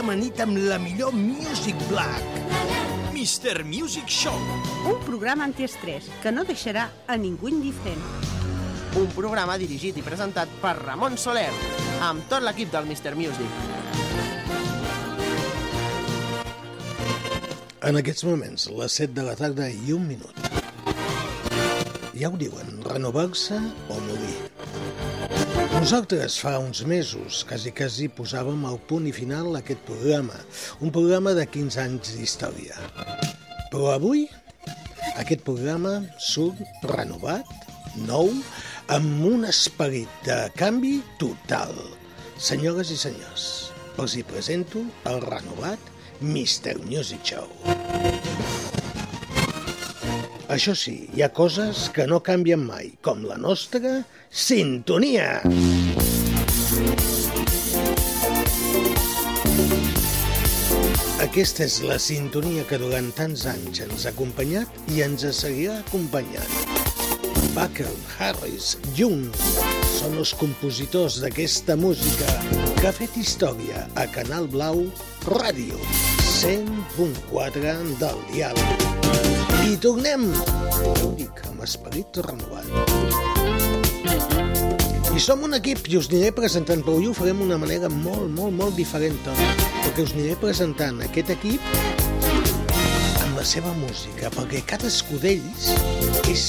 Amanit amb la millor Music Black. Mr. Music Show. un programa antiestrès que no deixarà a ningú indiferent. Un programa dirigit i presentat per Ramon Soler, amb tot l'equip del Mr. Music. En aquests moments, les 7 de la tarda i un minut. Ja ho diuen, renovar-se o morir. Nosaltres fa uns mesos, quasi quasi, posàvem al punt i final a aquest programa, un programa de 15 anys d'història. Però avui, aquest programa surt renovat, nou, amb un esperit de canvi total. Senyores i senyors, els hi presento el renovat Mr. Music Show. Això sí, hi ha coses que no canvien mai, com la nostra sintonia. Aquesta és la sintonia que durant tants anys ens ha acompanyat i ens seguirà acompanyant. Buckle, Harris, Jung són els compositors d'aquesta música que ha fet història a Canal Blau Ràdio 100.4 del dial. I tornem, ja dic, amb esperit renovat. I som un equip i us aniré presentant, però avui ho farem d'una manera molt, molt, molt diferent, perquè us aniré presentant aquest equip amb la seva música, perquè cadascú d'ells és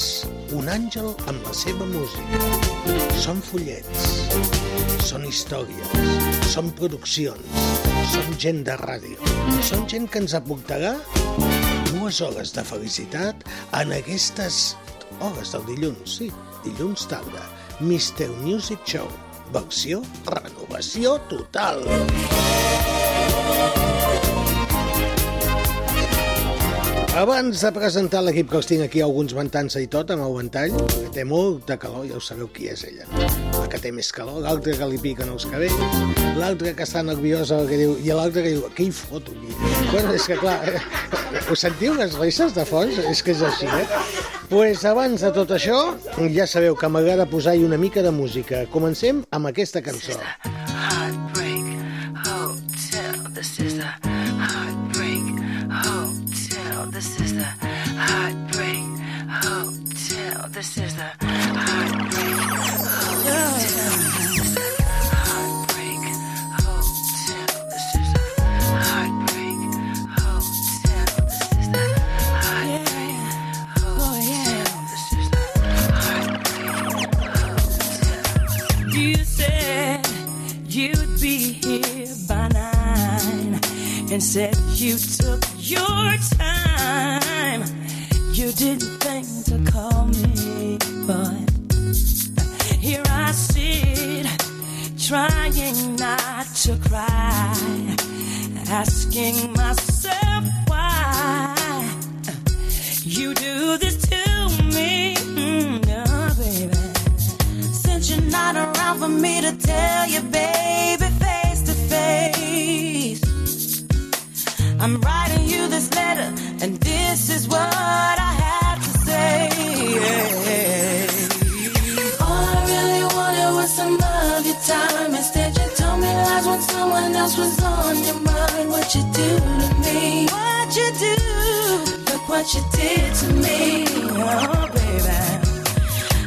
un àngel amb la seva música. Són fullets, són històries, són produccions, són gent de ràdio, són gent que ens aportarà dues hores de felicitat en aquestes hores del dilluns, sí, dilluns tarda. Mr. Music Show, versió renovació total. Abans de presentar l'equip que els tinc aquí, alguns ventant-se i tot, amb el ventall, que té molta calor, ja ho sabeu qui és ella. La que té més calor, l'altra que li piquen els cabells, l'altra que està nerviosa, que diu, i l'altra que diu, què hi foto aquí? Bueno, és que clar, eh, ho sentiu les risses de fons? És que és així, eh? pues abans de tot això, ja sabeu que m'agrada posar-hi una mica de música. Comencem amb aquesta cançó. Heartbreak This is the Heartbreak Hotel. This is the Heartbreak Hotel. This is the Heartbreak Hotel. This is the Heartbreak Hotel. You said you'd be here by nine and said you took your time. You didn't think to call me, but here I sit trying not to cry, asking myself why you do this to me, Mm, oh, baby. Since you're not around for me to tell you, baby, face to face. I'm writing you this letter, else was on your mind. What you do to me? What you do? Look what you did to me, oh baby.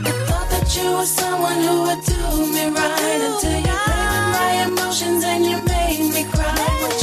I thought that you were someone who would do me right until you played with my emotions and you made me cry. What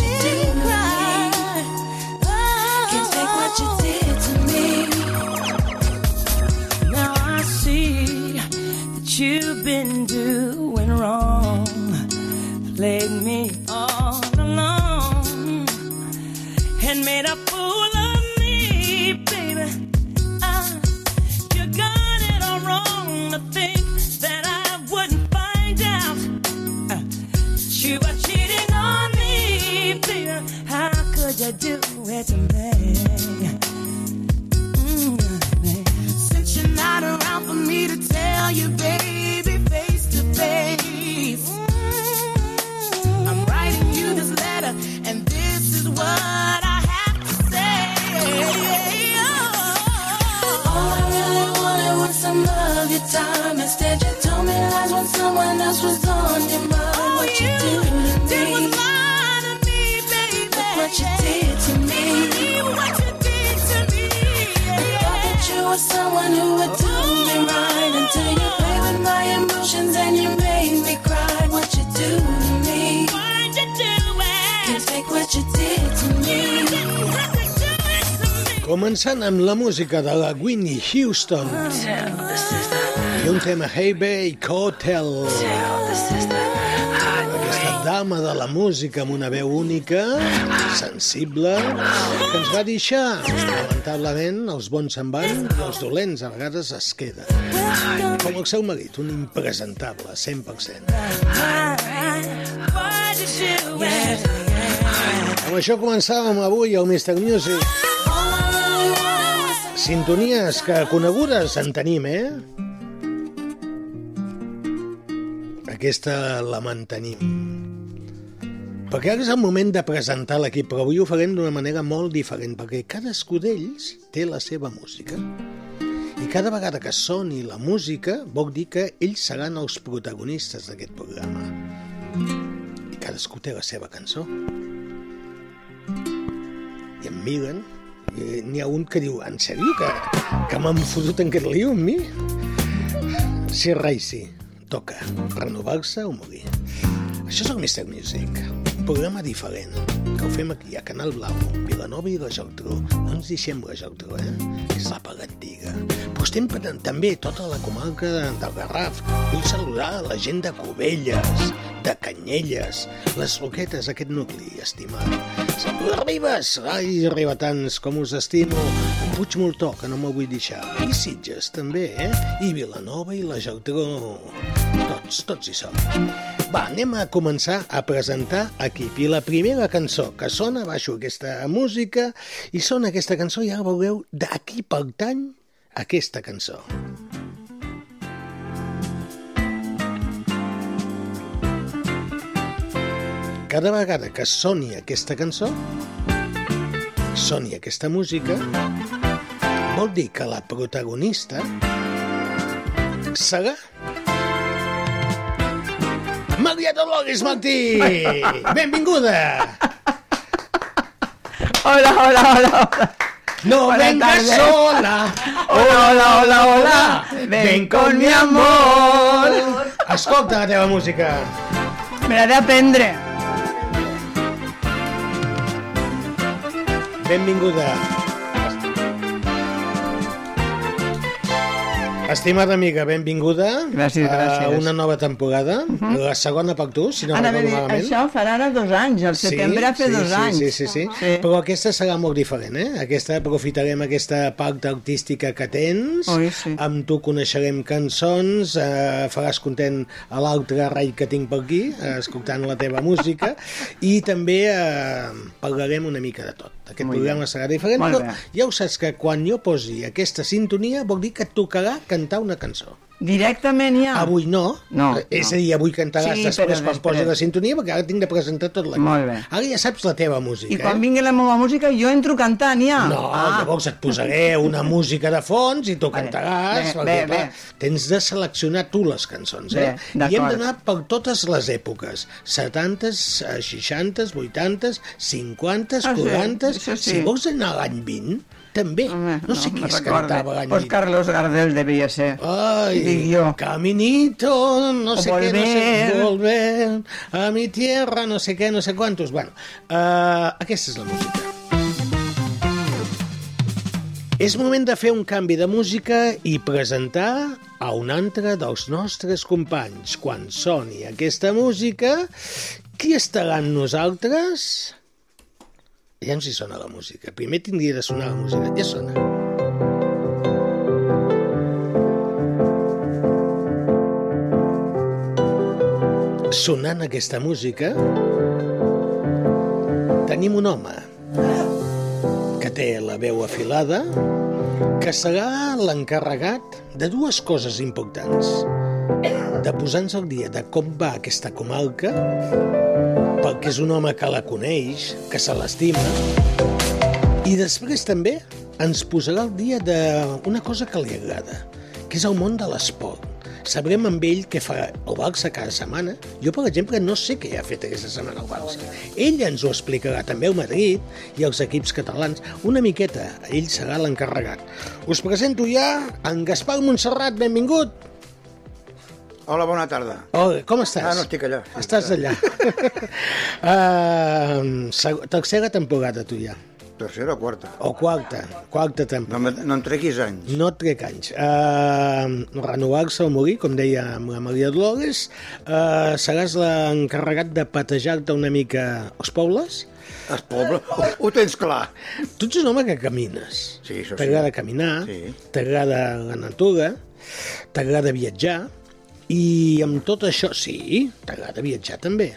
someone who would do me right until you play with my emotions and you made me cry. What you do to me? Why'd you do it? Can't take what you did to me. Començant amb la música de la Whitney Houston i un tema Hey Bay Hotel. Aquesta dama de la música amb una veu única, sensible, que ens va deixar. Lamentablement, els bons se'n van i els dolents a vegades es queden. Com el seu marit, un impresentable, 100%. Why'd you do it? Amb això començàvem avui al Mr. Music. Sintonies que conegudes en tenim, eh? Aquesta la mantenim. Perquè ara és el moment de presentar l'equip, però avui ho farem d'una manera molt diferent, perquè cadascú d'ells té la seva música. I cada vegada que soni la música vol dir que ells seran els protagonistes d'aquest programa. I cadascú té la seva cançó. I em miren, n'hi ha un que diu, en sèrio, que, que m'han fotut en aquest lío amb mi? Sí, rai, sí. Toca renovar-se o morir. Això és el Mr. Music, programa diferent, que ho fem aquí, a Canal Blau, Vilanova i la Geltrú. No ens deixem la Geltrú, eh? És la paga antiga. Però estem també tota la comarca de, del Garraf. Vull saludar la gent de Cubelles, de Canyelles, les Roquetes, aquest nucli, estimat. Les Ribes, ai, ribetans, com us estimo. Puig Moltó, que no m'ho vull deixar. I Sitges, també, eh? I Vilanova i la Geltrú. Tots, tots hi som. Va, anem a començar a presentar equip. I la primera cançó que sona, baixo aquesta música, i sona aquesta cançó i ara veureu de qui pertany aquesta cançó. Cada vegada que soni aquesta cançó, soni aquesta música, vol dir que la protagonista serà Maria Dolores Martí! Benvinguda! Hola, hola, hola, hola. No Buenas vengas tardes. sola. Hola, hola, hola, hola. Ven con mi amor. Escolta la teva música. Me la de aprendre. Benvinguda. Estimada amiga, benvinguda Gràcies, a gràcies. una nova temporada, la segona per tu, si no Anava a recordo malament. això farà ara dos anys, al setembre fa sí, dos sí, anys. Sí, sí, sí, Sí. Però aquesta serà molt diferent, eh? Aquesta aprofitarem aquesta part artística que tens, Oi, sí. amb tu coneixerem cançons, eh, faràs content a l'altre rai que tinc per aquí, eh, escoltant la teva música, i també eh, parlarem una mica de tot. Aquest Molt programa serà diferent, però bé. ja ho saps que quan jo posi aquesta sintonia vol dir que et tocarà cantar una cançó. Directament ja. Avui no, No, Eh, és no. a dir, avui cantaràs Sí, després quan després. la sintonia, perquè ara tinc de presentar tot l'equip. Molt bé. Ara ja saps la teva música, I quan eh? vingui la meva música jo entro cantant ja. No, ah. llavors et posaré una música de fons i tu Vale. cantaràs. Bé, bé, clar, bé. Tens de seleccionar tu les cançons, eh? Bé, I hem d'anar per totes les èpoques. 70, 60, 80, 50, Ah, sí, 40... això sí. Si vols anar a l'any 20, també. Home, no sé qui es cantava l'any Pues 20. Carlos Gardel devia ser. Ai, Dic jo. caminito, no sé què, no sé, volver. volver a mi tierra, no sé què, no sé quantos. Bueno, uh, aquesta és la música. És moment de fer un canvi de música i presentar a un altre dels nostres companys. Quan soni aquesta música, qui estarà amb nosaltres? Ja si sona la música. Primer tindria de sonar la música. Ja sona. Sonant aquesta música, tenim un home que té la veu afilada, que serà l'encarregat de dues coses importants. De posar-nos al dia de com va aquesta comarca, perquè és un home que la coneix, que se l'estima, i després també ens posarà al dia d'una cosa que li agrada, que és el món de l'esport. Sabrem amb ell què fa el Barça cada setmana. Jo, per exemple, no sé què ha fet aquesta setmana el Barça. Ell ens ho explicarà, també el Madrid i els equips catalans. Una miqueta, ell serà l'encarregat. Us presento ja en Gaspar Montserrat, benvingut. Hola, bona tarda. Hola, com estàs? Ah, no, estic allà. Sí, Estàs allà. uh, tercera temporada, tu ja. Tercera o quarta? O quarta, quarta No, temporada. me- no en treguis anys. No trec anys. Uh, Renovar-se o morir, com deia la Maria Dolores, uh, seràs l'encarregat de patejar-te una mica els pobles? El poble, ho, ho tens clar. Tu ets un home que camines. Sí, això sí. T'agrada caminar, Sí. t'agrada la natura, t'agrada viatjar, i amb tot això, sí, t'agrada viatjar també.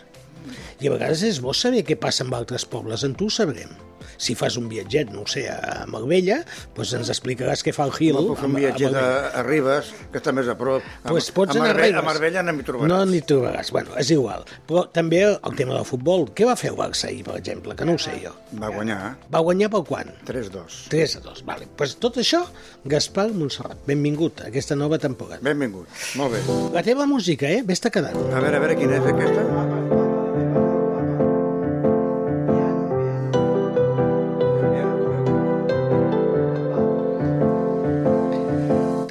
I a vegades és bo saber què passa amb altres pobles, en tu ho sabrem. Si fas un viatget, no ho sé, a Marbella, doncs ens explicaràs què fa el Hill. No un viatget a, a Ribes, que està més a prop. A, Pues pots a anar a a Marbella no m'hi trobaràs. No n'hi trobaràs. Bueno, és igual. Però també el tema del futbol. Què va fer el Barça ahir, per exemple? Que no ho sé jo. Va guanyar Va guanyar pel quant? 3-2. 3 a 2. Vale. Pues tot això, Gaspar Montserrat, benvingut a aquesta nova temporada. Benvingut. Molt bé. La teva música, eh? Vés-te quedant. A veure, a veure, quina és aquesta?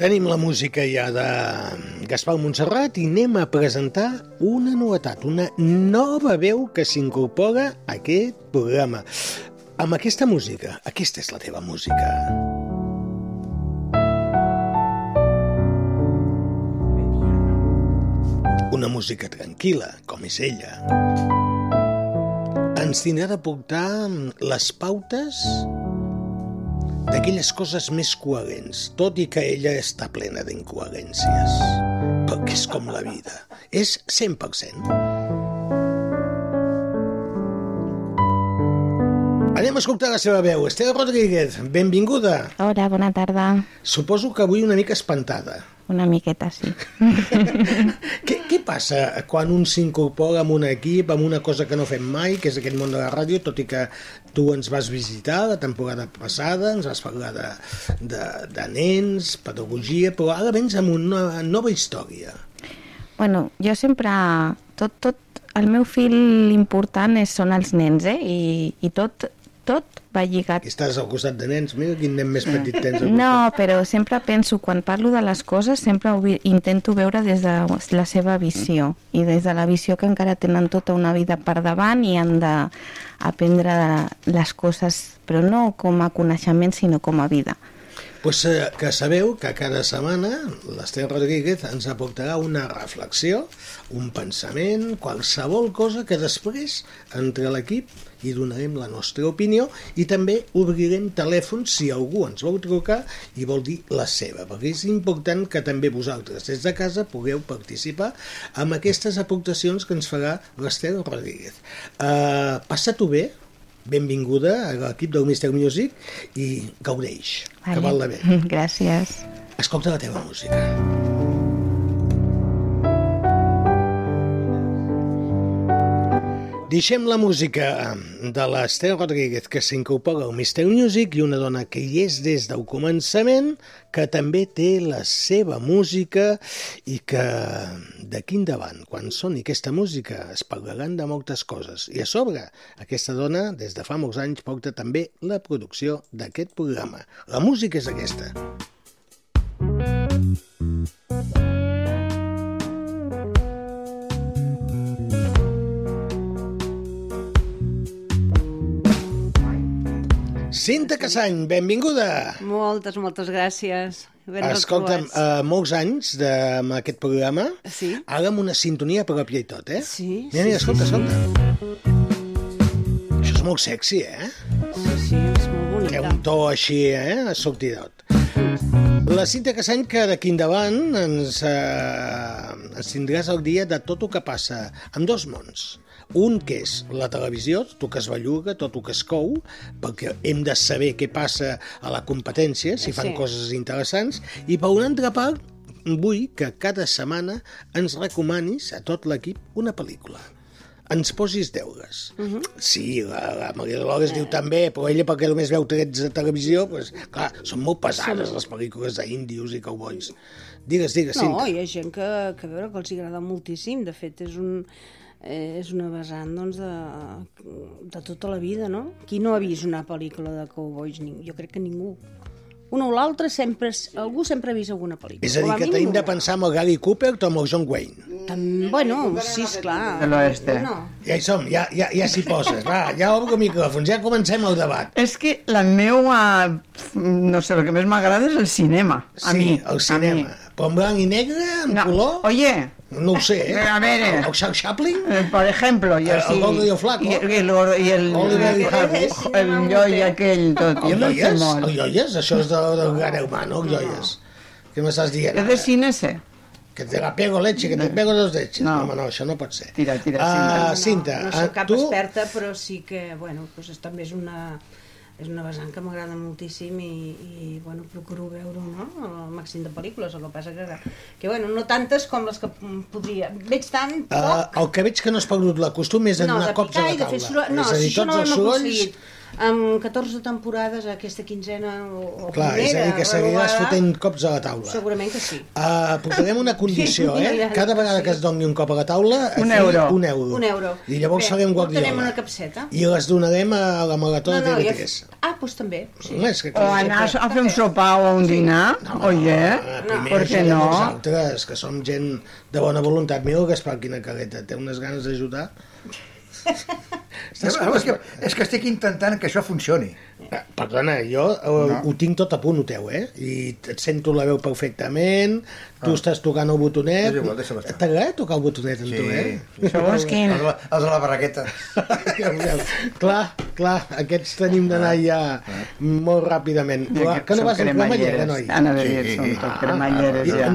Tenim la música ja de Gaspar Montserrat i anem a presentar una novetat, una nova veu que s'incorpora a aquest programa. Amb aquesta música, aquesta és la teva música. Una música tranquil·la, com és ella. Ens tindrà de portar les pautes d'aquelles coses més coherents, tot i que ella està plena d'incoherències. Perquè és com la vida. És 100%. Anem a escoltar la seva veu. Estela Rodríguez, benvinguda. Hola, bona tarda. Suposo que avui una mica espantada. Una miqueta, sí. Què, què passa quan un s'incorpora amb un equip, amb una cosa que no fem mai, que és aquest món de la ràdio, tot i que tu ens vas visitar la temporada passada, ens vas parlar de, de, de nens, pedagogia, però ara vens amb una nova història. bueno, jo sempre... Tot, tot, el meu fil important és, són els nens, eh? I, i tot, tot va lligat. Estàs al costat de nens, mira quin nen més petit tens al No, però sempre penso, quan parlo de les coses, sempre ho vi- intento veure des de la seva visió. I des de la visió que encara tenen tota una vida per davant i han d'aprendre les coses, però no com a coneixement, sinó com a vida. Pues, eh, que sabeu que cada setmana l'Esther Rodríguez ens aportarà una reflexió, un pensament, qualsevol cosa que després, entre l'equip, hi donarem la nostra opinió i també obrirem telèfons si algú ens vol trucar i vol dir la seva, perquè és important que també vosaltres des de casa pugueu participar amb aquestes aportacions que ens farà l'Esther Rodríguez. Uh, Passa-t'ho bé, benvinguda a l'equip del Mister Music i gaudeix, que val la bé. Gràcies. Escolta la teva música. Deixem la música de l'Estel Rodríguez que s'incorpora al Mister Music i una dona que hi és des del començament, que també té la seva música i que d'aquí endavant, quan soni aquesta música, es parlaran de moltes coses. I a sobre, aquesta dona, des de fa molts anys, porta també la producció d'aquest programa. La música és aquesta. Cinta Casany, benvinguda. Moltes, moltes gràcies. Ben Escolta'm, uh, molts anys de, amb aquest programa, Sí. ara amb una sintonia pròpia i tot, eh? Sí, Mira, sí, mira, escolta, sí. escolta. Això és molt sexy, eh? Sí, sí, és molt Té bonica. un to així, eh? Sortidot. La Cinta Casany, que d'aquí endavant ens, eh, ens tindràs el dia de tot el que passa amb dos mons. Un que és la televisió, tot el que es belluga, tot el que es cou, perquè hem de saber què passa a la competència, si fan Sí. coses interessants, i per una altra part, vull que cada setmana ens recomanis a tot l'equip una pel·lícula ens posis deures. Uh -huh. Sí, la, la Maria Dolores diu també, però ella perquè només veu trets de televisió, doncs, clar, són molt pesades les pel·lícules d'índios i cowboys. Digues, digues, No, Cinta. hi ha gent que, que, veure, que els agrada moltíssim. De fet, és un eh, és una vessant doncs, de, de tota la vida, no? Qui no ha vist una pel·lícula de cowboys? Jo crec que ningú. Un o l'altre sempre... Algú sempre ha vist alguna pel·lícula. És a dir, que tenim de pensar amb el Gary Cooper o amb el John Wayne. Tam, bueno, sí, esclar. De l'oeste. No. Ja hi som, ja, ja, ja s'hi poses. Va, ja obro micròfons, ja comencem el debat. És que la meua... No sé, el que més m'agrada és el cinema. A sí, mi. el a cinema. Però en blanc i negre, en No. color... Oye, No ho sé, eh? A ver, eh. El Charles Chaplin? eh, por ejemplo, yo El- el sí. gordo y el flaco. Y, y el, Oliver Hardy. el yo y aquell tot. Jo El no Joies? molt. El Joies? Això és de, del gran hermano, el Joies. Què m'estàs dient? Jo de cine sé. Que te la pego leche, que te pego dos leches. No. No, home, no, això no pot ser. Tira, tira, Ah, Cinta. Cinta, no, no ah, soc cap tu... experta, però sí que, bueno, doncs també és una, és una vessant que m'agrada moltíssim i, i, bueno, procuro veure no? el màxim de pel·lícules, el que passa que, que bueno, no tantes com les que mm, podria. Veig tan Uh, poc... el que veig que no has perdut la costum és de no, de cops a la de fer taula. soroll. No, és a dir, si tots no els sorolls... aconseguit. Amb 14 temporades, aquesta quinzena o, o Clar, és a dir, primera, que seguiràs fotent cops a la taula. Segurament que sí. Uh, portarem una condició, Sí, eh? ja, Cada vegada sí. que es doni un cop a la taula... Un aquí, euro. Un euro. Un euro. I llavors Bé, portarem Guardiola. una capseta. I les donarem a la Marató de ja... TV3. Ah, doncs també. Sí. Home, és que O anar a fer un sopar o un dinar, oye, Ah, primer ¿por qué ajudem no? Nosaltres, que som gent de bona voluntat. Mira el Gaspar, quina careta, té unes ganes d'ajudar. És, que, és que estic intentant que això funcioni. Ah, Perdona, jo no. ho tinc tot a punt, ho teu, eh? I et sento la veu perfectament, tu Ah. estàs tocant el botonet... És igual. T'agrada tocar el botonet amb Sí, tu, eh? sí. Segons quin. Els, de la- els de la barraqueta. clar, clar, aquests tenim d'anar ja molt ràpidament. Aquests que no són vas amb cremallera, cremalleres. noi? Anava a dir, Sí. són tot Ah, cremalleres I, ja.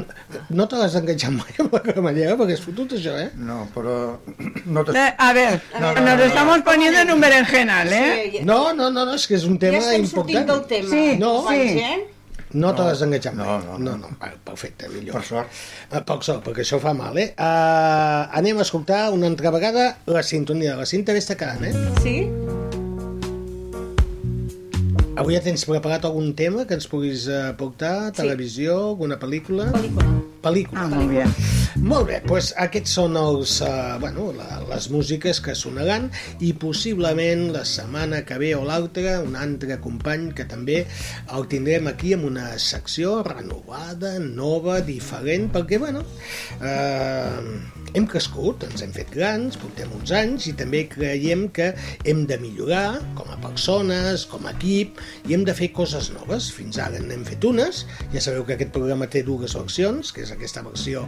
no te l'has enganxat mai amb la cremallera, perquè és fotut això, eh? No, però... No te... Eh, a ver, No, no, nos no, estamos poniendo en un berenjenal, ¿eh? Sí, ja, No, no, no, no, és que és un ja tema estem sortint important. del tema. Sí, No. sí. eh? No te l'has enganxat mai. No, no, no. no, no. Va, perfecte, millor. Per sort. Eh, Poc sort, perquè això fa mal, eh? Uh, anem a escoltar una altra vegada la sintonia de la cinta vés quedant, eh? Sí? Avui ja tens preparat algun tema que ens puguis uh, portar? Televisió, alguna pel·lícula? Pel·lícula. Pel·lícula. Ah, molt bé. Molt bé, doncs aquests són els, uh, bueno, la, les músiques que sonaran i possiblement la setmana que ve o l'altra un altre company que també el tindrem aquí amb una secció renovada, nova, diferent, perquè, bueno, eh, hem crescut, ens hem fet grans, portem uns anys i també creiem que hem de millorar com a persones, com a equip i hem de fer coses noves. Fins ara n'hem fet unes, ja sabeu que aquest programa té dues versions, que és aquesta versió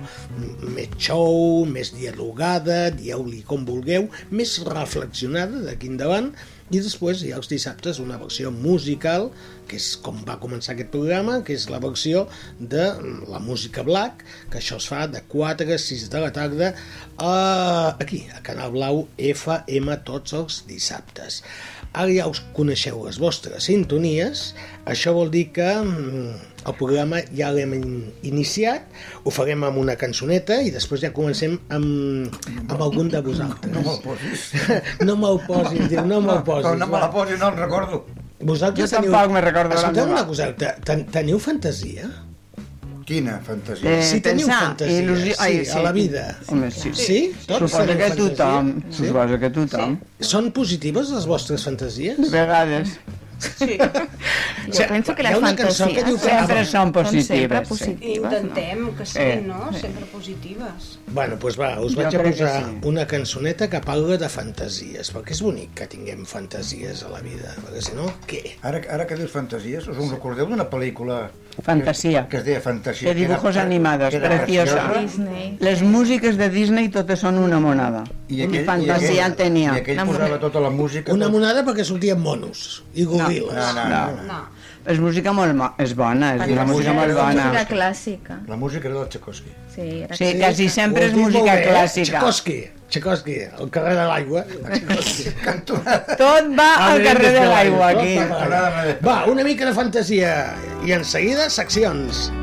més show, més dialogada, dieu-li com vulgueu, més reflexionada d'aquí endavant, i després hi ha els dissabtes una versió musical, que és com va començar aquest programa, que és la versió de la música black, que això es fa de 4 a 6 de la tarda a, aquí, a Canal Blau FM tots els dissabtes. Ara ja us coneixeu les vostres sintonies, això vol dir que mm, el programa ja l'hem in- iniciat, ho farem amb una cançoneta i després ja comencem amb, amb algun de vosaltres. No me'l posis. no me'l posis, diu, no me'l posis. Però no me la posis, no el recordo. Vosaltres Jo tampoc me recordo Escolteu una cosa, te- ten, teniu fantasia? Quina fantasia. Eh, Si teniu pensar, fantasia, il·lusió- sí, ai, a la vida. Home, sí. Sí? Tots Suposo teniu que tothom, Sí? suposo que tothom. Són positives les vostres fantasies? De vegades. Sí. Jo penso que les cançó que fantasies diu que- Sempre són són sempre positives. sí. positives, no? Intentem que sí, Eh, no? Sempre positives. Bueno, doncs va, us Jo vaig a posar sí. una cançoneta que parla de fantasies, perquè és bonic que tinguem fantasies a la vida, perquè si no, què? Ara, ara que dius fantasies, us en recordeu d'una pel·lícula Fantasia. que es deia Fantasia? De dibujos era- animados, era preciosa. Disney. Les músiques de Disney totes són una monada. I aquell, fantasia i aquell, tenia. I aquell Una posava tota la música... Una tot- monada perquè sortien monos i goril·les. Goril·les. No, no, no. No. És música molt mo- és bona, és una música molt bona. Música clàssica. La música era del Tchaikovsky. Sí, era Sí, quasi sempre és música bé, eh? clàssica. Tchaikovsky, Tchaikovsky, el carrer de l'aigua. Tot va al carrer de l'aigua, aquí. va una mica de fantasia i en seguida seccions. Every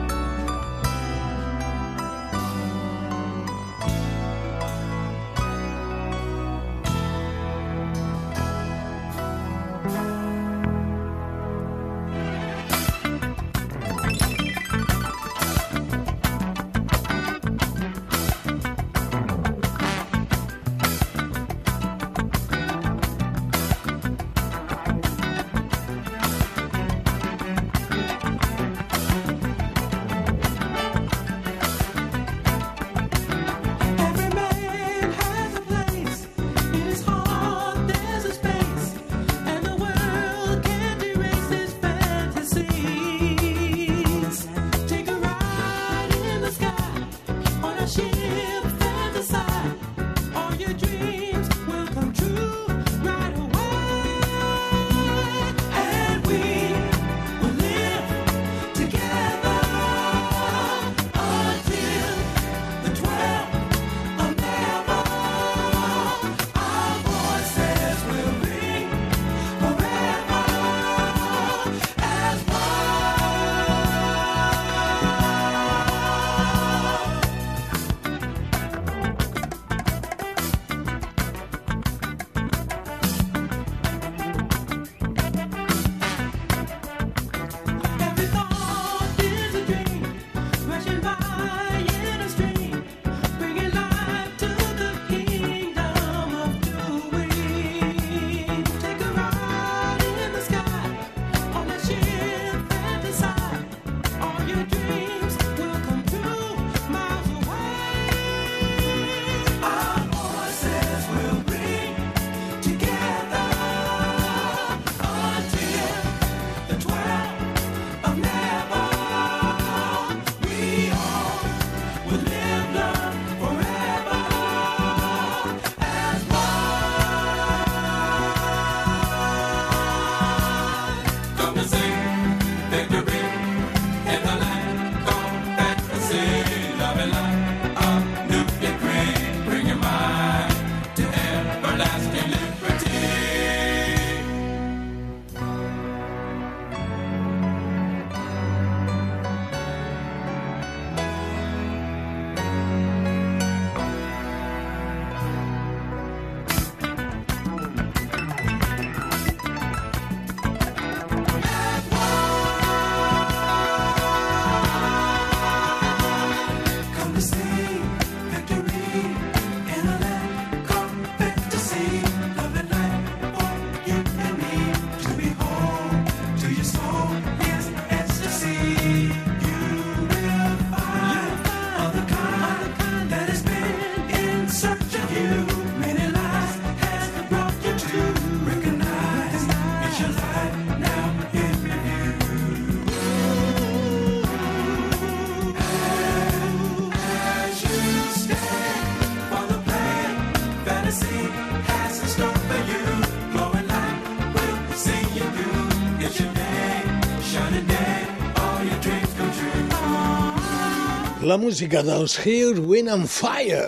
La música dels Here, Wind and Fire.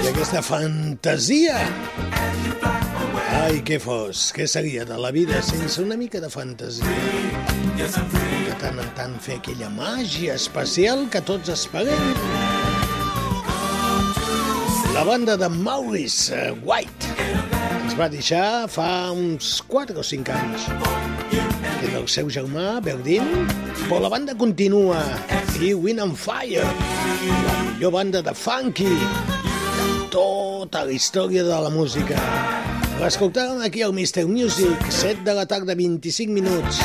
I aquesta fantasia. Ai, què fos, què seria de la vida sense una mica de fantasia? De tant en tant fer aquella màgia especial que tots esperem. La banda de Maurice eh, White ens va deixar fa uns 4 o 5 anys. I del seu germà, Berdin, però la banda continua. I Wind and Fire, la millor banda de funky de tota la història de la música. L'escoltàvem aquí al Mr. Music, 7 de la tarda, 25 minuts.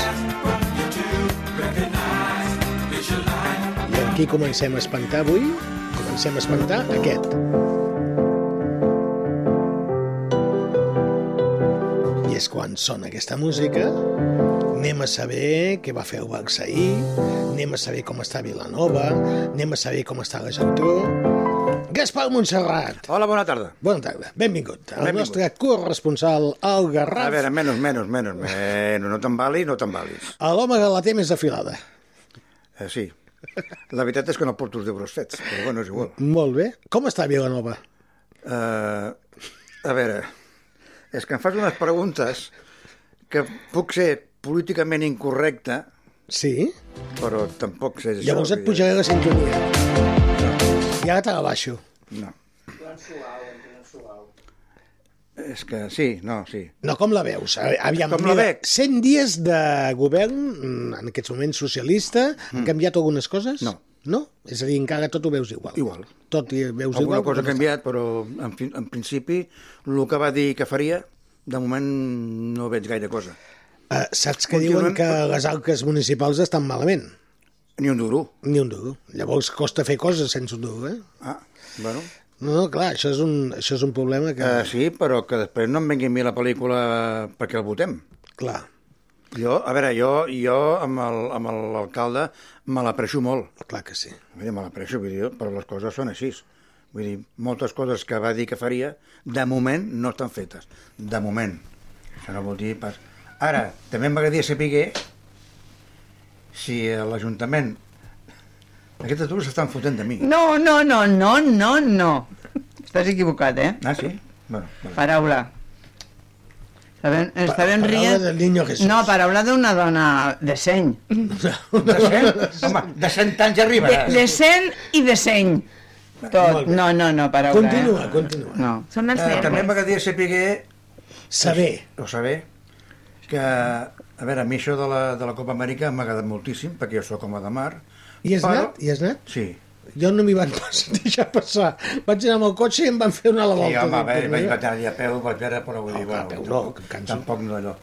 I amb qui comencem a espantar avui? Comencem a espantar aquest. I és quan sona aquesta música, anem a saber què va fer el Barça ahir, anem a saber com està Vilanova, anem a saber com està la Geltrú, Gaspar Montserrat. Hola, bona tarda. Bona tarda, benvingut. El Benvingut. nostre corresponsal al A Garraf, veure, menys, menys, menys, menys. No t'embalis, no t'embalis. a l'home que la té més afilada. Eh, sí. La veritat és que no porto els deures fets, però bueno, és igual. Molt bé. Com està Vilanova? Uh, a veure, és que em fas unes preguntes que puc ser políticament incorrecte, Sí? però tampoc sé això. Llavors et pujaré la sintonia. I ara te la baixo. No. És que sí, no, sí. No, com la veus? Aviam, Com la veig? 100 dies de govern, mm, en aquests moments socialista, han canviat algunes coses? Mm. No. No? És a dir, encara tot ho veus igual. Igual. Tot hi veus Alguna igual? cosa ha està? canviat, però en, fi, en principi el que va dir que faria, de moment no veig gaire cosa. Uh, saps que Continuem- diuen que les arques municipals estan malament? Ni un duro. Ni un duro. Llavors costa fer coses sense un duro, eh? Ah, bueno. No, no, clar, això és un, això és un problema que... Uh, sí, però que després no em vengui a mi la pel·lícula perquè el votem. Clar, Jo, a veure, jo, jo amb l'alcalde me l'apreixo molt. clar que sí. Vull dir, me l'apreixo, vull dir, però les coses són així. Vull dir, moltes coses que va dir que faria, de moment no estan fetes. De moment. Això no vol dir pas... Ara, també m'agradaria saber si l'Ajuntament... Aquestes dues s'estan fotent de mi. No, no, no, no, no, no. Estàs equivocat, eh? Ah, sí? Bueno, vale. Paraula. Estaven, estaven paraula rient... del niño Jesús. No, paraula d'una dona de seny. De cent? Home, de cent anys arriba. De, de seny i de seny. Tot. No, no, no, paraula. Continua, eh? continua. No. Són els Eh, també m'agradaria saber Saber. o saber que, a veure, a mi això de la, de la Copa Amèrica m'ha agradat moltíssim, perquè jo sóc home de mar. I has però- anat? I has anat? Sí. Jo no m'hi van deixar passar. Vaig anar amb el cotxe i em van fer una a la Sí, volta. home, Dic, vaig, anar a peu, vaig veure, però vull dir, No, bueno, no, tampoc, tampoc no allò.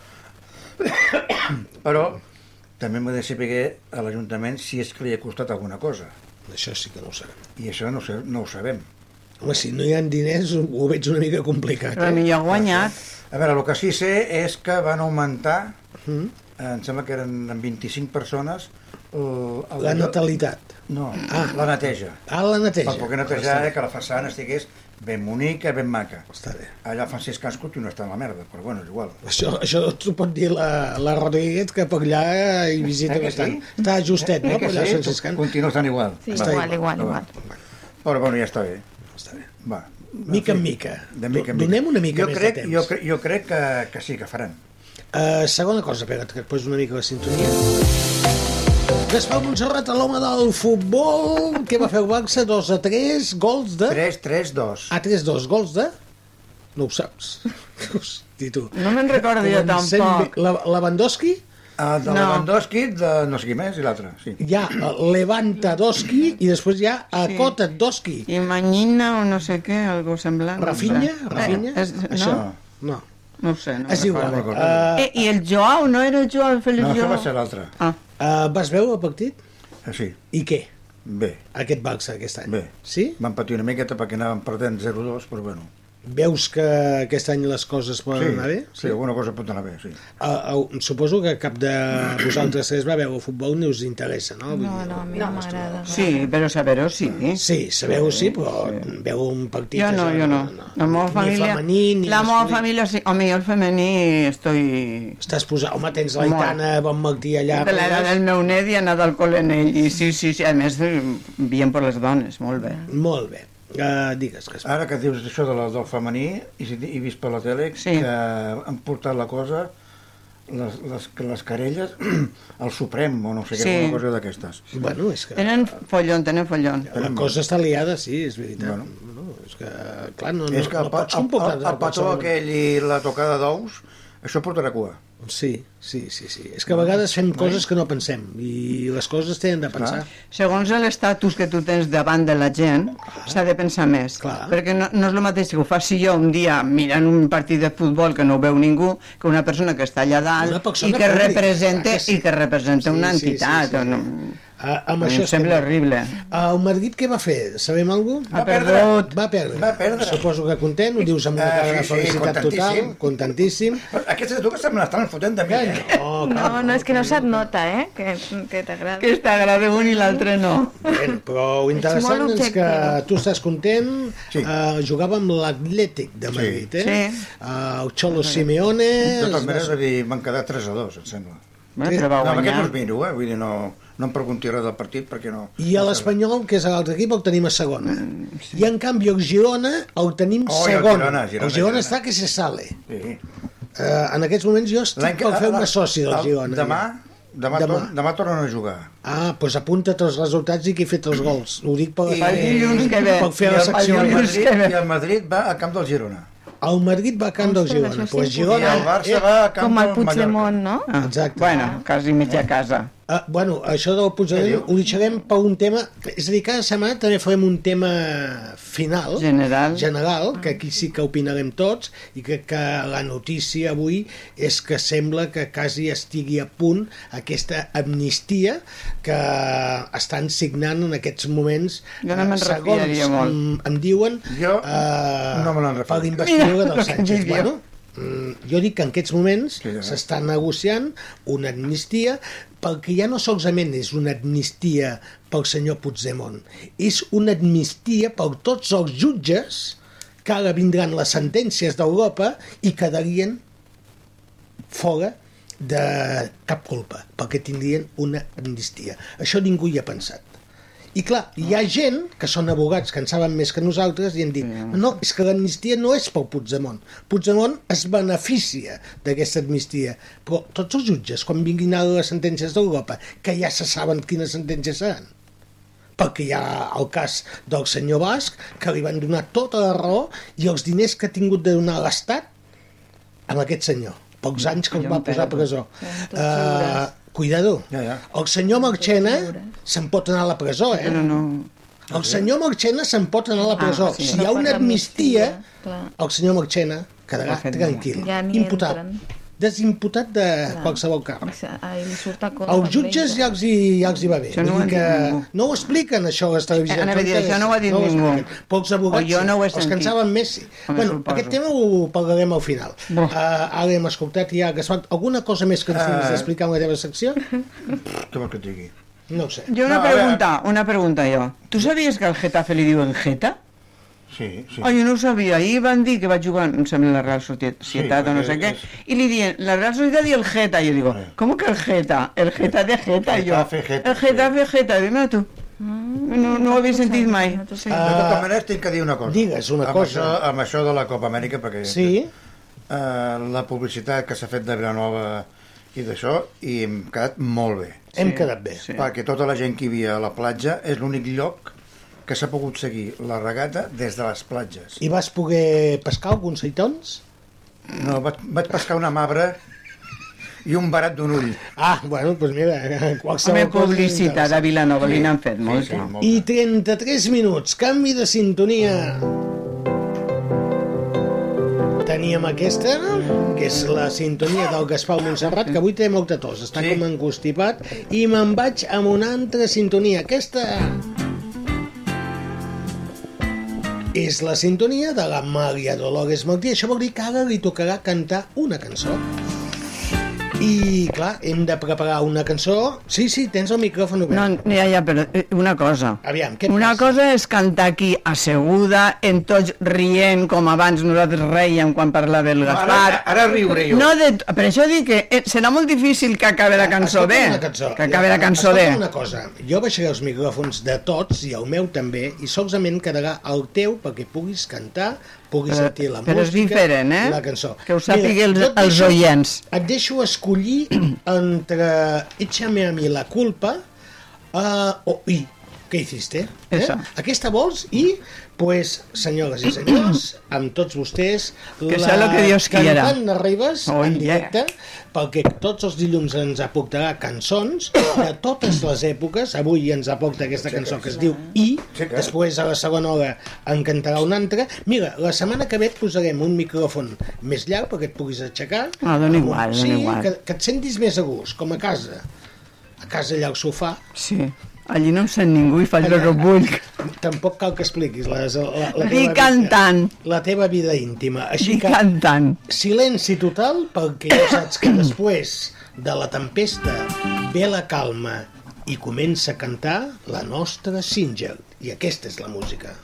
però també m'ha de saber a l'Ajuntament si és que li ha costat alguna cosa. Això sí que no ho sabem. I això no, no ho sabem. Home, si no hi ha diners ho veig una mica complicat. Però Eh? millor guanyat. A veure, el que sí sé és que van augmentar, Mm? eh, em sembla que eren en 25 persones, el, el, La natalitat. No, ah. la neteja. Ah, la neteja. Per poder netejar eh, que la façana estigués ben bonica, ben maca. Està bé. Allà fa sis anys continua estant la merda, però bueno, és igual. Això, això t'ho pot dir la, la Rodríguez, que per allà hi visita Eh que bastant. sí? Està justet, no? Eh Per que allà, sí? escan. Continua estant igual. Sí, Està igual, igual. igual, igual. Però bueno, ja està bé. Va. Mica en mica. De mica en mica. Donem una mica jo més crec, de temps. Jo, cre jo crec que, que sí, que faran. Uh, segona cosa, espera't, que et poso una mica la sintonia. Gaspar Montserrat, l'home del futbol, que va fer el Barça 2 a 3, gols de... 3, 3, 2. A 3, 2, gols de... No ho saps. Hosti, tu. No me'n recordo jo tampoc. Lewandowski, Uh, de No. Lewandowski, de no sé qui més, i l'altre, sí. hi ha Levantadowski i després hi ha Sí. Akotadowski. I Manyina o no sé què, algú semblant. Rafinha? No sé. Rafinha? Eh, és, Això? no? No. No ho sé. No És igual. recordo. Uh, Eh, I el Joao, no era el Joao el No, això Joao? va ser l'altre. Ah, uh, vas veure el partit? Eh, Sí, I què? bé. Aquest Barça aquest any? Bé. Sí? Van patir una miqueta perquè anàvem perdent 0-2, però bueno. Veus que aquest any les coses poden Sí, anar bé? sí, alguna cosa pot anar bé, sí. Uh, uh, suposo que cap de vosaltres tres va veure futbol ni us interessa, no? Vull No, dir, no, a mi no m'agrada. sí, però saber-ho sí. Sí, sabeu sí, però veu un partit... Jo no, jo no. La meva Ni família... femení, ni la meva família sí. Home, jo el femení estoy... Estàs posat... Home, tens la. Itana, Bon Martí allà... De l'era del meu net i anat al col·le en ell. I sí, sí, sí, a més, eh, bien per les dones, molt bé. Molt bé. Uh, digues, que Ara que dius això de la, del femení, i si he vist per la tele Sí. que han portat la cosa, les, les, les querelles, al Suprem, o no sé què, Sí. una cosa d'aquestes. Bueno, és que Tenen follon, tenen follon. la cosa està liada, sí, és veritat. Bueno. Bueno, és que, clar, no, no, és que el, no pa, pots el, comportar el, el petó aquell i la tocada d'ous, això portarà cua. Sí, sí, sí, sí. És que a vegades fem coses que no pensem i les coses tenen de pensar. Segons l'estatus que tu tens davant de la gent, s'ha de pensar més. Clar. Perquè no, no és el mateix que ho faci jo un dia mirant un partit de futbol que no ho veu ningú, que una persona que està allà dalt i que representa, clar que sí. i que representa Sí, una sí, sí, entitat. sí. o No, Uh, amb em això sembla estem- horrible. El Madrid què va fer? Sabem alguna cosa? Ha perdut. Va perdre. Va perdre. Suposo que content, ho dius amb una Ah, cara de sí, sí, felicitat total, contentíssim. tu que se me l'estan fotent de mi. Eh? No, No, no, és que no se't nota, eh? Que, que t'agrada. Que t'agrada un i l'altre no. Bueno, però ho interessant molt és que tu estàs content, Sí. uh, jugava amb l'Atlètic de Madrid, eh? Sí. Uh, el Xolo Simeone... De totes es maneres, va- van quedar 3 a 2, em sembla. Bueno, però va No, amb aquest no guanyar. els miro, eh? Vull dir, no, no em pregunti res del partit perquè no... I a l'Espanyol, que és l'altre equip, el tenim a segona. I en canvi el Girona el tenim Oh, i el segon. Girona, Girona, el Girona està que se sale. Sí. Uh, en aquests moments jo estic per fer-me soci del el- Girona. Demà, demà, Demà. demà. demà tornen a jugar. Ah, doncs apunta't els resultats i qui ha fet els gols. Ho dic per, I- El dilluns que ve. per fer I la el, secció. i, el Madrid, que ve. I el Madrid va al camp del Girona. El Madrid va a camp del Girona. sí Pues Girona... I el Barça va al camp Com el. Puigdemont, no? Ah, Exacte. Bueno, quasi mitja casa. Uh, bueno, això del Puigdemont ho deixarem per un tema... És a dir, cada setmana també farem un tema final, General. general que aquí sí que opinarem tots, i que, que la notícia avui és que sembla que quasi estigui a punt aquesta amnistia que estan signant en aquests moments Jo no me'n eh, refiaria molt. em, em diuen Jo eh, no me per l'investidura del Sánchez. bueno, jo dic que en aquests moments s'està negociant una amnistia perquè ja no solament és una amnistia pel senyor Puigdemont, és una amnistia per tots els jutges que ara vindran les sentències d'Europa i quedarien fora de cap culpa, perquè tindrien una amnistia. Això ningú hi ha pensat. I clar, hi ha gent que són abogats que en saben més que nosaltres i han dit no, és que l'amnistia no és pel Puigdemont. Puigdemont es beneficia d'aquesta amnistia. Però tots els jutges, quan vinguin a les sentències d'Europa, que ja se saben quines sentències seran, perquè hi ha el cas del senyor Basc, que li van donar tota la raó i els diners que ha tingut de donar l'Estat amb aquest senyor, pocs anys que el va posar a presó. Uh. Cuidado, Ja, ja. el senyor Marchena se'n pot anar a la presó, eh? Però no... El senyor Marchena se'n pot anar a la presó. Ah, sí. Si hi ha una amnistia, el senyor Marchena quedarà tranquil, Ja imputat. entren. Desimputat de qualsevol. Ai, surt a compte. Els jutges ja els, hi, ja els hi va bé. Això no ningú. no ho expliquen, això, a les televisions. Eh, anava a dir, això no ho ha dit no ningú. Però els abogats, O jo no ho he els que en més, sí. Bueno, suposo. aquest tema ho parlarem al final. Uh, ara hem escoltat ja Gaspar. Alguna cosa més que ens tinguis Ah. d'explicar en la teva secció? Què vols que et digui? No ho sé. Jo una No, pregunta, una pregunta jo. Tu sabies que al Getafe li diuen Geta? Sí, sí. Oh, jo no ho sabia. Ahir van dir que va jugar, em sembla, la Real Societat Sí, o no sé què, és- y le diuen la Real Sociedad y el Geta. Y yo digo, ¿cómo que el Geta? El Geta de Geta. Getafe, Geta, el Getafe, Geta. Dime tú. No, no ho havia sentit mai. No sé. De totes maneres, tinc que dir una cosa. Digues una amb cosa. Això, amb això de la Copa Amèrica, perquè Sí? eh, la publicitat que s'ha fet de Vilanova i d'això, i hem quedat molt bé. Hem quedat bé. Sí. Perquè tota la gent que hi havia a la platja és l'únic lloc que s'ha pogut seguir la regata des de les platges. I vas poder pescar alguns seitons? No, vaig, vaig pescar una mabre i un barat d'un ull. Ah, bueno, doncs mira, qualsevol Home, cosa publicitat a. Vilanova li n'han fet molta. sí, molt. I 33 minuts, canvi de sintonia. Teníem aquesta, que és la sintonia del Gaspar Montserrat, que avui té molta tos, està Sí. com encostipat, i me'n vaig amb una altra sintonia. Aquesta és la sintonia de la Maria Dolores Martí. Això vol dir que ara li tocarà cantar una cançó. I, clar, hem de preparar una cançó. Sí, sí, tens el micròfon obert. No, ja, ja, però eh, una cosa. Aviam, què Una passa? cosa és cantar aquí asseguda, en tots rient, com abans nosaltres reiem quan parlava el Gaspar. Ara, ara riuré jo. No de, per això dic que eh, serà molt difícil que acabi la cançó Escolta bé. cançó. Que acabi la cançó bé. Una cosa, jo baixaré els micròfons de tots i el meu també i solament quedarà el teu perquè puguis cantar, puguis Però- sentir la però és música diferent, eh? la cançó. Que ho sàpiga els- els oients. Et deixo escollir entre Échame a mi la culpa uh, o I. Què hiciste? Eh? Aquesta vols i, pues, senyores i senyors, amb tots vostès, Que sea lo que Dios quiera. cantant de Ribes Oh, en yeah. directe, perquè tots els dilluns ens aportarà cançons de totes les èpoques. Avui ens aporta aquesta cançó que es diu I, després a la segona hora en cantarà una altra. Mira, la setmana que ve et posarem un micròfon més llarg perquè et puguis aixecar. Ah, dona igual, dona sí, igual. Que, que et sentis més a gust, com a casa. A casa allà al sofà, Sí. Allí no em sent ningú i faig el que vull. Tampoc cal que expliquis les, la, la, teva cantant. Vida, la teva vida íntima. Així Di que cantant. silenci total perquè ja saps que després de la tempesta ve la calma i comença a cantar la nostra Singer. I aquesta és la música.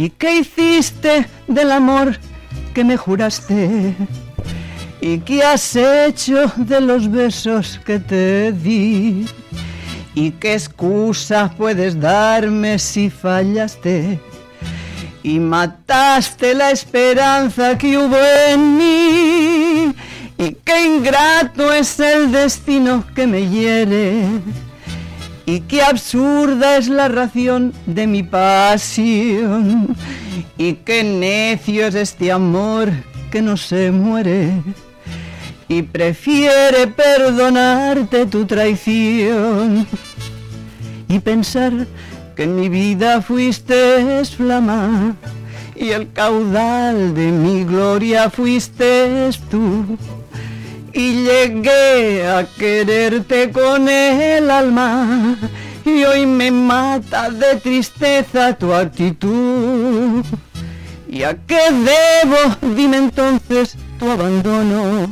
¿Y qué hiciste del amor que me juraste? ¿Y qué has hecho de los besos que te di? ¿Y qué excusa puedes darme si fallaste? Y mataste la esperanza que hubo en mí. Y qué ingrato es el destino que me hiere. Y qué absurda es la ración de mi pasión. Y qué necio es este amor que no se muere. Y prefiere perdonarte tu traición. Y pensar que en mi vida fuiste flama. Y el caudal de mi gloria fuiste tú y llegué a quererte con el alma y hoy me mata de tristeza tu actitud. ¿Y a qué debo? Dime entonces tu abandono.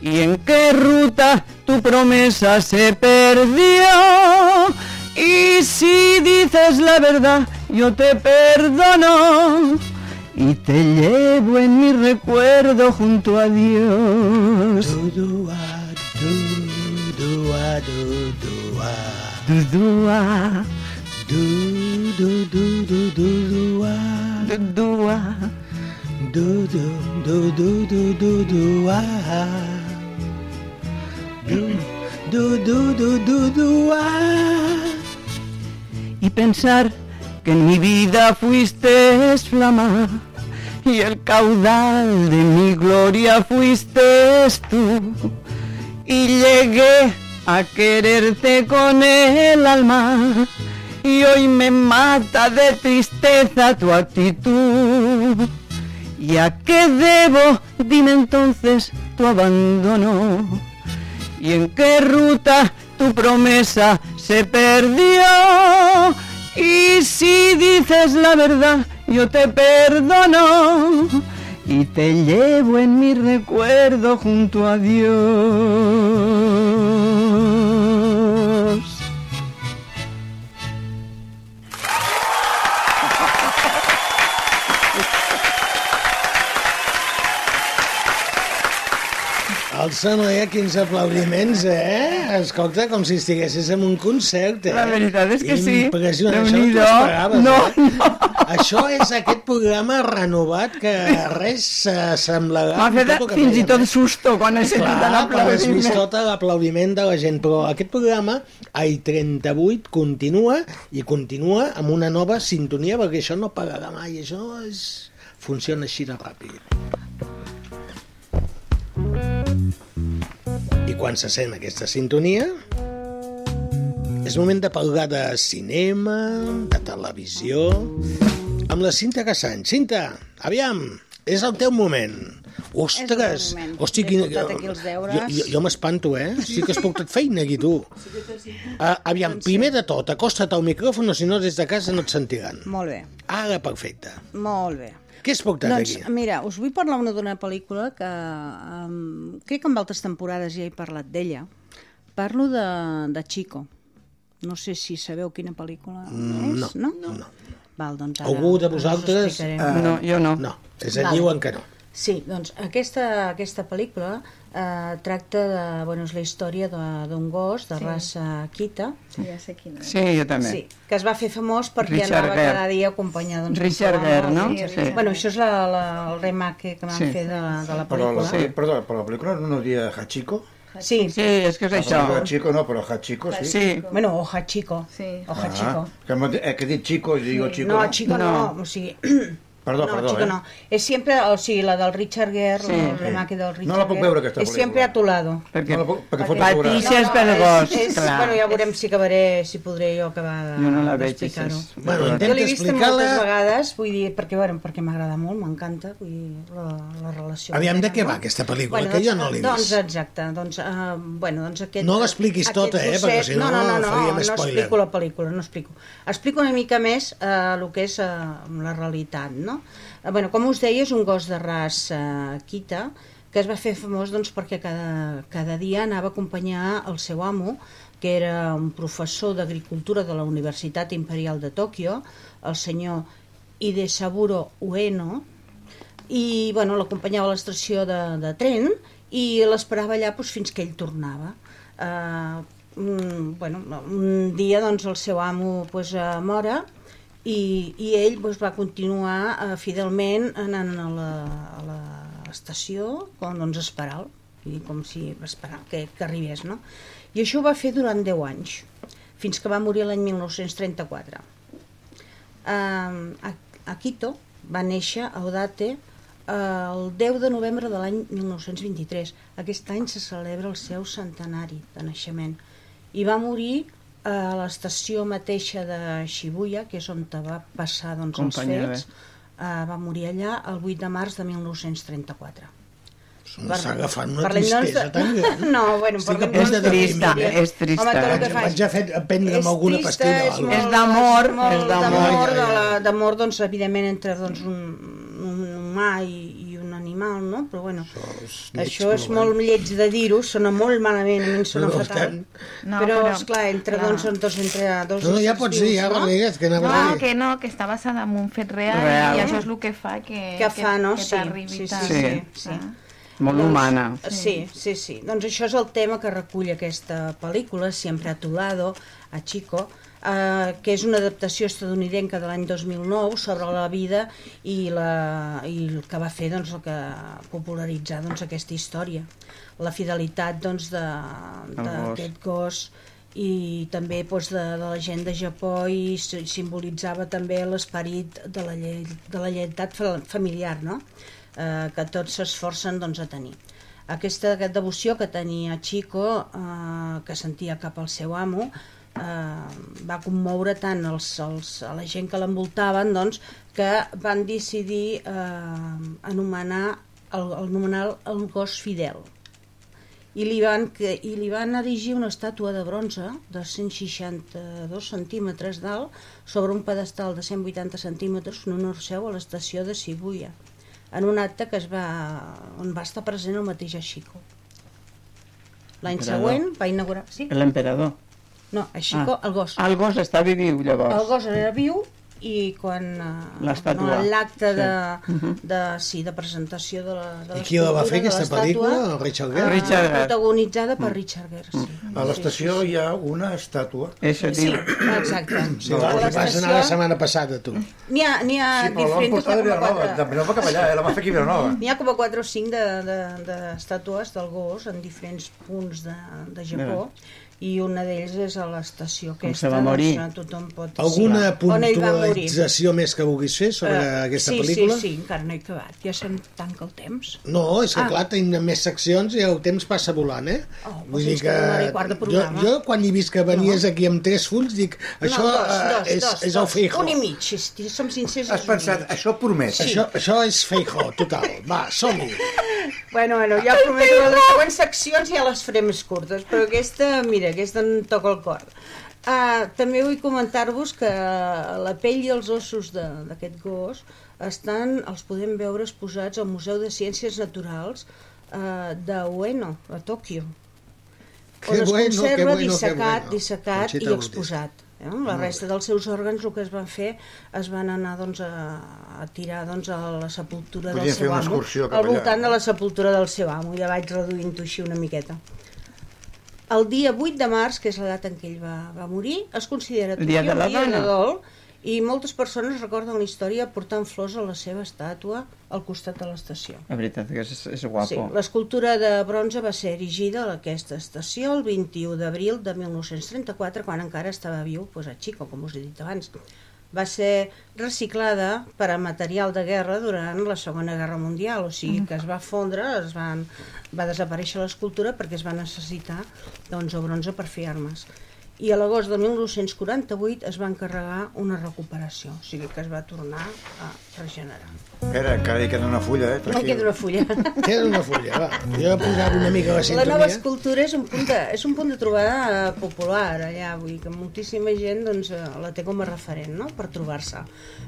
¿Y en qué ruta tu promesa se perdió? Y si dices la verdad, yo te perdono y te llevo en mi recuerdo junto a Dios. Dudua, Dudua, Dudua, Dudua, Dudua, Dudua, Dudua, Dudua, Dudua, Dudua. Y pensar que en mi vida fuiste esflama y el caudal de mi gloria fuiste tú y llegué a quererte con el alma y hoy me mata de tristeza tu actitud. ¿Y a qué debo? Dime entonces tu abandono. ¿Y en qué ruta tu promesa se perdió? Y si dices la verdad, yo te perdono y te llevo en mi recuerdo junto a Dios. No hi ha quins aplaudiments, eh? Escolta, com si estiguessis en un concert, eh? La veritat és que sí. Impressionant, això no t'ho esperaves, No, eh? Això és aquest programa renovat que res s'assemblarà... M'ha amb fet tot fins i fèiem, tot eh? susto quan he sentit Clar, quan has vist l'aplaudiment. tot l'aplaudiment de la gent, però aquest programa, ai 38, continua i continua amb una nova sintonia, perquè això no pagarà mai, això és... funciona així de ràpid. I quan se sent aquesta sintonia, és moment de parlar de cinema, de televisió, amb la Cinta Cassany. Cinta, aviam, és el teu moment. Ostres! Moment. Hosti, quin... Jo, jo, jo m'espanto, eh? Sí que has portat feina aquí, tu. Uh, aviam, Doncs primer de tot, acosta't al micròfon, o si no, des de casa no et sentiran. Molt bé, Ara, perfecte. molt bé. Què has portat Doncs, aquí? mira, us vull parlar una d'una pel·lícula que um, crec que en altres temporades ja he parlat d'ella. Parlo de, de Chico. No sé si sabeu quina pel·lícula Mm, és, no, no? no. Val, doncs ara Algú de vosaltres... eh, No, jo no. No, és a Vale. diuen que no. Sí, doncs aquesta, aquesta pel·lícula eh, tracta de... Bueno, és la història de- d'un gos de Sí. raça Kita. Ja sé quina. Sí, jo també. Sí, que es va fer famós perquè Richard anava Gere. cada dia acompanyat doncs, Richard Gere, no? Sí, Sí. Bueno, això és la, la, el remake que van Sí. fer de, de la Però la, pel·lícula. sí. perdó, però la pel·lícula no diria Hachiko? Sí. Sí, és que és això. Hachiko no, però Hachiko sí. Sí. Bueno, Oja Chico. Sí. Oja Chico. Ah, que, eh, que he dit Chico, i digo Chico. No, Chico no. No. O sigui, Perdó, no, perdó, chico, eh? no. Es siempre, o sigui, la del Richard Gere, Sí. el remake del Richard No la puc veure, aquesta És pel·lícula. sempre a tu lado. Perquè No la puc- perquè fot Perquè-. Patricia és pel gos, és, és, clar. Bueno, ja veurem si acabaré, si podré jo acabar Jo no la veig, d'explicar-ho. és- Bueno, Jo intenta l'he vist moltes vegades, vull dir, perquè, bueno, perquè m'agrada molt, m'encanta, vull dir, la, la relació. Aviam, de què va no? aquesta pel·lícula? Que jo no l'he doncs, vist. exacte, doncs, uh, bueno, doncs aquest... No l'expliquis tota, eh, perquè si no no, no, no, no, faríem no spoiler. explico la pel·lícula, no explico. Explico una mica més uh, el que és uh, la realitat, no? Uh, bueno, com us deia, és un gos de raça Kita, que es va fer famós doncs, perquè cada, cada dia anava a acompanyar el seu amo, que era un professor d'agricultura de la Universitat Imperial de Tòquio, el senyor Idesaburo Ueno, i bueno, l'acompanyava a l'estació de, de tren i l'esperava allà doncs, fins que ell tornava. Uh, bueno, un dia doncs, el seu amo doncs, uh, mora i, i ell doncs, va continuar uh, fidelment anant a la, a l'estació com doncs, esperar i com si esperar que, que arribés. No? I això ho va fer durant 10 anys, fins que va morir l'any 1934. Uh, a, a Quito va néixer a Odate eh, el 10 de novembre de l'any 1923. Aquest any se celebra el seu centenari de naixement. I va morir eh, a l'estació mateixa de Shibuya, que és on va passar doncs, els Companyia, fets. Eh, va morir allà el 8 de març de 1934. S'ha agafat una Parlem, doncs, tristesa de- tan gran. No, bueno, Estic parlem, punt doncs, de trista, és trista. Home, tot el que fas- vaig a fer- a prendre'm És alguna trista, pastilla o és molt- És d'amor, és d'amor. d'amor, Ja, ja, d'amor, doncs, evidentment, entre doncs, un, un humà i, i animal, no? Però, bueno, és això, lleig, és molt lleig de dir-ho, sona molt malament, a mi em sona No, fatal. No, però, però- esclar, entre, clar. doncs, són dos, entre dos No, no, ja pots dir, ja, no? Rodríguez, que anava a No, dir. que no, que està basada en un fet real, Real. i això és el que fa que, Que fa, no? que Sí, t'arribi sí, sí, tant. sí, sí. Ah. Molt humana. Sí, sí, sí. Doncs això és el tema que recull aquesta pel·lícula, Siempre a tu lado, a Chico, eh, que és una adaptació estadounidenca de l'any 2009 sobre la vida i, la, i el que va fer doncs, el que popularitzar doncs, aquesta història. La fidelitat doncs, de- El gos. d'aquest gos i també doncs, de, de la gent de Japó i si- simbolitzava també l'esperit de la, lle de la lleialtat fa- familiar, no? eh, que tots s'esforcen doncs, a tenir. Aquesta, aquesta devoció que tenia Chico, eh, que sentia cap al seu amo, eh, va commoure tant els, els, a la gent que l'envoltaven doncs, que van decidir eh, anomenar el, el, anomenar el gos fidel i li, van, que, i li van erigir una estàtua de bronze de 162 centímetres d'alt sobre un pedestal de 180 centímetres en honor seu a l'estació de Shibuya en un acte que es va, on va estar present el mateix Chico. L'any següent va inaugurar... Sí? L'emperador. No, a Chico, el gos. El gos està viu, llavors. El gos era viu i quan eh, L'estàtua. no, en l'acte de, Sí. Mhm. de, sí, de presentació de la de I qui la va fer, de aquesta pel·lícula? El Richard Gere? eh, Richard Gere. protagonitzada per Richard Gere sí. A l'estació hi ha una estàtua. Això sí, diu. exacte Sí, A vas anar la setmana passada, tu. n'hi ha, n'hi ha Sí, però l'han diferents portat de a Vilanova, de Vilanova cap allà, eh? la va fer aquí a Vilanova. N'hi ha com a 4 o 5 d'estàtues de, de, d'estàtues del gos en diferents punts de, de Japó i una d'ells és a l'estació Com aquesta, se va morir. doncs, tothom pot... Alguna sí, on puntualització més que vulguis fer sobre Eh, aquesta sí, pel·lícula? Sí, sí, encara no he acabat. Ja se'm tanca el temps. No, és que Ah. clar, tenim més seccions i el temps passa volant, eh? Oh, doncs hora i quart de jo, jo quan he vist que venies aquí amb tres fulls dic, això no, dos, eh, dos, és, dos, és el. Feijo. Un i mig, si, som sincers. Has pensat, això promet. Això, això és Feijo, total. Va, som-hi. Bueno, bueno, ja prometo que les següents seccions ja les faré més curtes, però aquesta, mira, aquesta em toca el cor. Uh, també vull comentar-vos que la pell i els ossos de- d'aquest gos estan, els podem veure exposats al Museu de Ciències Naturals uh, de Ueno, a Tòquio, Que on es bueno, que conserva bueno, dissecat, bueno. dissecat Conxita i exposat. Eh? La resta dels seus òrgans el que es van fer es van anar doncs, a, a tirar doncs, a la sepultura Podien del seu una amo, excursió cap al allà. voltant de la sepultura del seu amo, ja vaig reduint-ho així una miqueta. El dia 8 de març, que és la data en què ell va, va morir, es considera El dia de la dia dona. de dol i moltes persones recorden la història portant flors a la seva estàtua al costat de l'estació. La veritat que és, és Sí, guapo. l'escultura de bronze va ser erigida a aquesta estació el 21 d'abril de 1934, quan encara estava viu pues, a Chico, com us he dit abans. va ser reciclada per a material de guerra durant la Segona Guerra Mundial, o sigui que es va fondre, es van, va desaparèixer l'escultura perquè es va necessitar doncs, el bronze per fer armes. I a l'agost de 1948 es va encarregar una recuperació, o sigui que es va tornar a regenerar. Espera, encara hi queda una fulla, eh? No Tranquil. queda una fulla. Queda una fulla, va. Jo posava una mica la La sintonia. nova escultura és un punt de, és un punt de trobada eh, popular allà, vull dir que moltíssima gent doncs, eh, la té com a referent no? per trobar-se.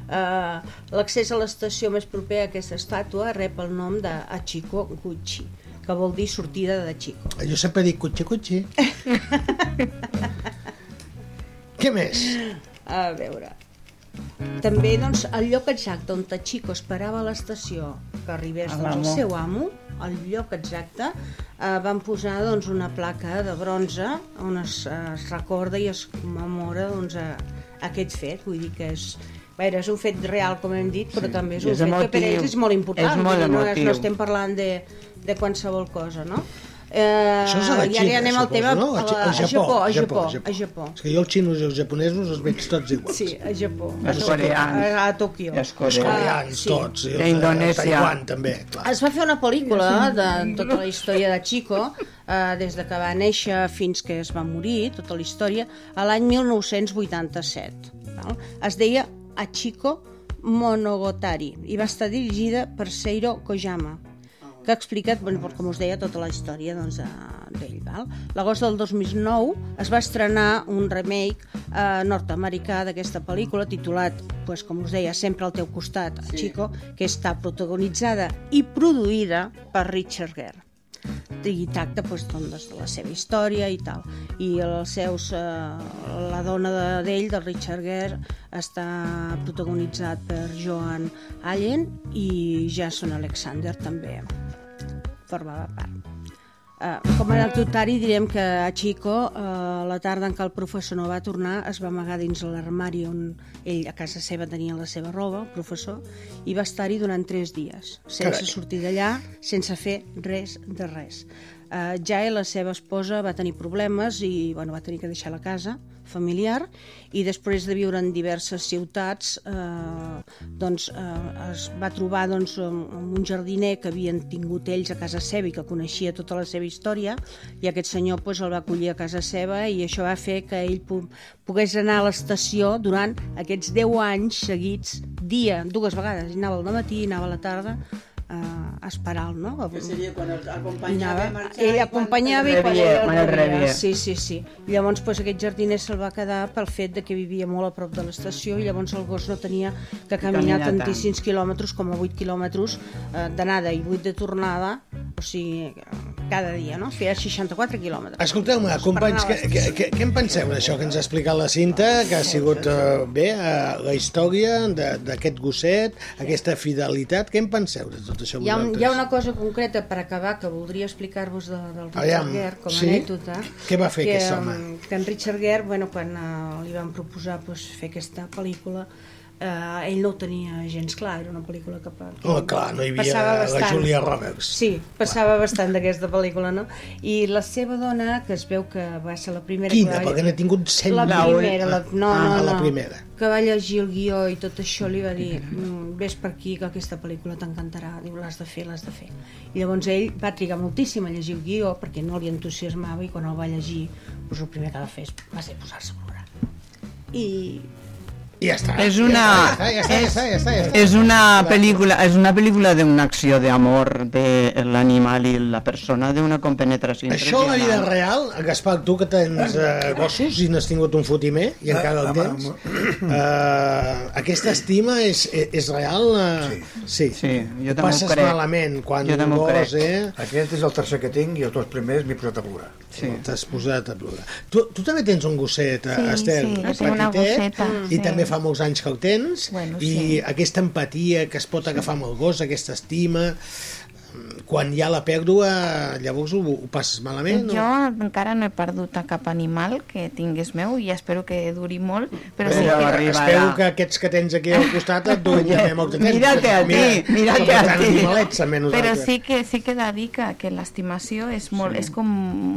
Uh, L'accés a l'estació més propera a aquesta estàtua rep el nom de Achiko Gucci, que vol dir sortida de Chico. Jo sempre dic cotxe, cotxe. Què més? A veure... També doncs, el lloc exacte on Tachiko esperava a l'estació que arribés doncs, el seu amo, el lloc exacte, eh, van posar doncs, una placa de bronze on es, es recorda i es commemora doncs, a, aquest fet. Vull dir que és, a veure, és un fet real, com hem dit, però també és un és fet que per emotiu. ells és molt important. És molt no, és- emotiu. no estem parlant de, de qualsevol cosa, no? Eh, Això és a la I ara Xina, anem al suposo, tema no? a, A, la, a, Japó, a Japó, a Japó. És que jo els xinos i els japonesos els veig tots iguals. Sí, a Japó. Els A- coreans. A, a Tòquio. Els coreans. coreans, sí. tots. I els de Indonèsia. Taiwan, també, clar. Es va fer una pel·lícula de tota la història de Chico, eh, des de que va néixer fins que es va morir, tota la història, a l'any 1987. Val? Es deia Achiko Monogatari i va estar dirigida per Seiro Kojama que ha explicat, bueno, com us deia, tota la història doncs, d'ell. val? L'agost del 2009 es va estrenar un remake eh, nord-americà d'aquesta pel·lícula titulat, pues, com us deia, Sempre al teu costat, sí. Chico, que està protagonitzada i produïda per Richard Gere i tracta doncs, doncs, de la seva història i tal. I els seus, eh, la dona de- d'ell, de Richard Gere, està protagonitzat per Joan Allen i Jason Alexander també formava part. Uh, com a anecdotari direm que a Chico, uh, la tarda en què el professor no va tornar, es va amagar dins l'armari on ell a casa seva tenia la seva roba, el professor, i va estar-hi durant tres dies, sense Carai. sortir d'allà, sense fer res de res. Uh, Jae, la seva esposa, va tenir problemes i bueno, va tenir que deixar la casa familiar i després de viure en diverses ciutats eh, doncs, eh, es va trobar doncs, amb un jardiner que havien tingut ells a casa seva i que coneixia tota la seva història i aquest senyor doncs, el va acollir a casa seva i això va fer que ell pogués anar a l'estació durant aquests 10 anys seguits, dia, dues vegades, anava al matí anava a la tarda a esperar-lo, no? Que seria quan el acompanyava anava, a marxar ell acompanyava i quan Rebia, ell quan el rebia. Sí, sí, sí. I llavors pues, aquest jardiner se'l va quedar pel fet de que vivia molt a prop de l'estació i llavors el gos no tenia que caminar Caminar tant. tantíssims quilòmetres com a 8 quilòmetres eh, d'anada i 8 de tornada, o sigui, cada dia, no? Feia 64 quilòmetres. Escolteu-me, companys, què, què, què, què en penseu d'això que ens ha explicat la Cinta, que ha sigut eh, bé, eh, la història de- d'aquest gosset, aquesta fidelitat, què en penseu de tot això Hi ha, un, vosaltres? hi ha una cosa concreta per acabar que voldria explicar-vos de, del Richard Aviam, Gere com a sí? anècdota. Què va fer que, aquest home? um, Que en Richard Gere, bueno, quan uh, li van proposar pues, fer aquesta pel·lícula, uh, ell no ho tenia gens clar, era una pel·lícula que... que Oh, clar, no hi havia passava la bastant. Julia Roberts. Sí, passava bastant d'aquesta pel·lícula, no? I la seva dona, que es veu que va ser la primera... Quina? que va... Perquè n'ha tingut 100 La mil. primera, la... no, ah, no, no. la primera. Que va llegir el guió i tot això li va dir "Mm, ves per aquí que aquesta pel·lícula t'encantarà, diu l'has de fer, l'has de fer. I llavors ell va trigar moltíssim a llegir el guió perquè no li entusiasmava i quan el va llegir doncs el primer que va fer va ser posar-se a plorar. I I ja està. És una-. Es una película, es una película de una acción de amor del animal y la persona, de una compenetración Això a la vida real, Gaspar, tu que tens eh, gossos i n'has tingut un fotimer i encara el tens, eh, aquesta estima és, és real? Eh? Sí. Sí, jo Ho també ho passes crec. malament quan Jo un ho gos, eh? Aquest és el tercer que tinc i els dos primers m'he posat a plorar. Sí. T'has posat a plorar. Tu, tu també tens un gosset, eh, Sí, Estel, sí, jo petitet, gosseta, i sí. també fa molts anys que el tens, Bueno, i sí. aquesta empatia que es pot agafar amb el gos, aquesta estima, quan hi ha la pèrdua, llavors ho, ho passes malament? Jo o- encara no he perdut a cap animal que tingués meu i espero que duri molt, però sí Però que... arribarà. Espero que aquests que tens aquí al costat et duguin també molt de temps. Mírate a ti, som a ti. animalets, també Però sí que, sí que he de dir que, que l'estimació és, molt, és com,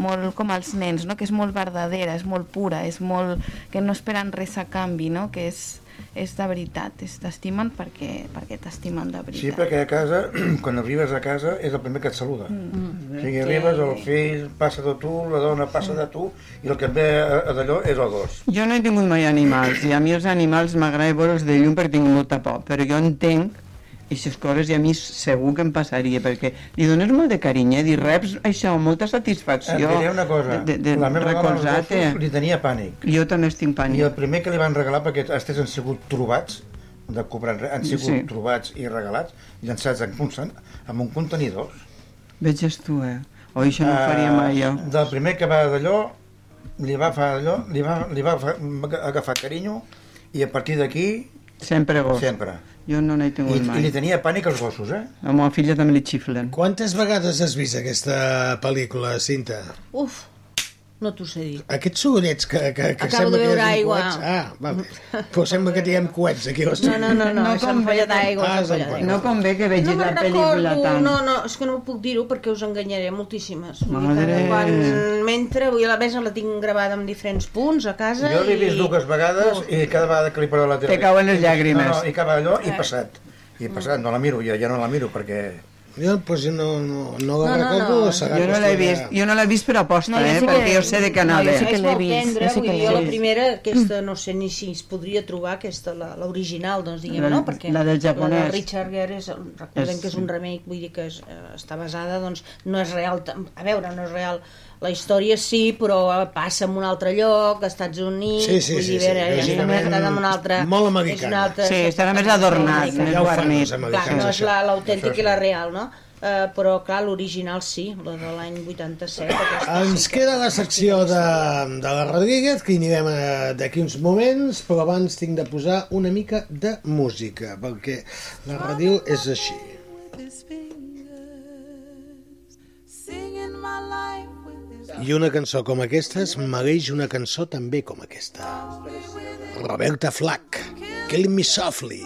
molt com els nens, no? que és molt verdadera, és molt pura, és molt, que no esperen res a canvi, no? que és, és de veritat, t'estimen perquè, perquè t'estimen de veritat. Sí, perquè a casa, quan arribes a casa, és el primer que et saluda. Mm. O sigui, arribes, el fill passa de tu, la dona passa de tu, i el que et ve d'allò és el gos. Jo no he tingut mai animals, i a mi els animals m'agrada veure'ls de llum perquè tinc molta por, però jo entenc aquestes coses i a mi segur que em passaria, perquè li dones molt de carinyo, eh? Dir reps això, molta Et satisfacció. diré una cosa, de, de, la meva gossos li tenia pànic. Jo també estic pànic. I el primer que li van regalar, perquè aquests han sigut trobats, de cobrar, han sigut Sí. trobats i regalats, llançats en, consen- amb un contenidor. Veges tu, eh? O això no ho faria mai jo. Del primer que va d'allò, li va fer allò, li va, li va fa- agafar carinyo, i a partir d'aquí, Sempre gos. sempre. Jo no n'he I, tingut I mai. li tenia pànic als gossos, eh? A la meva filla també li xiflen. Quantes vegades has vist aquesta pel·lícula, Cinta? Uf, no t'ho sé dir. Aquests sorollets que, que, que Acabo sembla de que hi beure hagi aigua. coets... Ah, vale. Però sembla que tinguem coets aquí. a No, no, no, no, No és convé que- d'aigua. Ah. No convé que vegis no la pel·lícula tant. No, no, és que no puc dir-ho perquè us enganyaré moltíssimes. Madre. que Quan mentre, dir, la mesa la tinc gravada en diferents punts a casa Jo l'he i... vist dues vegades i cada vegada que li poso la tele... Te cauen les llàgrimes. No, no, i acaba allò i passat. I passat, no la miro, jo ja no la miro perquè... Jo, pues, jo no, no, no la No, no, recordo. no. serà Jo no l'he vist, jo no l'he vist per aposta, No, eh? sí que- perquè jo sé de què anava. no, jo sí que l'he vist, tendre, jo sí que jo la primera, aquesta no sé ni si es podria trobar, aquesta, la- l'original, doncs diguem, La- no? Perquè la del La japonès. de Richard Gere, és, recordem És- que és un remake, vull dir que és, eh, està basada, doncs no és real, a veure, no és real, la història sí, però passa en un altre lloc, als Estats Units, Sí, sí, vull sí, dir, sí, està en un altre... molt és americana. una altra- Sí, estarà més adornat, més Ja ho fan guarnit. els Clar, americans, no és la- l'autèntic Això i la sí. real, no? Uh, però, clar, l'original sí, la de l'any 87. aquesta Ens sí que- queda la secció de, de la Rodríguez, que hi anirem eh, d'aquí uns moments, però abans tinc de posar una mica de música, perquè la ràdio és així. I una cançó com aquesta es mereix una cançó també com aquesta. Roberta Flack, Killing Me Softly.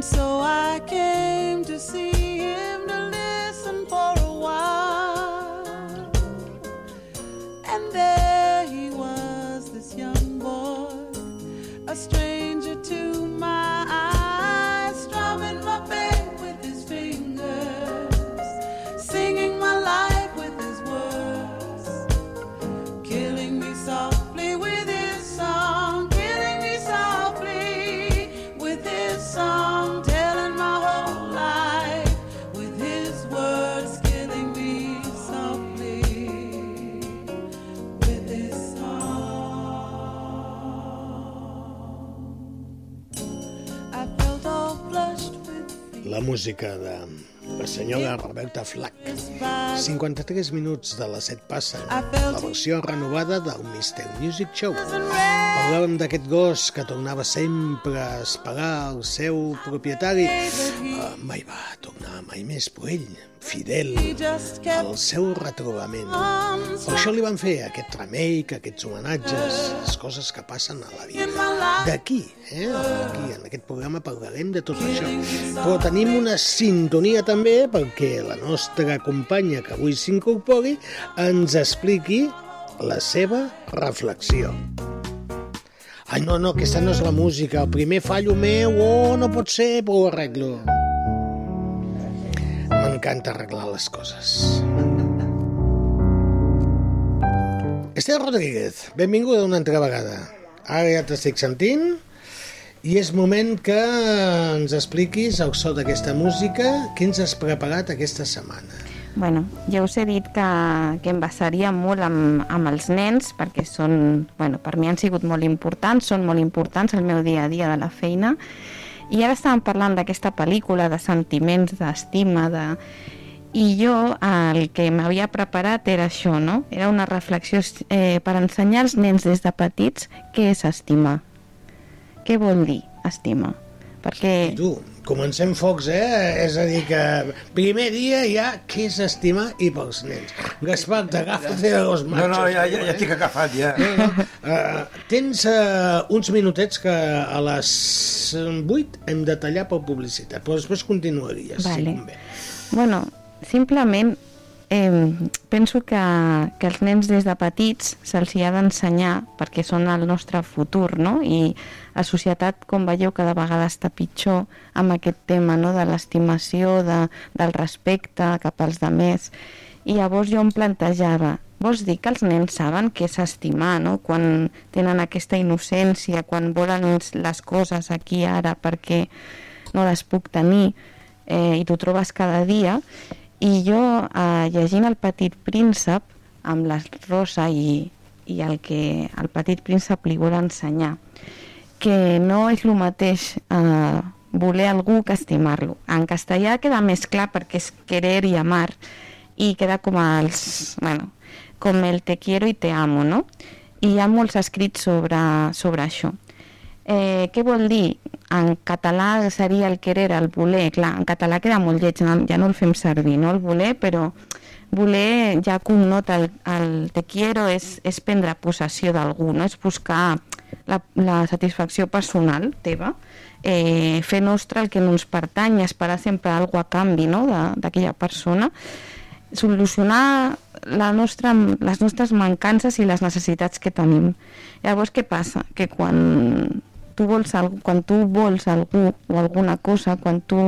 And so I came to see him música de la senyora Roberta Flack. 53 minuts de les 7 passen. La versió renovada del Mr. Music Show. Parlàvem d'aquest gos que tornava sempre a esperar el seu propietari. Uh, mai va mai més, però ell, fidel al seu retrobament. Per això li van fer aquest remake, aquests homenatges, les coses que passen a la vida. D'aquí, eh? Aquí, en aquest programa parlarem de tot això. Però tenim una sintonia també perquè la nostra companya que avui s'incorpori ens expliqui la seva reflexió. Ai, no, no, aquesta no és la música. El primer fallo meu, oh, no pot ser, però ho arreglo. M'encanta arreglar les coses. Esther Rodríguez, benvinguda una altra vegada. Ara ja t'estic sentint i és moment que ens expliquis el so d'aquesta música què ens has preparat aquesta setmana. Bueno, ja us he dit que, que em basaria molt amb, amb els nens perquè són, bueno, per mi han sigut molt importants, són molt importants al meu dia a dia de la feina I ara estàvem parlant d'aquesta pel·lícula, de sentiments, d'estima, de... I jo el que m'havia preparat era això, no? Era una reflexió eh, per ensenyar als nens des de petits què és estimar. Què vol dir estimar? Perquè... Tu, comencem focs, eh? És a dir, que primer dia ja què és estimar i pels nens. Gaspar, t'agafa't de los No, machos. no, ja, ja, ja estic agafat, ja. No, no. Uh, tens uh, uns minutets que a les 8 hem de tallar per publicitat, però després continuaries, si Vale. convé. Bueno, simplement eh, penso que, que els nens des de petits se'ls hi ha d'ensenyar perquè són el nostre futur, no? I la societat, com veieu, cada vegada està pitjor amb aquest tema no? de l'estimació, de, del respecte cap als demés. I llavors jo em plantejava, vols dir que els nens saben què és estimar, no? Quan tenen aquesta innocència, quan volen les coses aquí ara perquè no les puc tenir eh, i t'ho trobes cada dia i jo eh, llegint el Petit Príncep amb la Rosa i, i el que el Petit Príncep li vol ensenyar que no és el mateix eh, voler algú que estimar-lo. En castellà queda més clar perquè és querer i amar i queda com els, bueno, com el te quiero i te amo, no? I hi ha molts escrits sobre, sobre això. Eh, què vol dir? En català seria el querer, el voler. Clar, en català queda molt lleig, no- ja no el fem servir, no? El voler, però voler ja connota el, el te quiero és, és prendre possessió d'algú, no? És buscar la, la satisfacció personal teva, eh, fer nostre el que no ens pertany, esperar sempre alguna a canvi no? d'aquella persona, solucionar la nostra, les nostres mancances i les necessitats que tenim. Llavors, què passa? Que quan tu vols algú, quan tu vols algú o alguna cosa, quan tu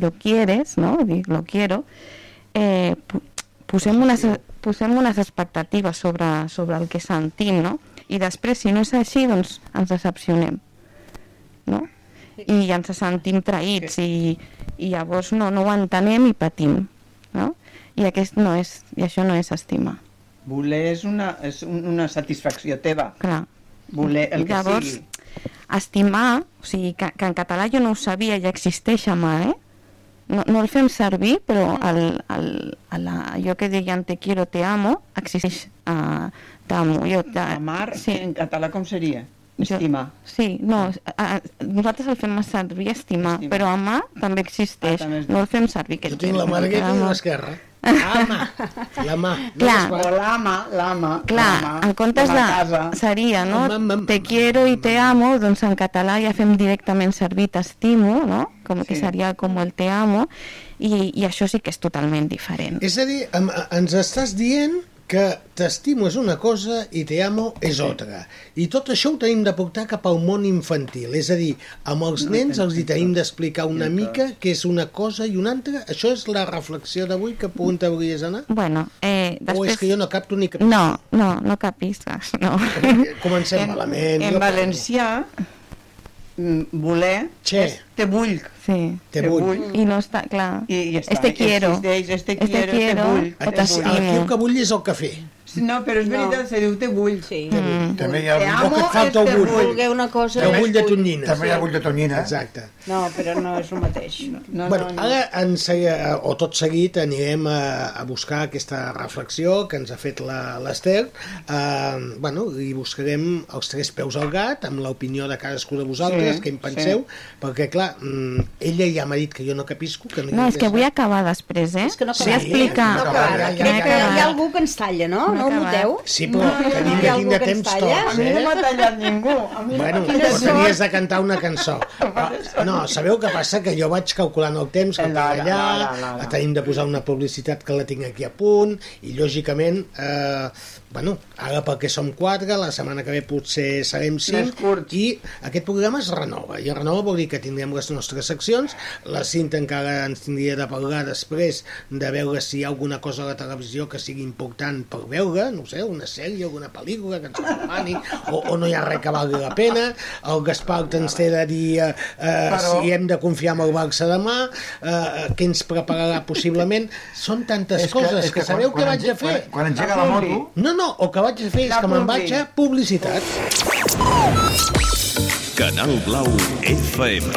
lo quieres, no? Dic, lo quiero, eh, posem unes, posem unes expectatives sobre, sobre el que sentim, no? I després, si no és així, doncs ens decepcionem, no? I ens sentim traïts i, i llavors no, no ho entenem i patim, no? I, aquest no és, i això no és estimar. Voler és una, és un- una satisfacció teva. Clar. Voler el que Llavors, sigui. Estimar, o sigui, que, que en català jo no ho sabia, ja existeix amar, eh? No, no el fem servir, però el, el, a la, allò que deien te quiero, te amo, existeix uh, t'amo. Jo, te, Amar, sí. en català com seria? Jo- Estimar. Sí, no, a, a, nosaltres el fem servir estimar, Estimar. però amar també existeix. Ah, també és- no el fem servir. Aquest Jo tinc la dreta i amar. l'esquerra. Ama, la mà. no Clar. O l'ama, l'ama, Clar, l'ama, en comptes la de... casa. Seria, no? Te quiero i te amo, doncs en català ja fem directament servir t'estimo, no? Com que Sí. seria com el te amo, i, i això sí que és totalment diferent. És a dir, ens estàs dient que t'estimo és una cosa i te amo és altra. I tot això ho tenim de portar cap al món infantil. És a dir, amb els nens els hi tenim d'explicar una mica què és una cosa i una altra. Això és la reflexió d'avui que on t'hauries d'anar? Bueno, eh, O és després... que jo no capto ni cap... No, no, no capisques, no. Comencem En, malament. en valencià, mm, voler Che. és te vull. Sí. Te vull. I no està, clar. I, i està. Este quiero. Existeix, este Este quiero, quiero, te vull. o te vull. Aquí el que vull és el cafè. No, però és veritat, se diu te vull. Sí. Mm. També hi ha, amo que falta te el bull. vull. Vulguer una cosa... No de tonyina. també hi ha bull de tonyina. Exacte. No, però no és el mateix. No, bueno, no, no. ara ens, eh, o tot seguit anirem a, a buscar aquesta reflexió que ens ha fet la- l'Ester eh, bueno, i buscarem els tres peus al gat amb l'opinió de cadascú de vosaltres, Sí, què en penseu perquè clar, mm, ella ja m'ha dit que jo no capisco que no, No, és que vull acabar després, eh? És que no acabem. explicar... No acabem. ja, ja, Crec ja, que ja. hi ha algú que ens talla, no? No No ho acabat. noteu? Sí, però tenim aquí algú de ens temps tots, A mi no eh? m'ha tallat ningú. A mi Bueno, tenies de cantar una cançó. Ah, No, sabeu què passa? Que jo vaig calculant el temps que tinc L'hora, allà, tenim de posar una publicitat que la tinc aquí a punt, i lògicament, eh, bueno, ara perquè som quatre, la setmana que ve potser serem cinc, i aquest programa es renova, i es renova vol dir que tindrem les nostres seccions, la Cinta encara ens tindria de parlar després de veure si hi ha alguna cosa a la televisió que sigui important per veure, no sé, una sèrie, alguna pel·lícula que ens recomani, o, o no hi ha res que valgui la pena, el Gaspar ens té de dir eh, eh, Però- si hem de confiar en el Barça demà, eh, què ens prepararà possiblement, són tantes És coses que, sabeu què vaig a fer? Quan, quan engega la moto, No, no, el que vaig a fer és La que me'n vaig a publicitat. Canal Blau FM.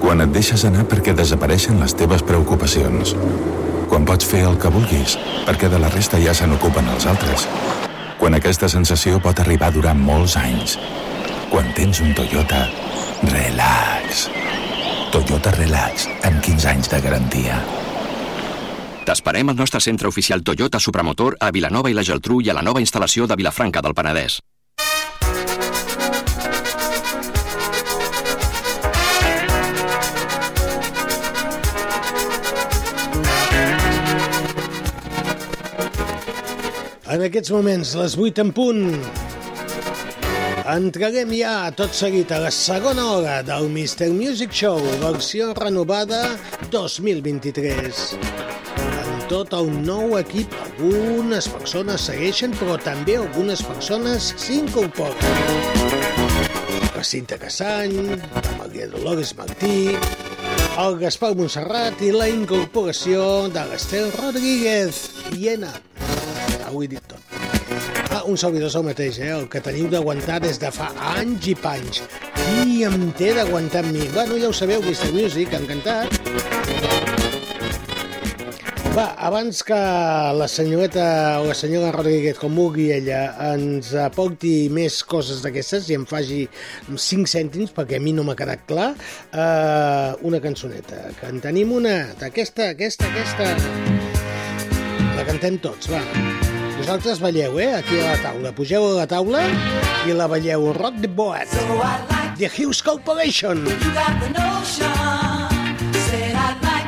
Quan et deixes anar perquè desapareixen les teves preocupacions. Quan pots fer el que vulguis, perquè de la resta ja se n'ocupen els altres. Quan aquesta sensació pot arribar a durar molts anys. Quan tens un Toyota, relax. Toyota Relax, amb 15 anys de garantia. T'esperem al nostre centre oficial Toyota Supramotor a Vilanova i la Geltrú i a la nova instal·lació de Vilafranca del Penedès. En aquests moments, les 8 en punt, entreguem ja tot seguit a la segona hora del Mr. Music Show, versió renovada 2023. Amb tot el nou equip, algunes persones segueixen, però també algunes persones s'incorporen. La Cinta Cassany, la Maria Dolores Martí, el Gaspar Montserrat i la incorporació de l'Estel Rodríguez. Iena. He dit tot. Ah, un servidor és el mateix, eh? El que teniu d'aguantar des de fa anys i panys. Qui em té d'aguantar amb mi? Bueno, ja ho sabeu, Mr. Music, encantat. Va, abans que la senyoreta o la senyora Rodríguez, com vulgui ella, ens aporti més coses d'aquestes i em faci 5 cèntims, perquè a mi no m'ha quedat clar, eh, una cançoneta. Que en tenim una, d'aquesta, aquesta, aquesta. La cantem tots, va. Vosaltres balleu, eh, aquí a la taula. Pugeu a la taula i la balleu. Rock the Boat. The Hughes Corporation. You got the notion. Like.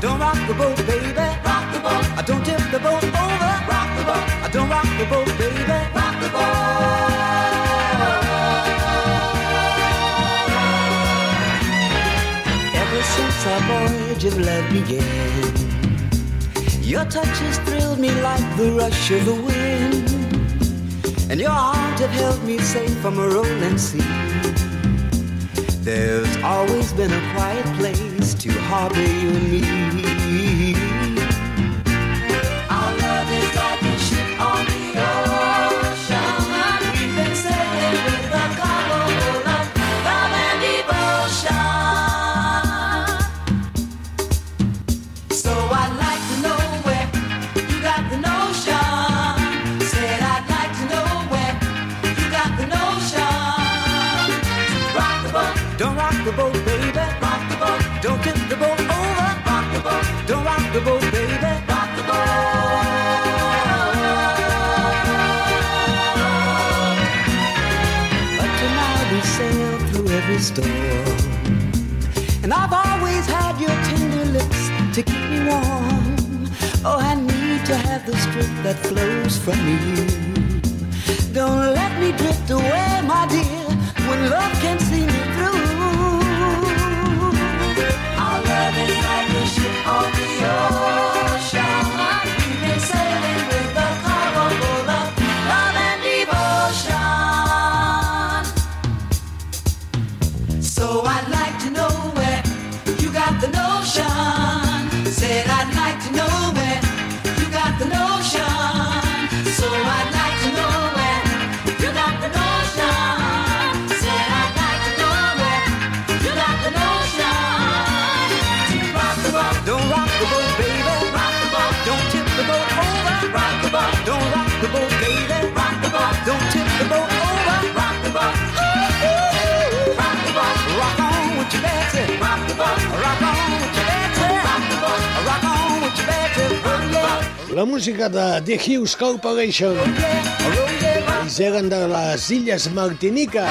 Don't rock the boat, baby. Rock the boat. I don't tip the boat over. Rock the boat. I don't rock the boat, voyage of love began, your touch has thrilled me like the rush of the wind. And your arms have held me safe from a rolling sea. There's always been a quiet place to harbor you and me. Storm. And I've always had your tender lips to keep me warm. Oh, I need to have the strength that flows from you. Don't let me drift away, my dear, when love can see me La música de The Hughes Corporation. Ells eren de les Illes Martinica.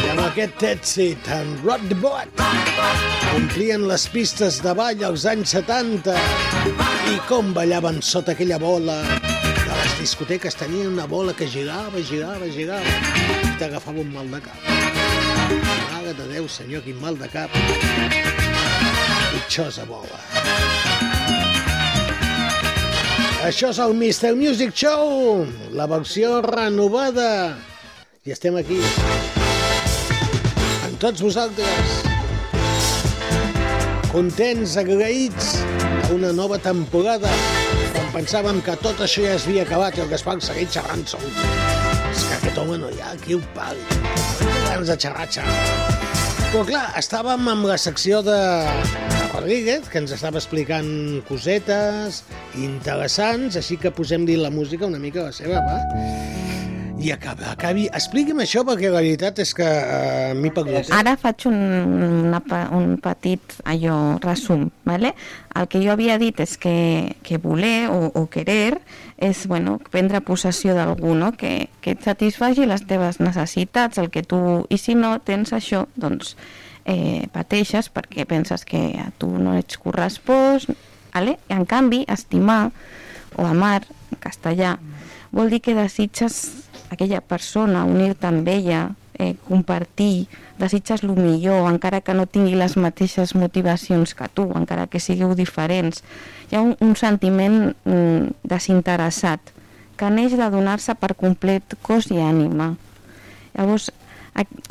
I amb aquest èxit, en Rock the Boat, omplien les pistes de ball als anys 70. I com ballaven sota aquella bola de les discoteques. Tenien una bola que girava, girava, girava. I t'agafava un mal de cap. Mare de Déu, senyor, quin mal de cap. Pitjosa bola. Això és el Mr. Music Show, la versió renovada. I estem aquí amb tots vosaltres. contents, agraïts d'una nova temporada. Quan pensàvem que tot això ja es havia acabat i el Gaspar segueix xerrant sol. És que aquest home no hi ha qui ho pagui. Ganes de xerrar, xerrar. Però clar, estàvem amb la secció de Rodríguez, que ens estava explicant cosetes interessants, així que posem-li la música una mica la seva, va? I acaba, acabi. Expliqui'm això, perquè la veritat és que uh, m'he perdut. Ara faig un, una, un petit allò resum, ¿vale? El que jo havia dit és que, que voler o, o querer és bueno, prendre possessió d'algú, no? que, que et satisfaci les teves necessitats, el que tu... I si no tens això, doncs eh, pateixes perquè penses que a tu no ets correspost, ¿vale? I en canvi, estimar o amar, en castellà, vol dir que desitges aquella persona, unir-te amb ella, eh, compartir, desitges el millor, encara que no tingui les mateixes motivacions que tu, encara que sigueu diferents. Hi ha un, un sentiment mm, desinteressat que neix de donar-se per complet cos i ànima. Llavors,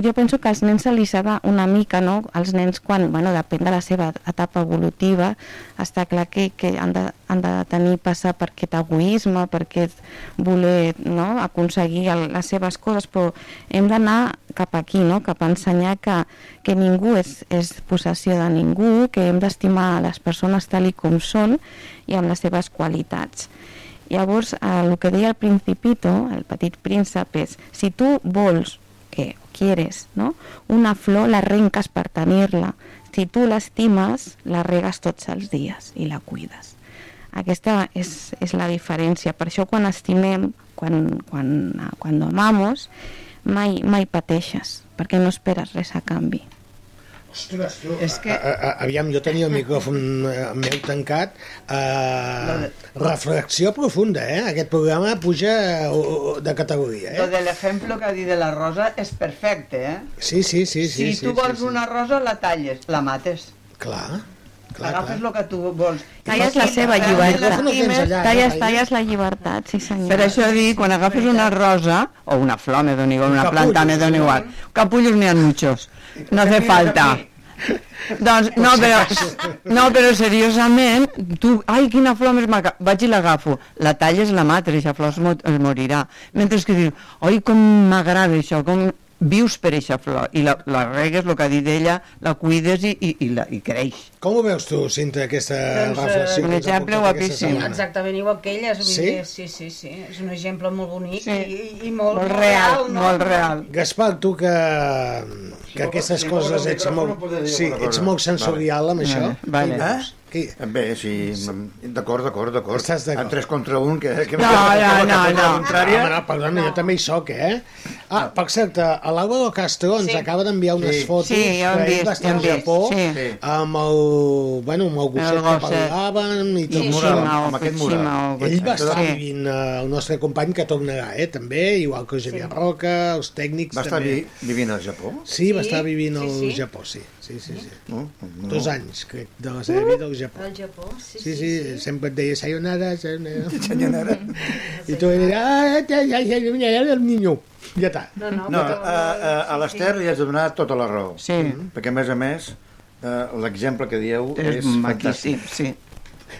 jo penso que als nens se li s'ha una mica, no? Els nens, quan, bueno, depèn de la seva etapa evolutiva, està clar que, que han, de, han de tenir, passar per aquest egoisme, per aquest voler no? aconseguir el, les seves coses, però hem d'anar cap aquí, no? cap a ensenyar que, que ningú és, és possessió de ningú, que hem d'estimar les persones tal i com són i amb les seves qualitats. Llavors, eh, el que deia al principito, el petit príncep, és si tu vols quieres, ¿no? Una flor la arrenques per tenir-la. Si tu l'estimes, la regues tots els dies i la cuides. Aquesta és, és la diferència. Per això quan estimem, quan, quan, quan amamos, mai, mai pateixes, perquè no esperes res a canvi. Ostres, tu, és que... A, a, aviam, jo tenia el micròfon eh, meu tancat. Uh, reflexió profunda, eh? Aquest programa puja uh, de categoria, Lo eh? del ejemplo que ha dit de la rosa és perfecte, eh? Sí, sí, sí. sí si sí, tu vols sí, sí. una rosa, la talles, la mates. Clar, clar, Agafes el que tu vols. Talles la seva llibertat. Talles, talles la llibertat, sí senyor. Per això dic, quan agafes una rosa, o una flor, me dona igual, una planta, me dona no? igual. Capullos n'hi ha muchos. No hace falta. Doncs, no, però, no, però seriosament, tu, ai, quina flor més maca, vaig i l'agafo, la talles, la mates, aquesta flor es morirà. Mentre que dius, oi, com m'agrada això, com vius per aquesta flor, i la, la regues, el que ha dit ella, la cuides i, i, i, la, i creix. Com ho veus tu, Cinta, aquesta Doncs, eh, reflexió? un exemple guapíssim. Exactament igual que ella, és, Sí? sí? sí, sí, sí, és un exemple molt bonic Sí. i, i molt, Molt real, no? molt real. Gaspar, tu que, que aquestes si coses ets molt, sí, ets molt sensorial amb Vale. això. Vale. Eh? Què? Bé, sí, d'acord, d'acord, d'acord. Estàs d'acord? En 3 contra 1, que... que No, no, no, no. contrària. Home, no, perdona, jo també hi soc, eh? Ah, per cert, a l'Alvaro Castro ens Sí. acaba d'enviar unes Sí. fotos Sí, ja ho hem que ell vist, va estar ja al hem vist, Japó sí. amb el, bueno, amb el gosset El que parlaven i tot. Sí, Mural, sí, amb aquest mural. Ell va estar Sí. vivint, eh, el nostre company que tornarà, eh, també, igual que Javier Roca, els tècnics Va estar vivint al Japó? Sí, va estar vivint al. Japó, sí. Sí, sí, sí. No, no. Dos anys, crec, de la seva vida al Japó. Al Japó, sí, Sí, sí, sí, sempre et deia sayonara, sayonara. sayonara. I tu dius, ah, ja, ja, ja, ja, el niño. Ja està. No, no, No, però- a, a, a l'Ester li has de donar tota la raó. Sí. Perquè, a més a més, eh, l'exemple que dieu És és, maquíssim, fantàstic. sí.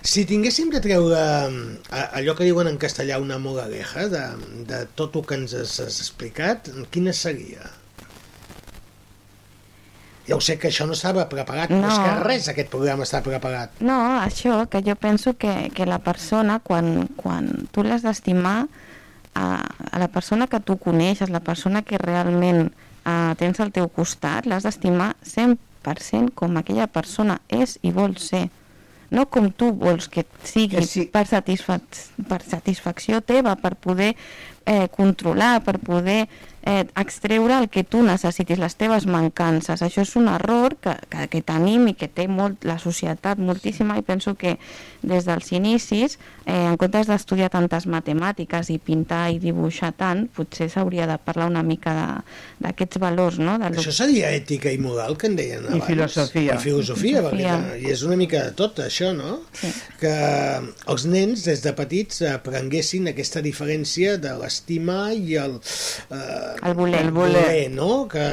Si tinguéssim de treure eh, allò que diuen en castellà una moraleja de, de tot el que ens has explicat, quina seria? Ja ho sé que això no estava preparat, no. però és que res aquest programa està preparat. No, això, que jo penso que, que la persona, quan, quan tu l'has d'estimar, a, a la persona que tu coneixes, la persona que realment eh, tens al teu costat, l'has d'estimar 100% com aquella persona és i vol ser. No com tu vols que sigui sí. per, satisfac per satisfacció teva, per poder eh, controlar, per poder eh, extreure el que tu necessitis, les teves mancances. Això és un error que, que, que tenim i que té molt la societat moltíssima i penso que des dels inicis, eh, en comptes d'estudiar tantes matemàtiques i pintar i dibuixar tant, potser s'hauria de parlar una mica de- d'aquests valors, no? De Això seria ètica i moral, que en deien abans. filosofia. I filosofia, perquè Filosofia. i és una mica de tot, això, no? Sí. Que els nens, des de petits, aprenguessin aquesta diferència de l'estimar i el... Eh, El voler. el voler, no? Que,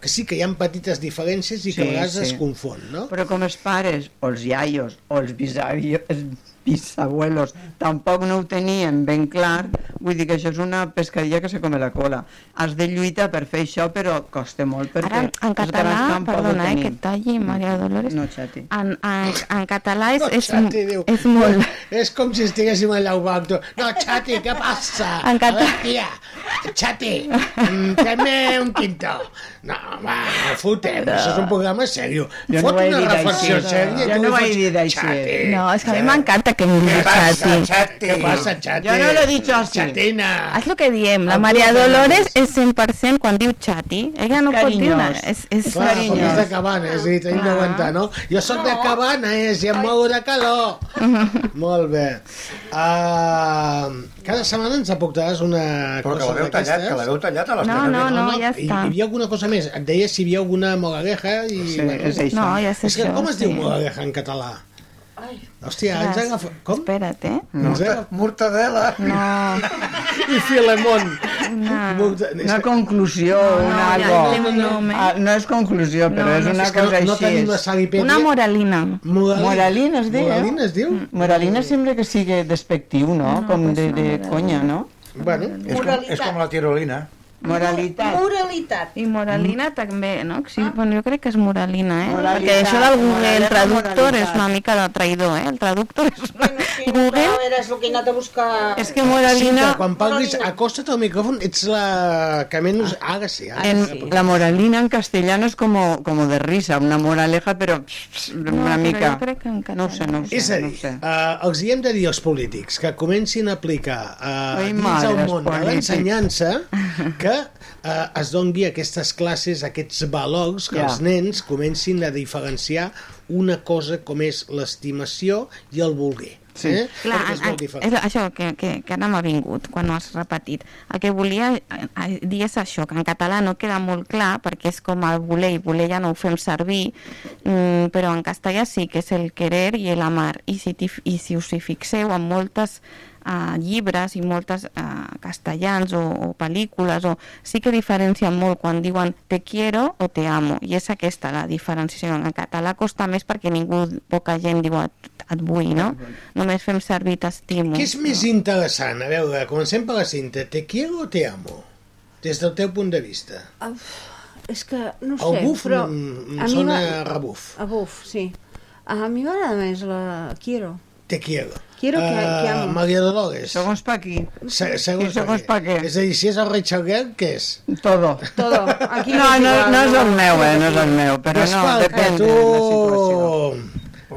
que sí que hi ha petites diferències i que Sí, a vegades sí. es confon, no? Però com els pares, o els iaios, o els bisavios, els bisabuelos, tampoc no ho tenien ben clar, vull dir que això és una pescadilla que se come la cola. Has de lluitar per fer això, però costa molt perquè Ara, en català, perdona, eh, que talli, Maria Dolores. No, xati. En, en, en català és, No, és, xati, diu. és molt... És com si estiguéssim banc. tu, No, Xati, què passa? En A català. veure, tia, Xati, mm, fem-me un quinto. No, va, no fotem, això és un programa seriós. Jo no Fot he una reflexió així. sèria. Jo no li ho he fots, dit així. Xati, No, és que a mi m'encanta que Què digui passa, Xati. Xati? Què passa, Xati? Jo no lo he dicho así. Xatina. És el que diem, la Maria no Dolores és 100% quan diu xati. Ella no pot dir una... Carinyós. És, és Clar, perquè és de Cabanes, i tenim d'aguantar, no? Jo sóc de Cabanes i em mou de calor. Molt bé. Uh, cada setmana ens aportaràs una Però que cosa d'aquestes. que l'haveu tallat a les No, tres. no, no, ja I, està. hi havia alguna cosa més. Et deia si hi havia alguna moraleja i... Sí, és això. No, ja és És que com es sí. diu moraleja en català? Hòstia, ens Res. agafa... Com? Espera't, eh? Ens agafa... Mortadela. No, I Filemón. una... Morta- és Una conclusió, No, un no, ja algo. nom, eh? Ah, no és conclusió, però No, és no, una és cosa no, no així. tenim la Sally Petty. Una moralina. Moralina. Moralina es diu? Moralina es diu? Moralina sembla que sigui despectiu, no? No, Com de, no, de conya, no? Bueno, És com, és com la tirolina. Moralitat. Moralitat. I moralina també, no? Sí, bueno, jo crec que és moralina, eh? Moralitat, Perquè això del Google moralina, Traductor és una mica de traïdor, eh? El traductor és... Bueno, sí, Google no, era el que he anat a buscar... és que Sí, moralina... que quan parlis, Moralina. acosta't al micròfon, ets la que menys... Ara sí, ara En, sí. la moralina en castellano es como, como de risa, una moraleja, pero No, una però mica... jo crec que en català. No ho sé, no ho sé. És a no dir, ho sé. uh, els hi hem de dir als polítics que comencin a aplicar uh, Ai, dins madre, el món de l'ensenyança que uh, es doni aquestes classes, aquests valors, que Ja. els nens comencin a diferenciar una cosa com és l'estimació i el voler. Sí. Eh? Clar, és molt en- diferent. és això que, que, que ara m'ha vingut quan ho has repetit. El que volia eh, eh, dir és això, que en català no queda molt clar perquè és com el voler i voler ja no ho fem servir, mm, però en castellà sí que és el querer i el amar. I si, i si us hi fixeu en moltes uh, llibres i moltes uh, castellans o, o pel·lícules o sí que diferencien molt quan diuen te quiero o te amo i és aquesta la diferenciació en català costa més perquè ningú, poca gent diu et, et vull, no? Només fem servir t'estimo. Què és més interessant? A veure, comencem per la cinta. Te quiero o te amo? Des del teu punt de vista. És que, no El sé, buf però... em- em a mi sona rebuf. A buf, sí. A mi m'agrada més la Quiero. Te quiero. Quiero que- Eh, que amo. Maria Dolores. Segons pa aquí. Se, segons, I segons pa què? És a dir, si és el rei Xaguer, què és? Todo. Todo. Aquí No, no, no és el meu, eh? No és el meu, però no, Gaspar, depèn que de la situació.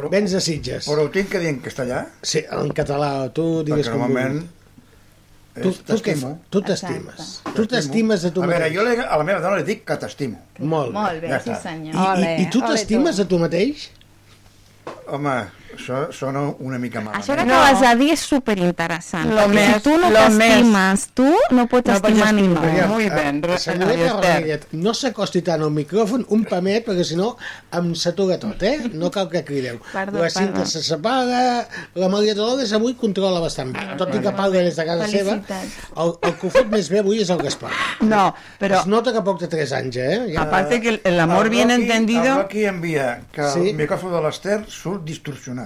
tu vens de Sitges. Però ho tinc que dir en castellà? Sí, en català, tu digues Perquè com normalment vulguis. Tu, tu, què fa? tu t'estimes. Tu t'estimes de tu A veure, mateix. jo li- a la meva dona li dic que t'estimo. Molt bé. Molt bé, Ja sí senyor. I, i, I tu t'estimes tu. de tu mateix? Home, això sona una mica malament. Això que acabes de dir és superinteressant. Lo perquè més- si tu no t'estimes, tu no pots No estimar ningú. Muy ben, Esther. Rodríguez, no s'acosti tant al micròfon un pamet, perquè si no em satura tot, eh? No cal que crideu. Perdó, la cinta perdó. se separa, la Maria Dolores avui controla bastant bé, tot i que parla des de casa seva. El, el que ho fot més bé avui és el Gaspar. No, però Es nota que poc té 3 anys, eh? Ja... aparte que el- el amor bien entendido... El Rocky envia que Sí. el micròfon de l'Ester surt distorsionat.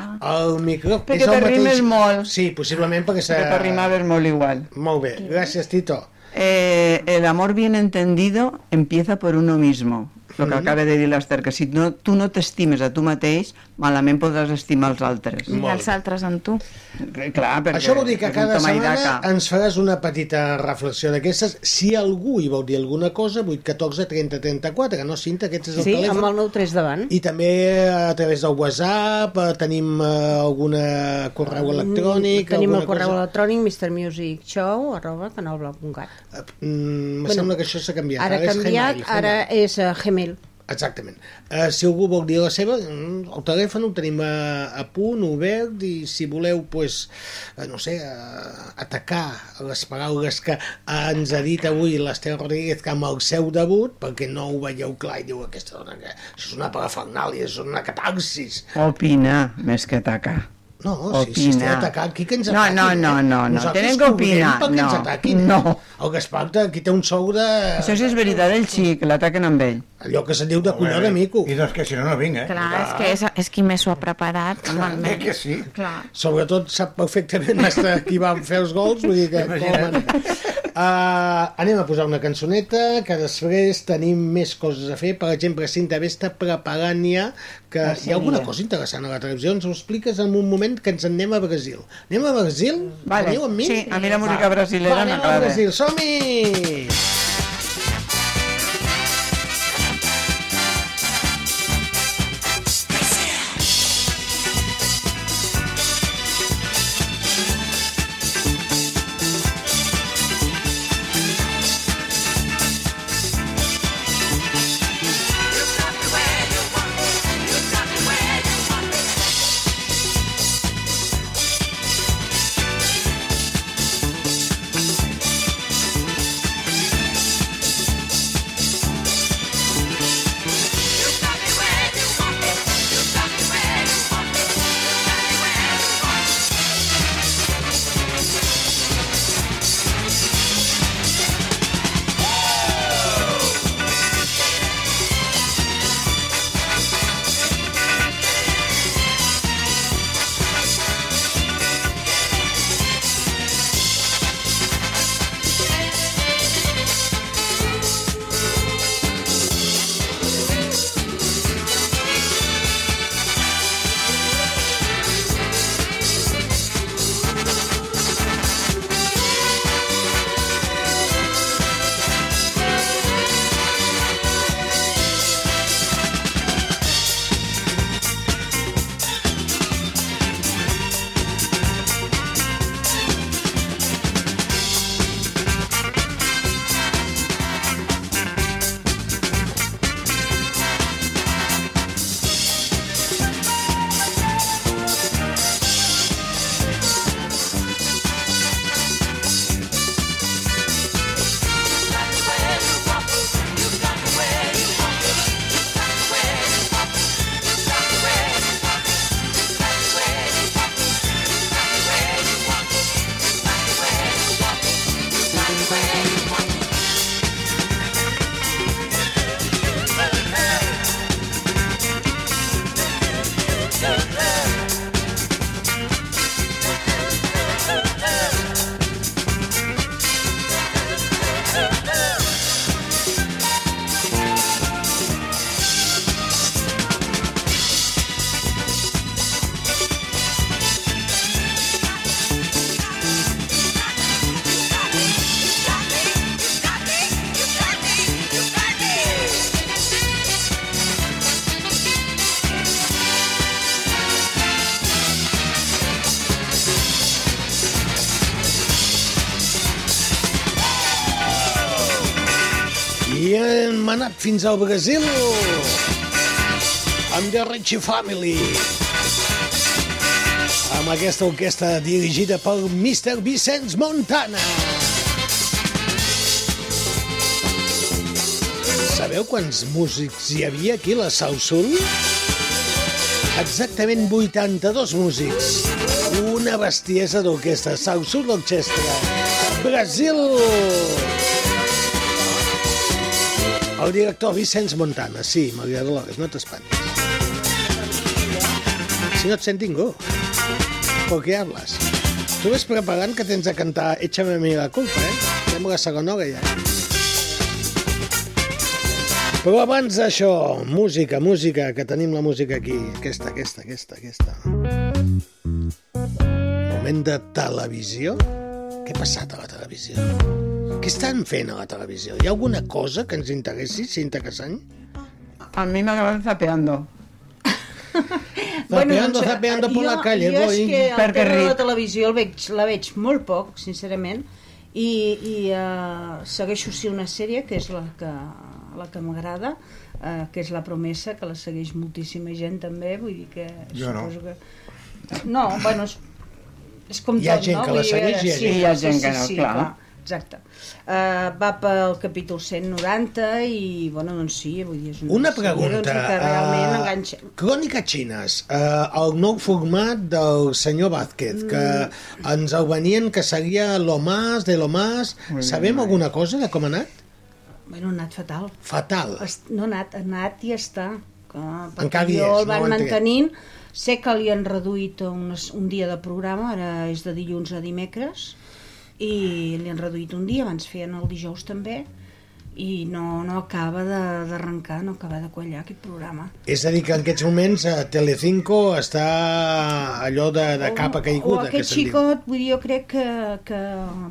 El micròfon Perquè t'arrimes mateix... molt. Sí, possiblement perquè. Que t'arrimaves molt igual. Molt bé, gràcies, Tito. Eh, el amor bien entendido empieza por uno mismo. Lo que acaba de dir l'Ester, que si no, tu no t'estimes a tu mateix, malament podràs estimar els altres. I els altres en tu. Eh, Clar, perquè Això vol dir que és cada setmana ens faràs una petita reflexió d'aquestes. Si algú hi vol dir alguna cosa, 8 14 30 34, no, Cinta, aquest és el Sí, telèfon. amb el 9-3 davant. I també a través del WhatsApp eh, tenim eh, alguna correu electrònic. Tenim el correu cosa... electrònic mrmusicshow arroba canalblau.cat. Mm, me sembla que això s'ha canviat. Ara és canviat, Gmail, ara Gmail. és Gmail. Exactament. Uh, si algú vol dir la seva, mm, el telèfon ho tenim a, a punt, obert, i si voleu, pues, uh, no sé, uh, atacar les paraules que ens ha dit avui l'Ester Rodríguez amb el seu debut, perquè no ho veieu clar i diu aquesta dona que és una parafernàlia, és una catarsis. Opina més que atacar. No, si, si estem atacant, aquí que ens No, ataquin. no, no, eh? no, no, Nosaltres tenen que cobrem opinar, perquè ens no, ataquin. eh? no. El Gaspar aquí té un sou de... Això sí és veritat, el xic, l'ataquen amb ell. Allò que se'n diu de colló de mico. I doncs que si no, no vinc, eh? Clar, és que és, és qui més ho ha preparat. normalment. que sí. Clar. Sobretot sap perfectament qui va fer els gols, vull dir que... Imagina't. Uh, anem a posar una cançoneta, que després tenim més coses a fer. Per exemple, Cinta B està preparant ja que La hi ha alguna cosa interessant a la televisió. Ens ho expliques en un moment que ens en anem a Brasil. Anem a Brasil? Vale. Veniu amb mi? Sí, a mi la música brasilera Va, anem a m'agrada. Brasil, som-hi! Fins al Brasil amb The Ritchie Family amb aquesta orquestra dirigida per Mr. Vicenç Montana. Sabeu quants músics hi havia aquí a la Sausul? Exactament 82 músics. Una bestiesa d'orquestra. Sausul Orchestra. Brasil! El director Vicenç Montana, sí, Maria Dolores, no t'espantis. Si no et sent ningú, ¿por qué hablas? Tu ves preparant que tens de cantar Échame a mi la culpa, eh? A la segona hora ja. Però abans d'això, música, música, que tenim la música aquí. Aquesta, aquesta, aquesta, aquesta. Moment de televisió. Què ha passat a la televisió? Què estan fent a la televisió? Hi ha alguna cosa que ens interessi, Cinta Casany? A mi m'agrada zapeando. Zapeando, zapeando por la calle, Jo és voy. que el Perquè tema de la ric. televisió el veig, la veig molt poc, sincerament, i, i uh, segueixo sí una sèrie que és la que, la que m'agrada, uh, que és La Promesa, que la segueix moltíssima gent també, vull dir que... Jo no. Que... No, bueno, és, és com Hi ha tot, gent no? que la segueix i hi ha sí, gent- Hi ha sí, gent sí, que no, sí, clar. Exacte. Uh, va pel capítol 190 i, bueno, doncs sí, vull dir, és una, Una sèrie, pregunta. doncs, que realment eh, enganxa. Cròniques xines, eh, el nou format del senyor Vázquez, que Mm. ens el venien que seria lo más de lo más. Sabem alguna cosa de com ha anat? Bueno, ha anat fatal. Fatal. No ha anat, ha anat i està. Que, Encara hi és, el no van entenc. mantenint. Sé que li han reduït unes, un dia de programa, ara és de dilluns a dimecres, i li han reduït un dia, abans feien el dijous també, i no, no acaba de- d'arrencar, no acaba de quallar aquest programa. És a dir, que en aquests moments a Telecinco està allò de, de capa o caiguda, que aquest se'n diu. xicot, vull dir, jo crec que, que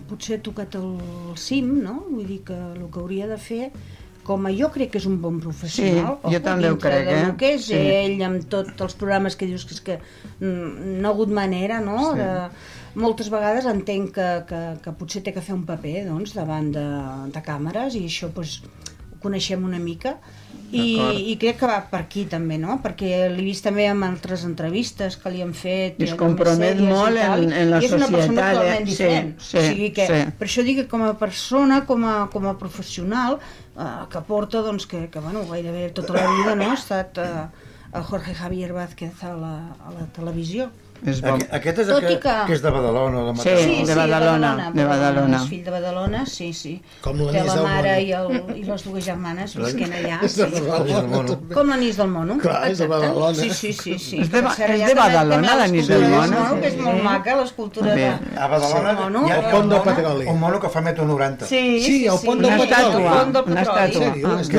potser ha tocat el cim, no? Vull dir que el que hauria de fer com a jo crec que és un bon professional Sí, jo també ho crec, eh? que és Sí. ell amb tots els programes que dius que és que mm, no ha hagut manera no? Sí. de, moltes vegades entenc que, que, que potser té que fer un paper doncs, davant de, de càmeres i això doncs, ho coneixem una mica i, i crec que va per aquí també, no? Perquè l'he vist també en altres entrevistes que li han fet I es eh, compromet molt en- en la i és una persona societat, eh? totalment Sí, diferent sí, o sigui que, sí. per això dic que com a persona, com a, com a professional eh, que porta, doncs, que, que bueno, gairebé tota la vida no? ha estat eh, Jorge Javier Vázquez a la, a la televisió És bo. Aqu aquest és Tot el que, que- que és de Badalona, de Sí, Mataró. de Badalona, de Badalona. És fill de Badalona, sí, sí. Com Té la del mare i, el, i les dues germanes visquent allà. És de Sí. Badalona. Com l'anís del mono. Clar, és de. Badalona. Sí, sí, sí. sí. És de és de Badalona, l'anís del mono? Que és molt Sí. maca, l'escultura de... A Badalona Sí, mono, hi ha el pont del mono. petroli. un mono que fa metro 90. Sí, Sí, el pont del petroli. una estàtua.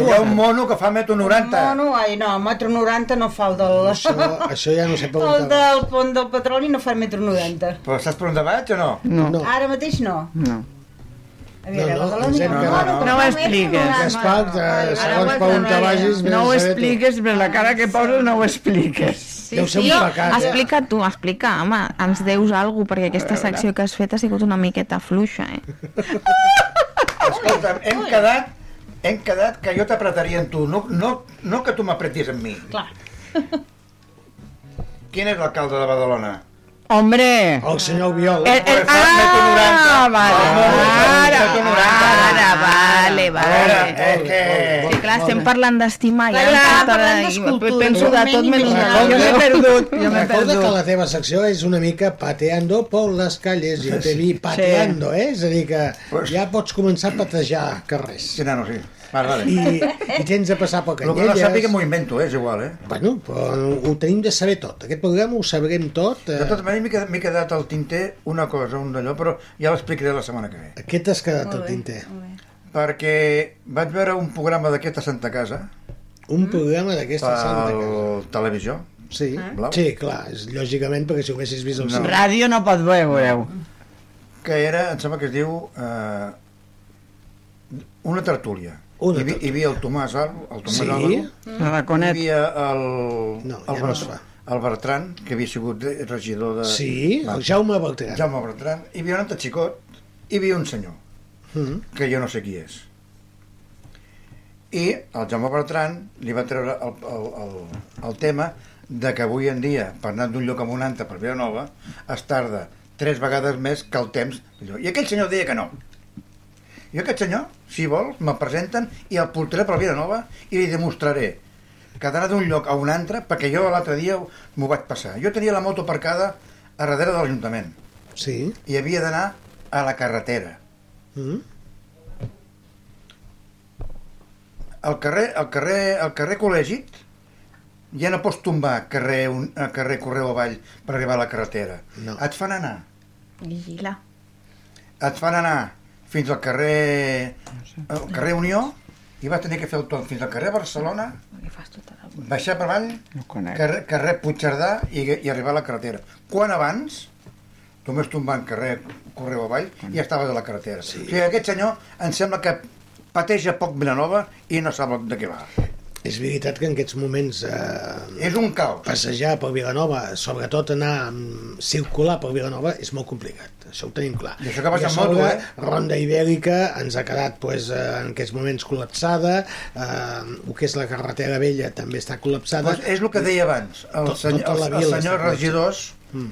Hi ha un mono que fa metro 90. Mono, ai, no, metro 90 no fa el del... Això, ja no sé per on El del pont del petroli no fa metro 90. Però saps per on vaig o no? No, No. Ara mateix no. no. A veure, No, no, No ho expliques. metro 90. Gaspar, Ai, segons ara per on ho te vagis... No ho expliques, per la cara que poses no ho expliques. Sí, Deu ser sí. un pecat, eh? Explica tu, explica, home, ens deus alguna perquè aquesta secció que has fet ha sigut una miqueta fluixa, eh? Escolta'm, hem quedat, hem quedat que jo t'apretaria en tu, no, no, no que tu m'apretis en mi. Clar. Quin és l'alcalde de Badalona? Hombre! El senyor Viol. El, el, Pues fa metro 90. ah, vale, ara, metro 90. Ara, vale, vale. és que... Sí, clar, estem parlant d'estimar ja. Clar, parlant la- d'escultura, Penso de tot menys de... Jo m'he perdut, jo m'he Recorda que perdut. la teva secció és una mica pateando por les calles, jo te vi pateando, eh? És a dir, que ja pots començar a patejar carrers. Sí, nano, sí. Vale, vale. I, i tens de passar per El que no canyelles. sàpiga m'ho invento, eh? és igual, eh? Bueno, però ho tenim de saber tot. Aquest programa ho sabrem tot. De Eh, totes maneres, m'he quedat, al tinter una cosa, un d'allò, però ja l'explicaré la setmana que ve. què t'has quedat al tinter? Perquè vaig veure un programa d'aquesta Santa Casa, Un programa d'aquesta santa casa. per televisió, Sí, Blau. sí, clar, és, lògicament, perquè si ho haguessis vist al No. Ràdio no pot veure-ho. que era, em sembla que es diu, eh, una tertúlia. Hi, havia, hi havia el Tomàs el Tomàs Sí? Álvaro, La hi havia el, No, el, ja no es fa. el Bertran, que havia sigut regidor de... Sí, Va. el Jaume Beltrán. Jaume Bertran. Hi havia un altre xicot, hi havia un senyor, Mm. que jo no sé qui és. I el Jaume Bertran li va treure el, el, el, el tema de que avui en dia, per anar d'un lloc a un altre per Vilanova, es tarda tres vegades més que el temps. I aquell senyor deia que no. I aquest senyor, si vol, me presenten i el portaré per Vilanova i li demostraré que d'anar d'un lloc a un altre, perquè jo l'altre dia m'ho vaig passar. Jo tenia la moto aparcada a darrere de l'Ajuntament Sí. i havia d'anar a la carretera. Mm. Al carrer, al carrer, al carrer Col·legit ja no pots tombar carrer, un, a carrer Correu avall per arribar a la carretera. No. Et fan anar. Vigila. Et fan anar fins al carrer, al carrer Unió i vas tenir que fer el torn fins al carrer Barcelona, tota baixar per avall, carrer, carrer Puigcerdà i, i arribar a la carretera. Quan abans, només tombant carrer Correu avall, ja estaves a la carretera. Sí. O sigui, aquest senyor em sembla que pateja poc Vilanova i no sap de què va. És veritat que en aquests moments eh, És un caos. passejar per Vilanova, sobretot anar circular per Vilanova, és molt complicat. Això ho tenim clar. I això que vas a en moto, sobre, eh? Ronda Ibèrica ens ha quedat pues, eh, en aquests moments col·lapsada, eh, el que és la carretera vella també està col·lapsada. Pues és el que deia abans. El Tot- senyor, tota els, els senyors regidors, Mm.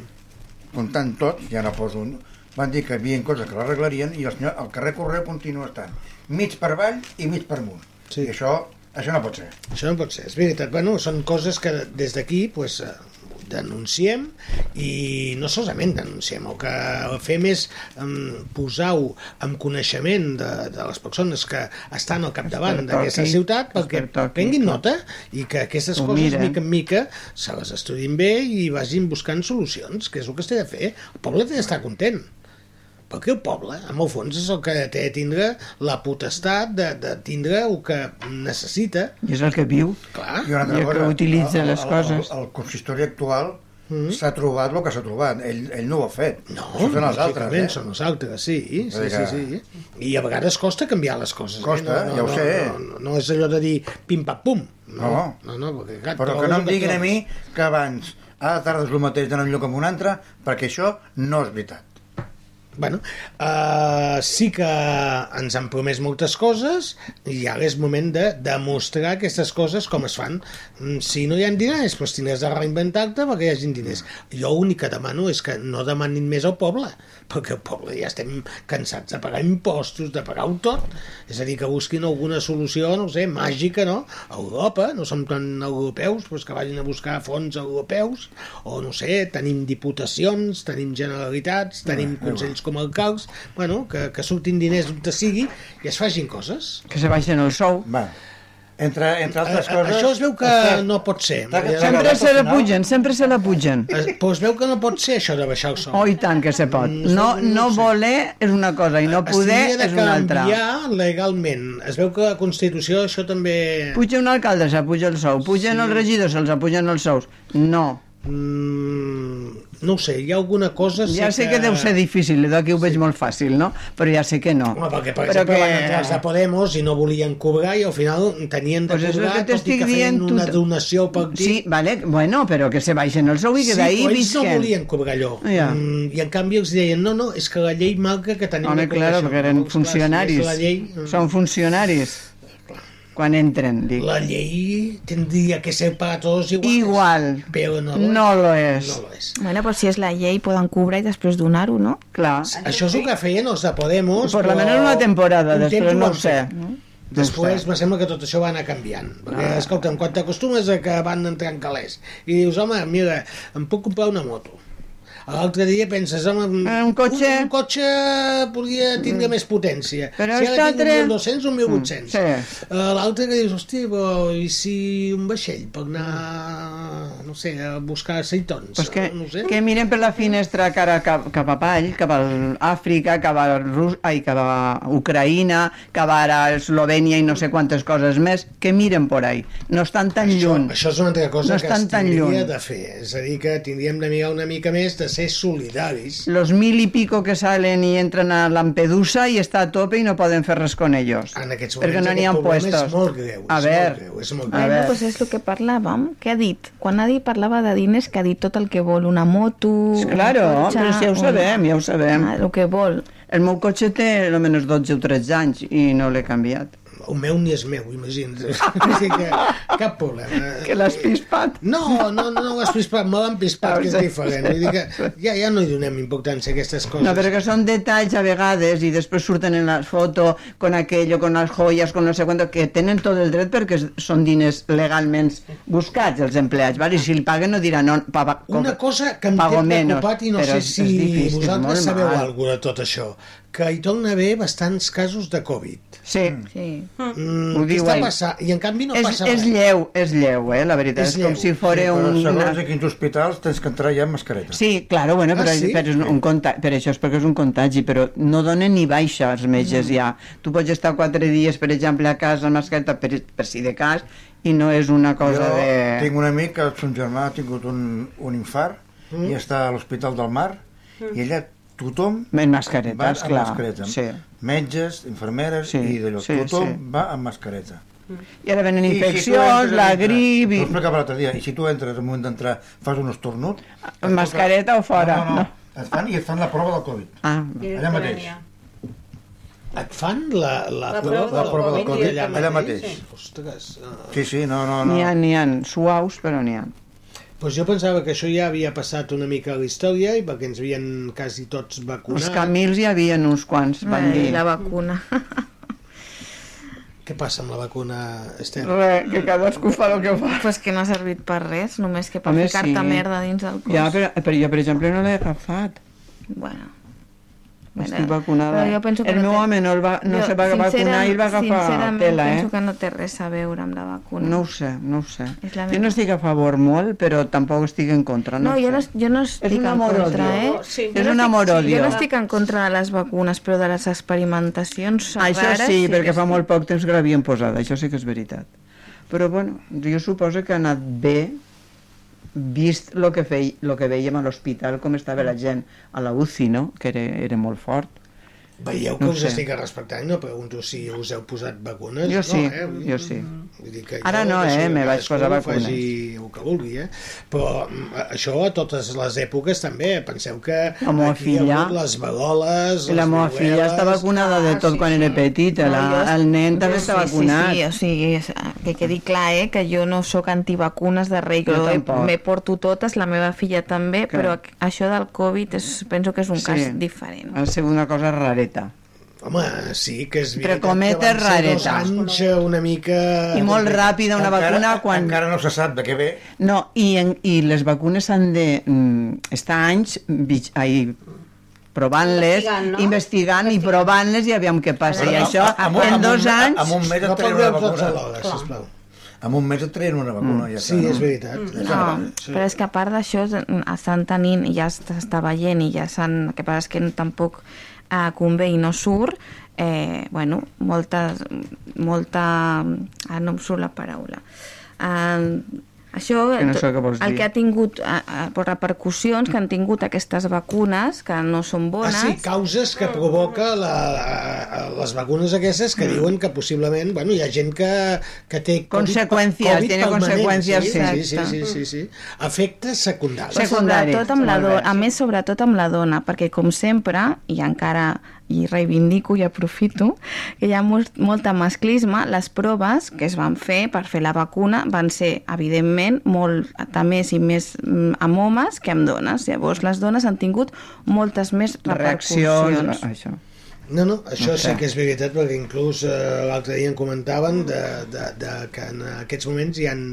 comptant tot, ja no poso un, van dir que hi havia coses que l'arreglarien i el, senyor, el carrer Correu continua estant mig per avall i mig per amunt. Sí. I això, això no pot ser. Això no pot ser, és veritat. Bueno, són coses que des d'aquí pues, eh, denunciem i no solament denunciem, el que fem és um, posar-ho en coneixement de, de les persones que estan al capdavant d'aquesta ciutat perquè prenguin nota i que aquestes Ho coses, miren. mica en mica, se les estudin bé i vagin buscant solucions, que és el que té de fer. El poble té d'estar content perquè el poble, en el fons, és el que té de tindre la potestat de, de tindre el que necessita. I és el que viu. Clar. I una altra I el que cosa, utilitza el, les el, coses. El, el consistori actual s'ha trobat el que s'ha trobat. Ell, ell no ho ha fet. No, Això són els altres, eh? Són els altres, sí, sí, sí, que- sí. I a vegades costa canviar les coses. Costa, eh? no, ja ho no, sé. No, no, no, és allò de dir pim-pam-pum. No, No. no, no, perquè, clar, Però que no em diguin a mi que abans a la tarda és el mateix d'anar un lloc amb un altre, perquè això no és veritat. Bueno, uh, sí que ens han promès moltes coses i ara és moment de demostrar aquestes coses com es fan. Mm, Si no hi ha diners, doncs tindràs de reinventar-te perquè hi hagi diners. Jo l'únic que demano és que no demanin més al poble, perquè el poble ja estem cansats de pagar impostos, de pagar-ho tot. És a dir, que busquin alguna solució, no sé, màgica, no? A Europa, no som tan europeus, doncs que vagin a buscar fons europeus, o no sé, tenim diputacions, tenim generalitats, tenim consells comarcals, bueno, que, que surtin diners d'on sigui i es facin coses. Que se baixen el sou. Va. Entre, entre altres coses... Això es veu que està- no pot ser. Sempre se la pugen, sempre se la pugen. Es, però es veu que no pot ser això de baixar el sou. Oh, i tant que se pot. Mm, No, no voler és una cosa i no Es poder és una altra. canviar legalment. Es veu que la Constitució això també... Puja un alcalde, s'apuja el sou. Pugen Sí. els regidors, se'ls apugen els sous. No. Mm, no ho sé, hi ha alguna cosa... Ja sé que deu ser difícil, d'aquí ho veig molt fàcil, no? Però ja sé que no. Home, perquè, per Però exemple, que- van entrar els de Podemos i no volien cobrar i al final tenien de Pues cobrar que tot i que feien tu- una donació pel partit. Sí, vale, bueno, però que se baixen el sou i que sí, d'ahir però ells no visquen. volien cobrar allò. Ja. Mm, I en canvi els deien, no, no, és que la llei marca que tenim Home, clar, perquè eren clar, funcionaris. és la llei, mm, Són funcionaris. Quan entren, dic. la llei tindria que ser para todos igual. Igual. Però no, lo No lo és. No lo és. Bueno, pues si és la llei poden cobrar i després donar-ho, no? Clar. Això és el que feien els de Podemos. Per la però menys una temporada, un després no ho sé. Després me sembla que tot això va anar canviant. Perquè, Ah. escolta'm, quan t'acostumes a que van entrant calés i dius, home, mira, em puc comprar una moto. L'altre dia penses, home, un cotxe... un, un cotxe podria tindre més potència. Però si ara tinc altre- un 1.200 o un 1.800. Mm, sí. Uh, L'altre que dius, hosti, però i si un vaixell per anar, no sé, a buscar aceitons? Pues que, no sé. que miren per la finestra cara cap, cap a Pall, cap a Àfrica, cap a, Rus ai, cap a Ucraïna, cap a Eslovènia i no sé quantes coses més, que miren por ahí. No estan tan Això, lluny. això és una altra cosa No que es tindria lluny. de fer. És a dir, que tindríem de mirar una mica més de ser solidaris. Los mil y pico que salen y entran a Lampedusa y está a tope y no poden fer res con ellos. En aquests Perquè moments no n'hi ha aquest problema puestos. és molt greu. A és ver, molt greu, és molt a greu. Bueno, ver. pues és el que parlàvem. Què ha dit? Quan ha dit parlava de diners, que ha dit tot el que vol, una moto... Sí, claro, un cotxe, però si ja ho un- sabem, ja ho sabem. Ah, el que vol. El meu cotxe té almenys 12 o 13 anys i no l'he canviat. El meu ni és meu, imagina't. o sigui que cap problema. Que l'has pispat. No, no, no, no l'has pispat, me l'han pispat, que és diferent. Vull dir que ja, ja no hi donem importància a aquestes coses. No, però que són detalls a vegades i després surten en la foto con aquello, con las joyas, con no sé quanto, que tenen tot el dret perquè són diners legalment buscats els empleats, ¿vale? i si li paguen no diran no, pa, pa, Una cosa que em té menos, preocupat i no sé si difícil, vosaltres sabeu alguna de tot això, que hi torna a haver bastants casos de Covid. Sí. Sí. Mm, Ho què està passant? I en canvi no és, passa és res. lleu, és lleu, eh, la veritat. És És, com lleu. si fos Sí, un... segons una- a quins hospitals tens que entrar ja amb mascareta. Sí, claro, bueno, però, Ah, sí? però és un, un contagi, per això és perquè és un contagi, però no donen ni baixa als metges ja. Tu pots estar quatre dies, per exemple, a casa amb mascareta per, per si de cas, i no és una cosa jo de... tinc un amic que son germà ha tingut un, un infart Mm. i està a l'Hospital del Mar i allà tothom Amb mascareta, va amb esclar. mascareta. Sí. Metges, infermeres Sí, i d'allò. sí, tothom sí. va amb mascareta. I ara venen I si infeccions, entres la grip... T'ho I... explicava l'altre dia. I si tu entres al moment d'entrar, fas un estornut... Amb mascareta o fora? No, no, no. Et fan, I et fan la prova del Covid. Ah, Allà mateix. Et fan la, la, La prova la prova del Covid allà mateix. Ostres, uh, Sí, sí, no, no, n'hi no. ha, n'hi ha suaus, però n'hi ha. Pues jo pensava que això ja havia passat una mica a la història i perquè ens havien quasi tots vacunat. Els camils hi havia uns quants, van Ai, dir. la vacuna. Què passa amb la vacuna, Esther? Res, que cadascú fa el que fa. Pues que no ha servit per res, només que per ficar-te sí. merda dins del cos. Ja, però, però jo, per exemple, no l'he agafat. Bueno. Estic vacunada. Però jo penso que el no meu té- home no, el va, no Jo, se va vacunar i el va agafar sincerament, tela, eh? penso que no té res a veure amb la vacuna. No ho sé, no ho sé. Jo meva- no estic a favor molt, però tampoc estic en contra. No, No, jo sé. no, jo no estic en contra, eh? Sí. Jo És no un amor-odio. Jo no estic en contra de les vacunes, però de les experimentacions Això rares... sí, perquè fa molt poc temps que l'havien posada, això sí que és veritat. Però bueno, jo suposo que ha anat bé vist el que, fei, lo que veiem a l'hospital, com estava la gent a la UCI, no? que era, era molt fort. Veieu que No us sé. estic respectant, no pregunto si us heu posat vacunes. Jo sí, no, eh? Jo sí. Vull dir que Ara jo no, eh, que me vaig posar vacunes. Faci el que vulgui, eh? Però mm, això a totes les èpoques també. Penseu que La meva aquí hi ha filla- hagut les vegoles, I la meva filla està vacunada de tot quan era petita, la, jo- el nen també està sí, vacunat. Sí, sí, o sigui, és- que quedi clar, eh, que jo no sóc antivacunes de res, Jo jo me porto totes, la meva filla també, Clar. però això del Covid és, penso que és un Sí. cas diferent. Ha sigut una cosa rareta. Home, sí, que és Entre veritat cometes, que van ser dos rareta. anys eh, una mica... I molt ràpida una encara, vacuna quan... Encara no se sap de què ve. No, i, en, i les vacunes han de mm, estar anys ai, provant-les, Investigant, no? investigant i provant-les i aviam què passa. I això, Amb un- en amb un- dos anys... Amb un mes et No treien una tots vacuna. alhora, sisplau. Amb un mes et treien una vacuna. Ja Sí, està, és no? veritat. No, però és que a part d'això estan tenint, i ja s'està veient i ja s'han... El que passa és que tampoc eh, convé i no surt, eh, bueno, molta, molta... Ah, no em surt la paraula. Eh, això, Que no sé què vols el dir. que ha tingut eh, eh, repercussions que han tingut aquestes vacunes que no són Ah, bones sí, causes que provoca la, les vacunes aquestes que diuen que possiblement, bueno, hi ha gent que, que té COVID, Conseqüències, COVID tiene permanent, conseqüències, sí, sí, sí, sí, sí, sí. Efectes secundaris. Però sobretot amb la dona, a més sobretot amb la dona, perquè com sempre, i encara i reivindico i aprofito, que hi ha molt, molta masclisme, les proves que es van fer per fer la vacuna van ser, evidentment, molt més i més mm, amb homes que amb dones. Llavors, les dones han tingut moltes més repercussions. Reaccions, això. No, no, això No sí sé. que és veritat, perquè inclús eh, l'altre dia en comentaven de, de, de, que en aquests moments hi han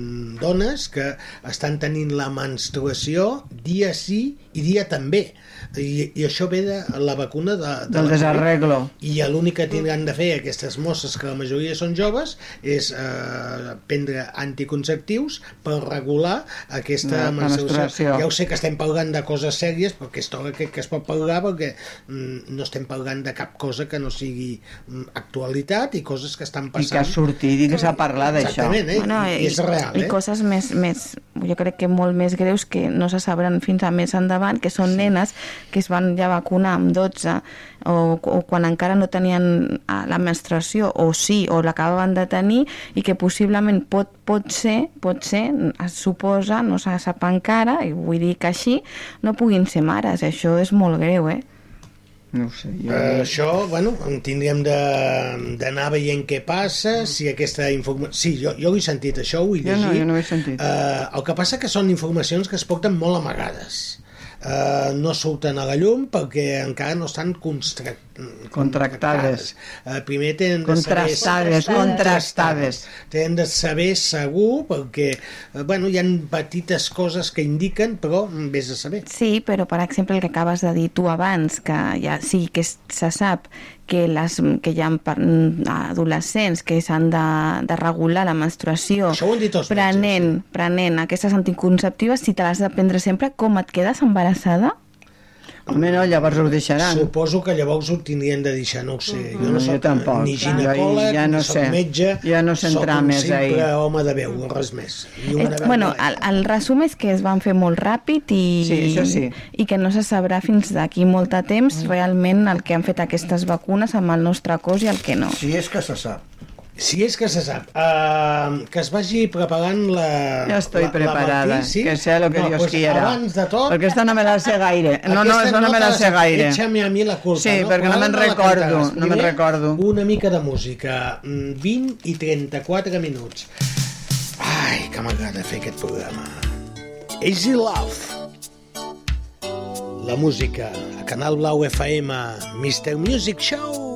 dones que estan tenint la menstruació dia sí i dia també. I, i això ve de la vacuna de, de Del desarreglo. I l'únic que tindran de fer aquestes mosses, que la majoria són joves, és eh, prendre anticonceptius per regular aquesta La- menstruació. Ja ho sé que estem parlant de coses sèries, però aquesta hora crec que es pot parlar perquè mm, no estem parlant de cap cosa que no sigui mm, actualitat i coses que estan I que ha passant. sortit i que s'ha parlat d'això. Exactament, eh? Bueno, I, i és real, i eh? coses més, més, jo crec que molt més greus que no se sabran fins a més endavant, que són sí. nenes que es van ja vacunar amb 12 o, o quan encara no tenien ah, la menstruació, o sí, o l'acabaven de tenir, i que possiblement pot, pot ser, pot ser, es suposa, no se sap encara, i vull dir que així, no puguin ser mares. Això és molt greu, eh? No ho sé. Jo... Uh, això, bueno, en tindríem de- d'anar veient què passa, si aquesta informació... Sí, jo, jo ho he sentit, això ho he Jo no, llegit. jo no ho he sentit. Uh, el que passa que són informacions que es porten molt amagades. Uh, no surten a la llum perquè encara no estan constra... Contractades. Uh, primer tenen de Contrastades, saber... contrastades. Tenen de saber segur perquè, uh, bueno, hi han petites coses que indiquen, però vés a saber. Sí, però per exemple el que acabes de dir tu abans, que ja sí que es- se sap que, les, que hi ha per- mm, adolescents que s'han de, de regular la menstruació Això ho han dit els prenent, prenent aquestes anticonceptives, si te l'has de prendre sempre, com et quedes embarassada? Home, no, llavors ho deixaran. Suposo que llavors ho tindrien de deixar, no ho sé. Jo no No, jo soc tampoc. ni Jo ginecòleg, ja no ni soc sé. metge, Ja no soc un més ahí. simple home de veu, res més. I una Eh, veu bueno, el, el resum és que es van fer molt ràpid i, Sí, això sí. i que no se sabrà fins d'aquí molt de temps realment el que han fet aquestes vacunes amb el nostre cos i el que no. Si és que se sap. Si és que se sap, uh, que es vagi preparant la... Ja estoy la, preparada, la Martí, sí? que sea lo que no, Dios pues, quiera. Abans de tot... Perquè esta no me la sé gaire. No, no, aquesta això no me la sé gaire. Échame a mi la culpa, Sí, no? perquè Però no me'n recordo, cantaràs. no me'n Primer, recordo. Una mica de música, mm, 20 i 34 minuts. Ai, que m'agrada fer aquest programa. Easy Love. La música a Canal Blau FM, Mr. Music Show.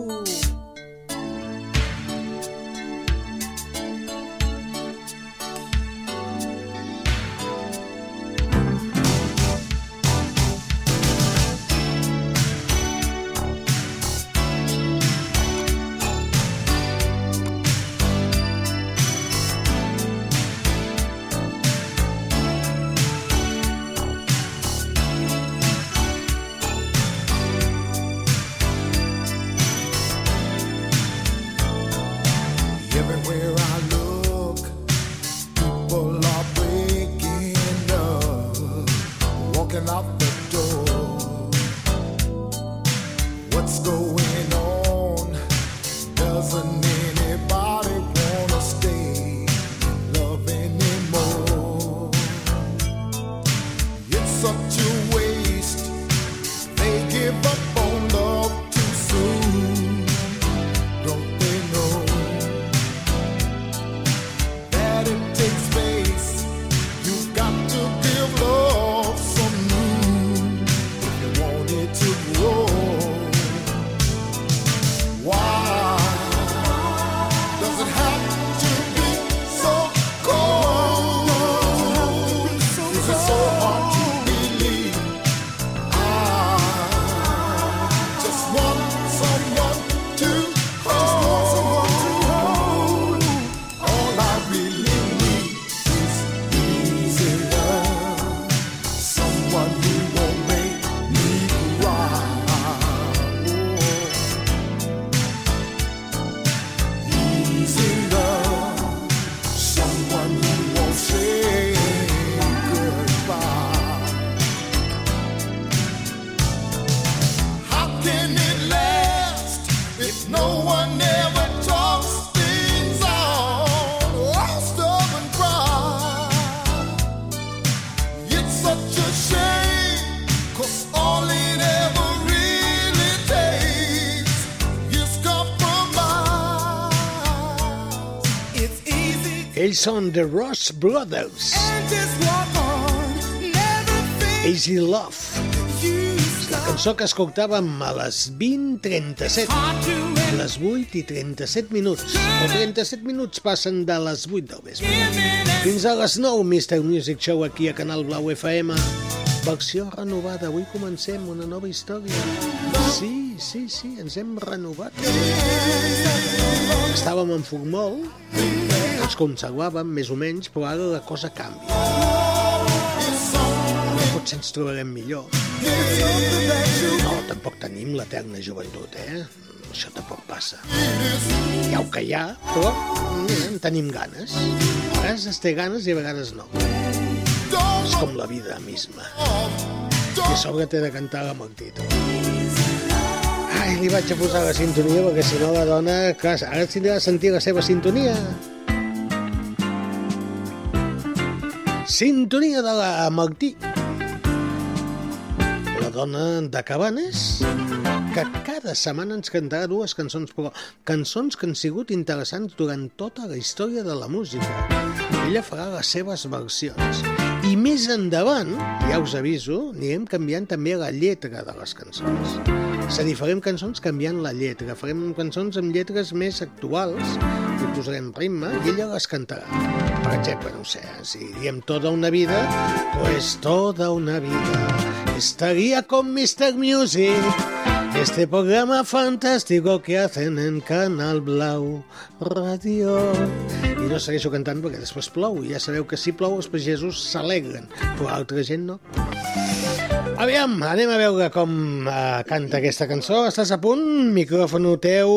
Ells són The Ross Brothers. Easy Love. La cançó que escoltàvem a les 20.37. Les 8 i 37 minuts. O 37 minuts passen de les 8 del vespre. Fins a les 9, Mr. Music Show aquí a Canal Blau FM. Versió renovada. Avui comencem una nova història. Sí, sí, sí, ens hem renovat. Estàvem en Formol, ens conservàvem més o menys, però ara la cosa canvia. Potser ens trobarem millor. No, tampoc tenim l'eterna joventut, eh? Això tampoc passa. Hi ha el que hi ha, però mira, en tenim ganes. A vegades es té ganes i a vegades no. És com la vida misma. I a sobre t'he de cantar la Martita. Ai, li vaig a posar la sintonia perquè si no la dona... Clar, ara tindrà sentir la seva sintonia. Sintonia de la Martí. La dona de Cabanes, que cada setmana ens cantarà dues cançons, però cançons que han sigut interessants durant tota la història de la música. Ella farà les seves versions. Més endavant, ja us aviso, anirem canviant també la lletra de les cançons. És a dir, farem cançons canviant la lletra, farem cançons amb lletres més actuals, i posarem ritme, i ella les cantarà. Per exemple, no sé, si diem toda una vida, pues toda una vida estaría con Mr. Music. Este programa fantástico que hacen en Canal Blau Radio. I no segueixo cantant perquè després plou. Ja sabeu que si plou els pagesos s'alegren, però altra gent no. Aviam, anem a veure com uh, canta aquesta cançó. Estàs a punt? Micròfon teu...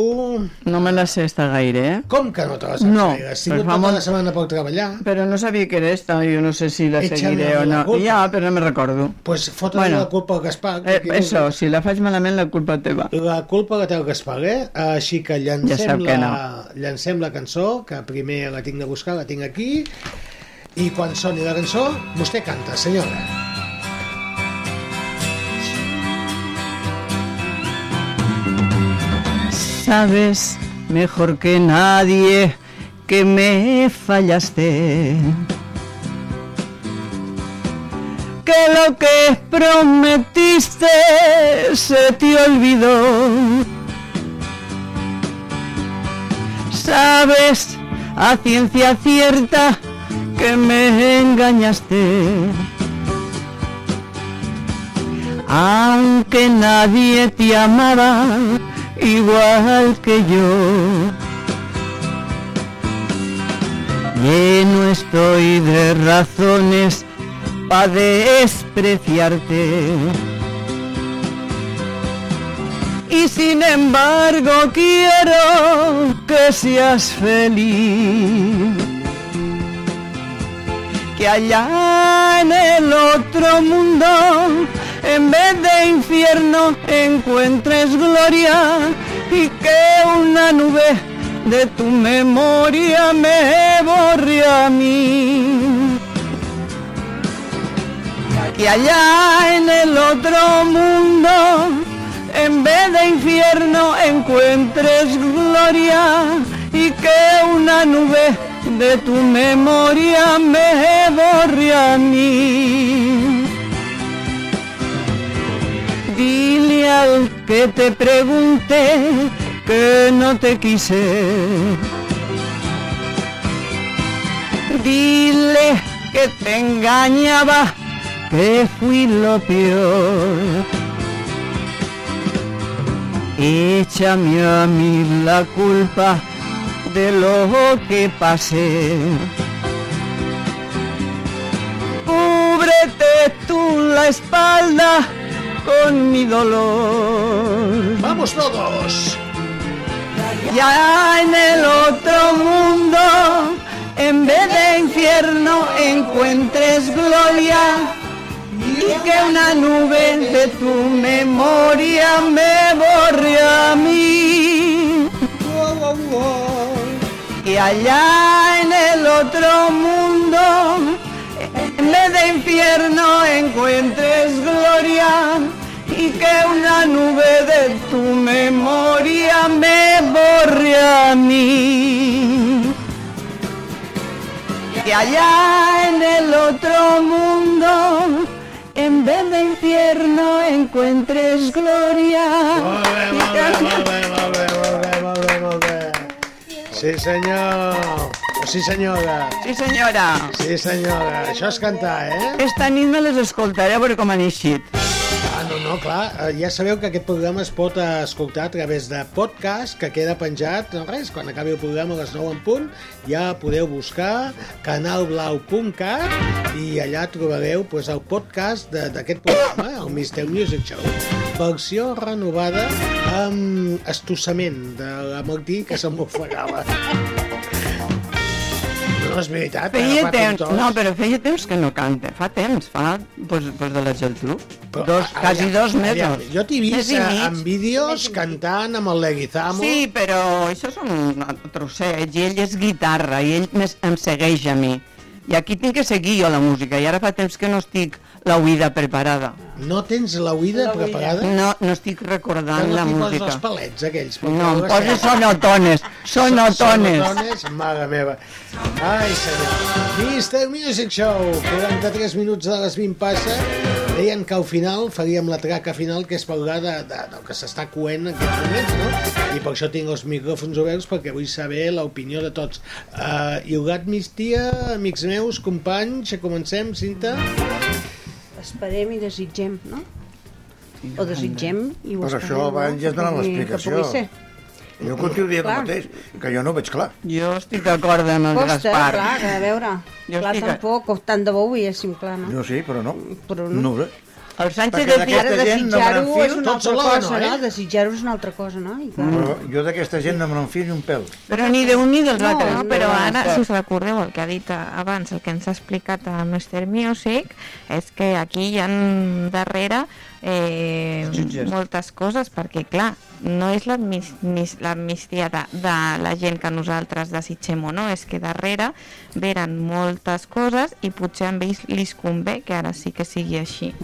No me la sé esta gaire, eh? Com que no te la saps No, gaire? Però tingut fa tota molt- la setmana per treballar. Pero no sabía que era esta, yo no sé si la Échame seguiré o la no. Ya, pero no me recuerdo. Pues fotre Bueno. la culpa al Gaspar. Eh, que eso, si la faig malament, la culpa teva. La culpa la té el Gaspar, eh? Així que Ja llancem, sap que la, llancem la cançó, que primer la tinc de buscar, la tinc aquí, i quan soni la cançó, vostè canta, senyora. Sabes mejor que nadie que me fallaste. que lo que prometiste se te olvidó. Sabes a ciencia cierta que me engañaste. Aunque nadie te amaba igual que yo. Lleno estoy de razones para despreciarte. Y sin embargo quiero que seas feliz. Que allá en el otro mundo, en vez de infierno, encuentres gloria y que una nube de tu memoria me borre a mí. Que allá en el otro mundo, en vez de infierno, encuentres gloria y que una nube de tu memoria me borre a mí. Dile al que te pregunte que no te quise. Dile que te engañaba, que fui lo peor. Échame a mí la culpa de lo que pasé. Cúbrete tú la espalda con mi dolor. ¡Vamos todos! Ya en el otro mundo, en vez de infierno, encuentres gloria y que una nube de tu memoria me borre a mí. Y allá en el otro mundo, de infierno, encuentres gloria y que una nube de tu memoria me borre a mí. Que allá en el otro mundo, en vez de infierno, encuentres gloria. Sí, senyor. Sí, senyora. Sí, senyora. Sí, senyora. Això és cantar, eh? Esta nit me les escoltaré a veure com han eixit. Ah, no, no, clar. eh, Ja sabeu que aquest programa es pot escoltar a través de podcast, que queda penjat, no res, quan acabi el programa a les 9 en punt, ja podeu buscar canalblau.cat i allà trobareu pues, el podcast de- d'aquest programa, el Mr. Music Show. Versió renovada amb estossament de la Martí, que se m'ofegava. No és veritat, Feia un temps, no, però feia temps que no canta. Fa temps, fa pues, pues de la Geltrú. Però, Dos, a- quasi aviam, dos aviam, mesos. Jo t'he vist en vídeos cantant amb el Leguizamo. Sí, però això és un trosseig, i ell és guitarra, i ell més em segueix a mi. I aquí tinc que seguir jo la música, i ara fa temps que no estic la oïda preparada. No tens la oïda preparada? No, no estic recordant no la música. poses els palets, aquells. No, em sang. sonotones, sonotones. Sonotones, mare meva. Ai, senyor. Mr. Music Show, 43 minuts de les 20 passa. Deien que al final faríem la traca final, que és parlar de, de, del que s'està coent en aquests moments, no? I per això tinc els micròfons oberts, perquè vull saber l'opinió de tots. Uh, Iugat Mistia, amics meus, companys, comencem, Cinta? Esperem i desitgem, no? O desitgem i ho Pues esperem, això abans ja has donat l'explicació. Jo continuo dient el Clar. mateix, que jo no ho veig clar. Jo estic d'acord amb el Costa, Gaspar. clar, que a veure. Jo clar, estic- tampoc, tant de bo ho veiéssim clar, no? Jo sí, però no. Però no. No. El Sánchez Perquè decía... Ara d'aquesta gent no me desitjar-ho n'enfio és una altra cosa, no, eh? no? Desitjar-ho és una altra cosa, no? I clar, Però jo d'aquesta gent no me n'enfio ni un pèl. Però ni d'un ni dels No, altres. no, però ara, si us recordeu el que ha dit abans, el que ens ha explicat a Mr. Music, és que aquí hi ha darrere eh, Jutges. moltes coses, perquè clar, no és l'amnistia de, de la gent que nosaltres desitgem o no, és que darrere veren moltes coses i potser a ells li convé que ara sí que sigui així.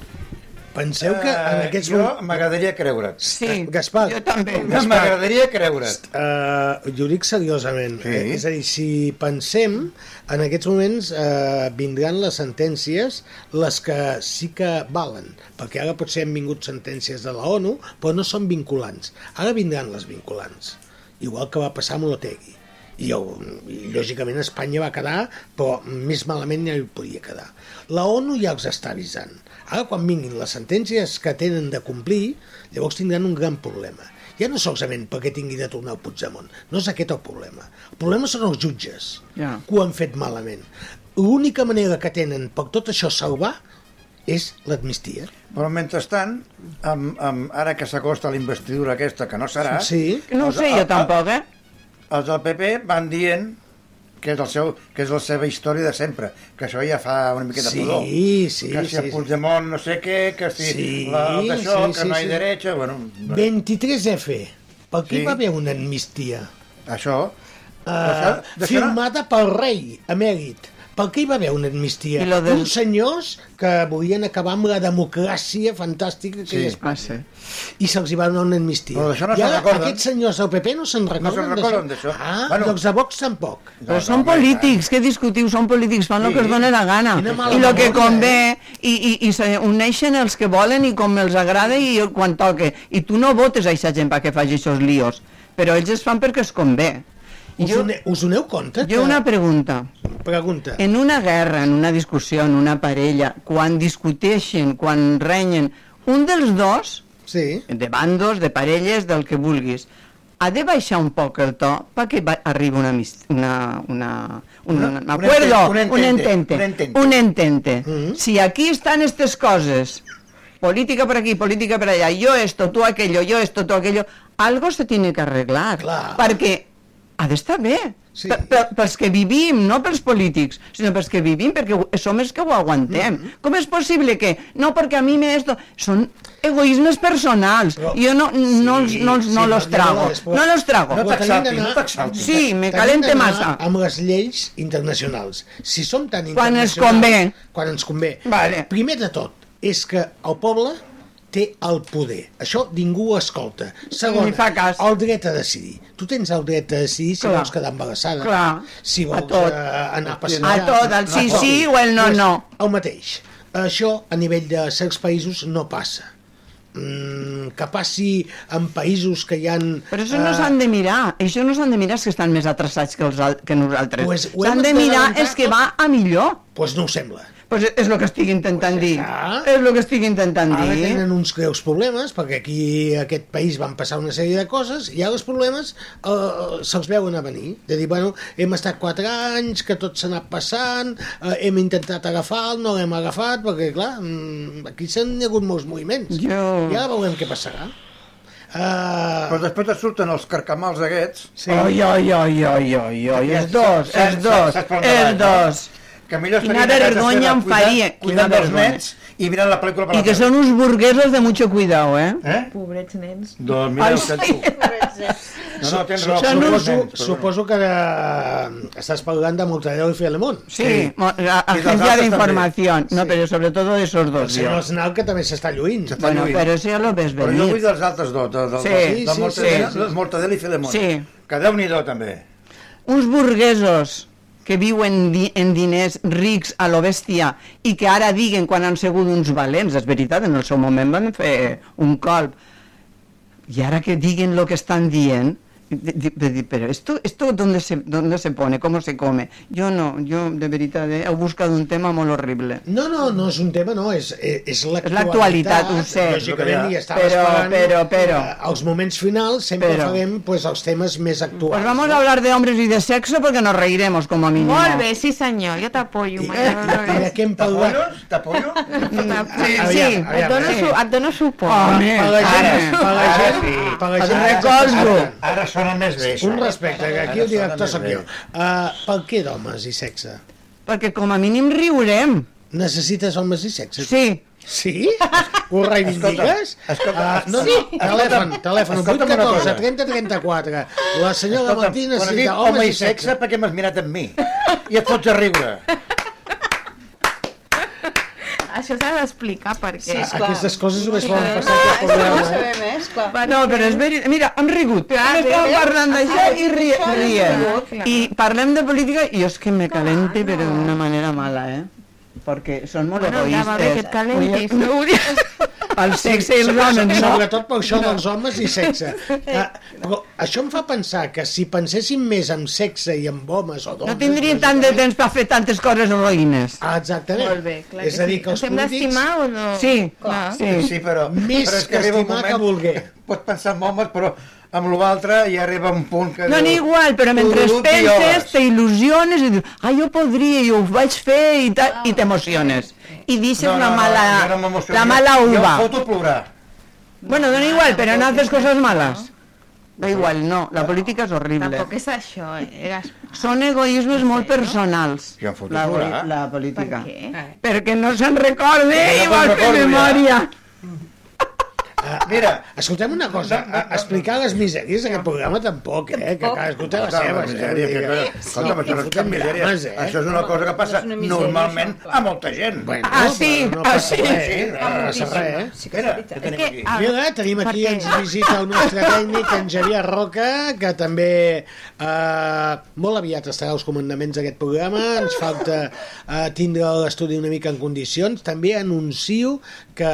Penseu que en Eh, aquests jo moments... m'agradaria creure't. Sí, Gaspar, jo també. M'agradaria creure't. Uh, jo ho dic seriosament. Sí. Eh, és a dir, si pensem, en aquests moments uh, vindran les sentències, les que sí que valen, perquè ara potser han vingut sentències de la ONU, però no són vinculants. Ara vindran les vinculants, igual que va passar amb l'Otegui. I, el- i lògicament Espanya va quedar, però més malament ja hi podia quedar. La ONU ja els està avisant. Ara, quan vinguin les sentències que tenen de complir, llavors tindran un gran problema. Ja no solament perquè tingui de tornar el Puigdemont, no és aquest el problema. El problema són els jutges, Ja. que ho han fet malament. L'única manera que tenen per tot això salvar és l'amnistia. Però mentrestant, amb, amb, ara que s'acosta la investidura aquesta, que no serà... Sí. No ho sé jo tampoc, eh? Els del PP van dient que és, el seu, que és la seva història de sempre, que això ja fa una miqueta Sí, pudor. sí, que si sí. Puigdemont no sé què, que si Sí, d'això, sí, que sí, no hi sí. derecha... Bueno, 23F. Per què Sí. va haver una amnistia? això... Uh, D'això- d'això- firmada pel rei emèrit. Per què hi va haver una amnistia? I del- Uns senyors que volien acabar amb la democràcia fantàstica que Sí. hi Espanya. Ah, sí. I se'ls hi va donar una amnistia. Però d'això no I se'n ara recorden. aquests senyors del PP no se'n recorden, se'n recorden d'això. Ah, Bueno. doncs de Vox tampoc. Però són polítics, què discutiu? Són polítics, fan el Sí. que els dona la gana. I el que convé, i, i, i se uneixen els que volen i com els agrada i quan toque. I tu no votes a aquesta gent perquè faci aquests líos, però ells es fan perquè es convé. Us, Jo, une, us doneu compte? jo una pregunta. Pregunta. En una guerra, en una discussió, en una parella, quan discuteixen, quan renyen, un dels dos, Sí. de bandos, de parelles, del que vulguis, ha de baixar un poc el to perquè va, arribi una, una, una, un, Una- un un acuerdo, un entente, un entente. un entente. Mhm. Si aquí están estas cosas, política por aquí, política por allá, yo esto, tú aquello, yo esto, tú aquello, algo se tiene que arreglar. Clar. Perquè ha d'estar bé. Sí. Pels que vivim, no pels polítics, sinó pels que vivim, perquè som els que ho aguantem. Mm-hmm. Com és possible que, no, perquè a mi me esto... Són egoismes personals. Però- jo no, no, els- no, no sí, los no, trago. no, després- No los trago. No t'exaltis, no t'exaltis. Sí, me calente massa. amb les lleis internacionals. Si som tan Quan ens internacionals... convé. Quan ens convé. Vale. Primer de tot, és que el poble té el poder. Això ningú ho escolta. Segon, Ni fa cas. el dret a decidir. Tu tens el dret a decidir si Clar. vols quedar embarassada, Clar. si A vols tot. eh, anar a passejar... A tot, el sí, sí o el no, no. El mateix. Això, a nivell de certs països, no passa. Mm, que passi en països que hi han... Però això no eh, s'han de mirar. Això no s'han de mirar els que estan més atrasats que, els, que nosaltres. Pues S'han de de mirar els que va a millor. Pues no ho sembla. Pues és el que estic intentant dir. està. És el que estic intentant Ara dir. tenen uns greus problemes, perquè aquí a aquest país van passar una sèrie de coses, i ara els problemes eh, se'ls veuen a venir. De dir, bueno, hem estat quatre anys, que tot s'ha anat passant, eh, hem intentat agafar no l'hem agafat, perquè, clar, mm, aquí s'han hagut molts moviments. Jo... I ara veurem què passarà. Però Uh, després et surten els carcamals aquests, sí. Oi, oi, oi, oi, oi, oi, els dos, els dos, no? dos. Que millor Quina estarien a casa vergonya seva em cuidant- faria, quina Cuidant dels vergonya. nets i mirant la pel·lícula per I la que són uns burguesos de mucho cuidado, eh? Eh? Pobrets nens. Doncs mira, Ai, el que sí. No, no, tens raó. Uns- absolutament. Suposo que eh, estás parlant de Mortadelo y Filemón. Sí, dels agencia de. No, Sí. pero sobre todo de esos El dos. senyor yo. Arsenal, que també s'està lluint. Bueno, lluint. pero eso ya lo ves Però jo vull venir. dels altres dos, de, de, Sí, de, sí, de Mortadelo, sí, sí. Mortadelo i Filemón. Sí. Que Déu-n'hi-do, també. Uns burguesos que viuen di en diners rics a lo bèstia i que ara diguen quan han sigut uns valents, és veritat, en el seu moment van fer un colp, i ara que diguen el que estan dient, de, de, de, de, pero esto, esto ¿dónde, se, ¿dónde se pone? ¿Cómo se come? Yo no, yo de veritat eh, he buscat un tema molt horrible. No, no, no és un tema, no, és, és, és l'actualitat, ho sé. Lògicament, hi estava Però, esperant però, però. eh, els moments finals sempre Però. farem pues, els temes més actuals. Pues vamos no? a hablar de hombres y de sexo porque nos reiremos como mínimo. Molt bé, sí senyor, jo t'apoyo. I, I de què hem parlat? T'apoyo? Sí, sí. aviam, Et dono, sí. su, et dono suport. Home, Per la gent, per la gent, per la gent recolzo. Ara sona més bé, això. Un respecte, que aquí Ara el director sóc jo. Uh, per què d'homes i sexe? perquè com a mínim riurem. Necessites homes i sexe? Sí. Sí? Ho reivindiques? Escolta, Ah, no, no, sí. telèfon, telèfon, Escolta'm una 814 cosa. 30 34. La senyora Escolta, Martí necessita home i sexe, per què m'has mirat amb mi? I et fots a riure. Això s'ha d'explicar perquè... Sí, A- esclar. Aquestes coses només poden Ah, passar aquest és que no ho programa. eh? sabem, eh? Esclar. No, però és veritat. Mira, hem rigut. Clar, Hem estat veus? parlant d'això Ah, i riem. clar, clar. I parlem de política i jo és que me calente, però d'una manera mala, eh? Perquè són molt Bueno, ja va bé que et calentis. Oye, no. El sexe i els homes, no? Sobretot per això dels homes i sexe. Ah, però això em fa pensar que si penséssim més en sexe i en homes o dones... No tindríem tant de temps per fer tantes coses heroïnes. Ah, exactament. Molt bé, clar És que a dir, que els Ens hem polítics... d'estimar o no? Sí, Clar. sí. Sí, però... Més però és que un estimar moment- que voler. Pots pensar en homes, però amb l'altre ja arriba un punt que... No, dius, no igual, però mentre "Tururut i penses, holes". t'il·lusiones i dius, ah, jo podria, jo ho vaig fer i tal, i t'emociones. I deixes No, no, la no, mala, no m'emociono. la mala uva. Jo em foto plorar. Bueno, no igual, pero no haces cosas malas. Da igual, no, la política és horrible. Tampoc és això, eh? Són egoismes molt personals, Jo em foto la, plorar. la política. Per què? Perquè no se'n recorde No i vol fer recordo ja. Mira, Escoltem una cosa, a- explicar les misèries d'aquest programa tampoc, eh? Que cadascú té les seves, eh? misèria, que, que, això no és cap misèria. eh? Això és una cosa que passa una misèria, normalment això, a molta gent. Bueno, Ah, sí, però no ah, sí. res, eh? No passa res, eh? Sí que és tenim aquí? ah, Mira, tenim aquí, perquè- ens visita el nostre tècnic, en Xavier Roca, que també eh, molt aviat estarà als comandaments d'aquest programa. Ens falta eh, tindre l'estudi una mica en condicions. També anuncio que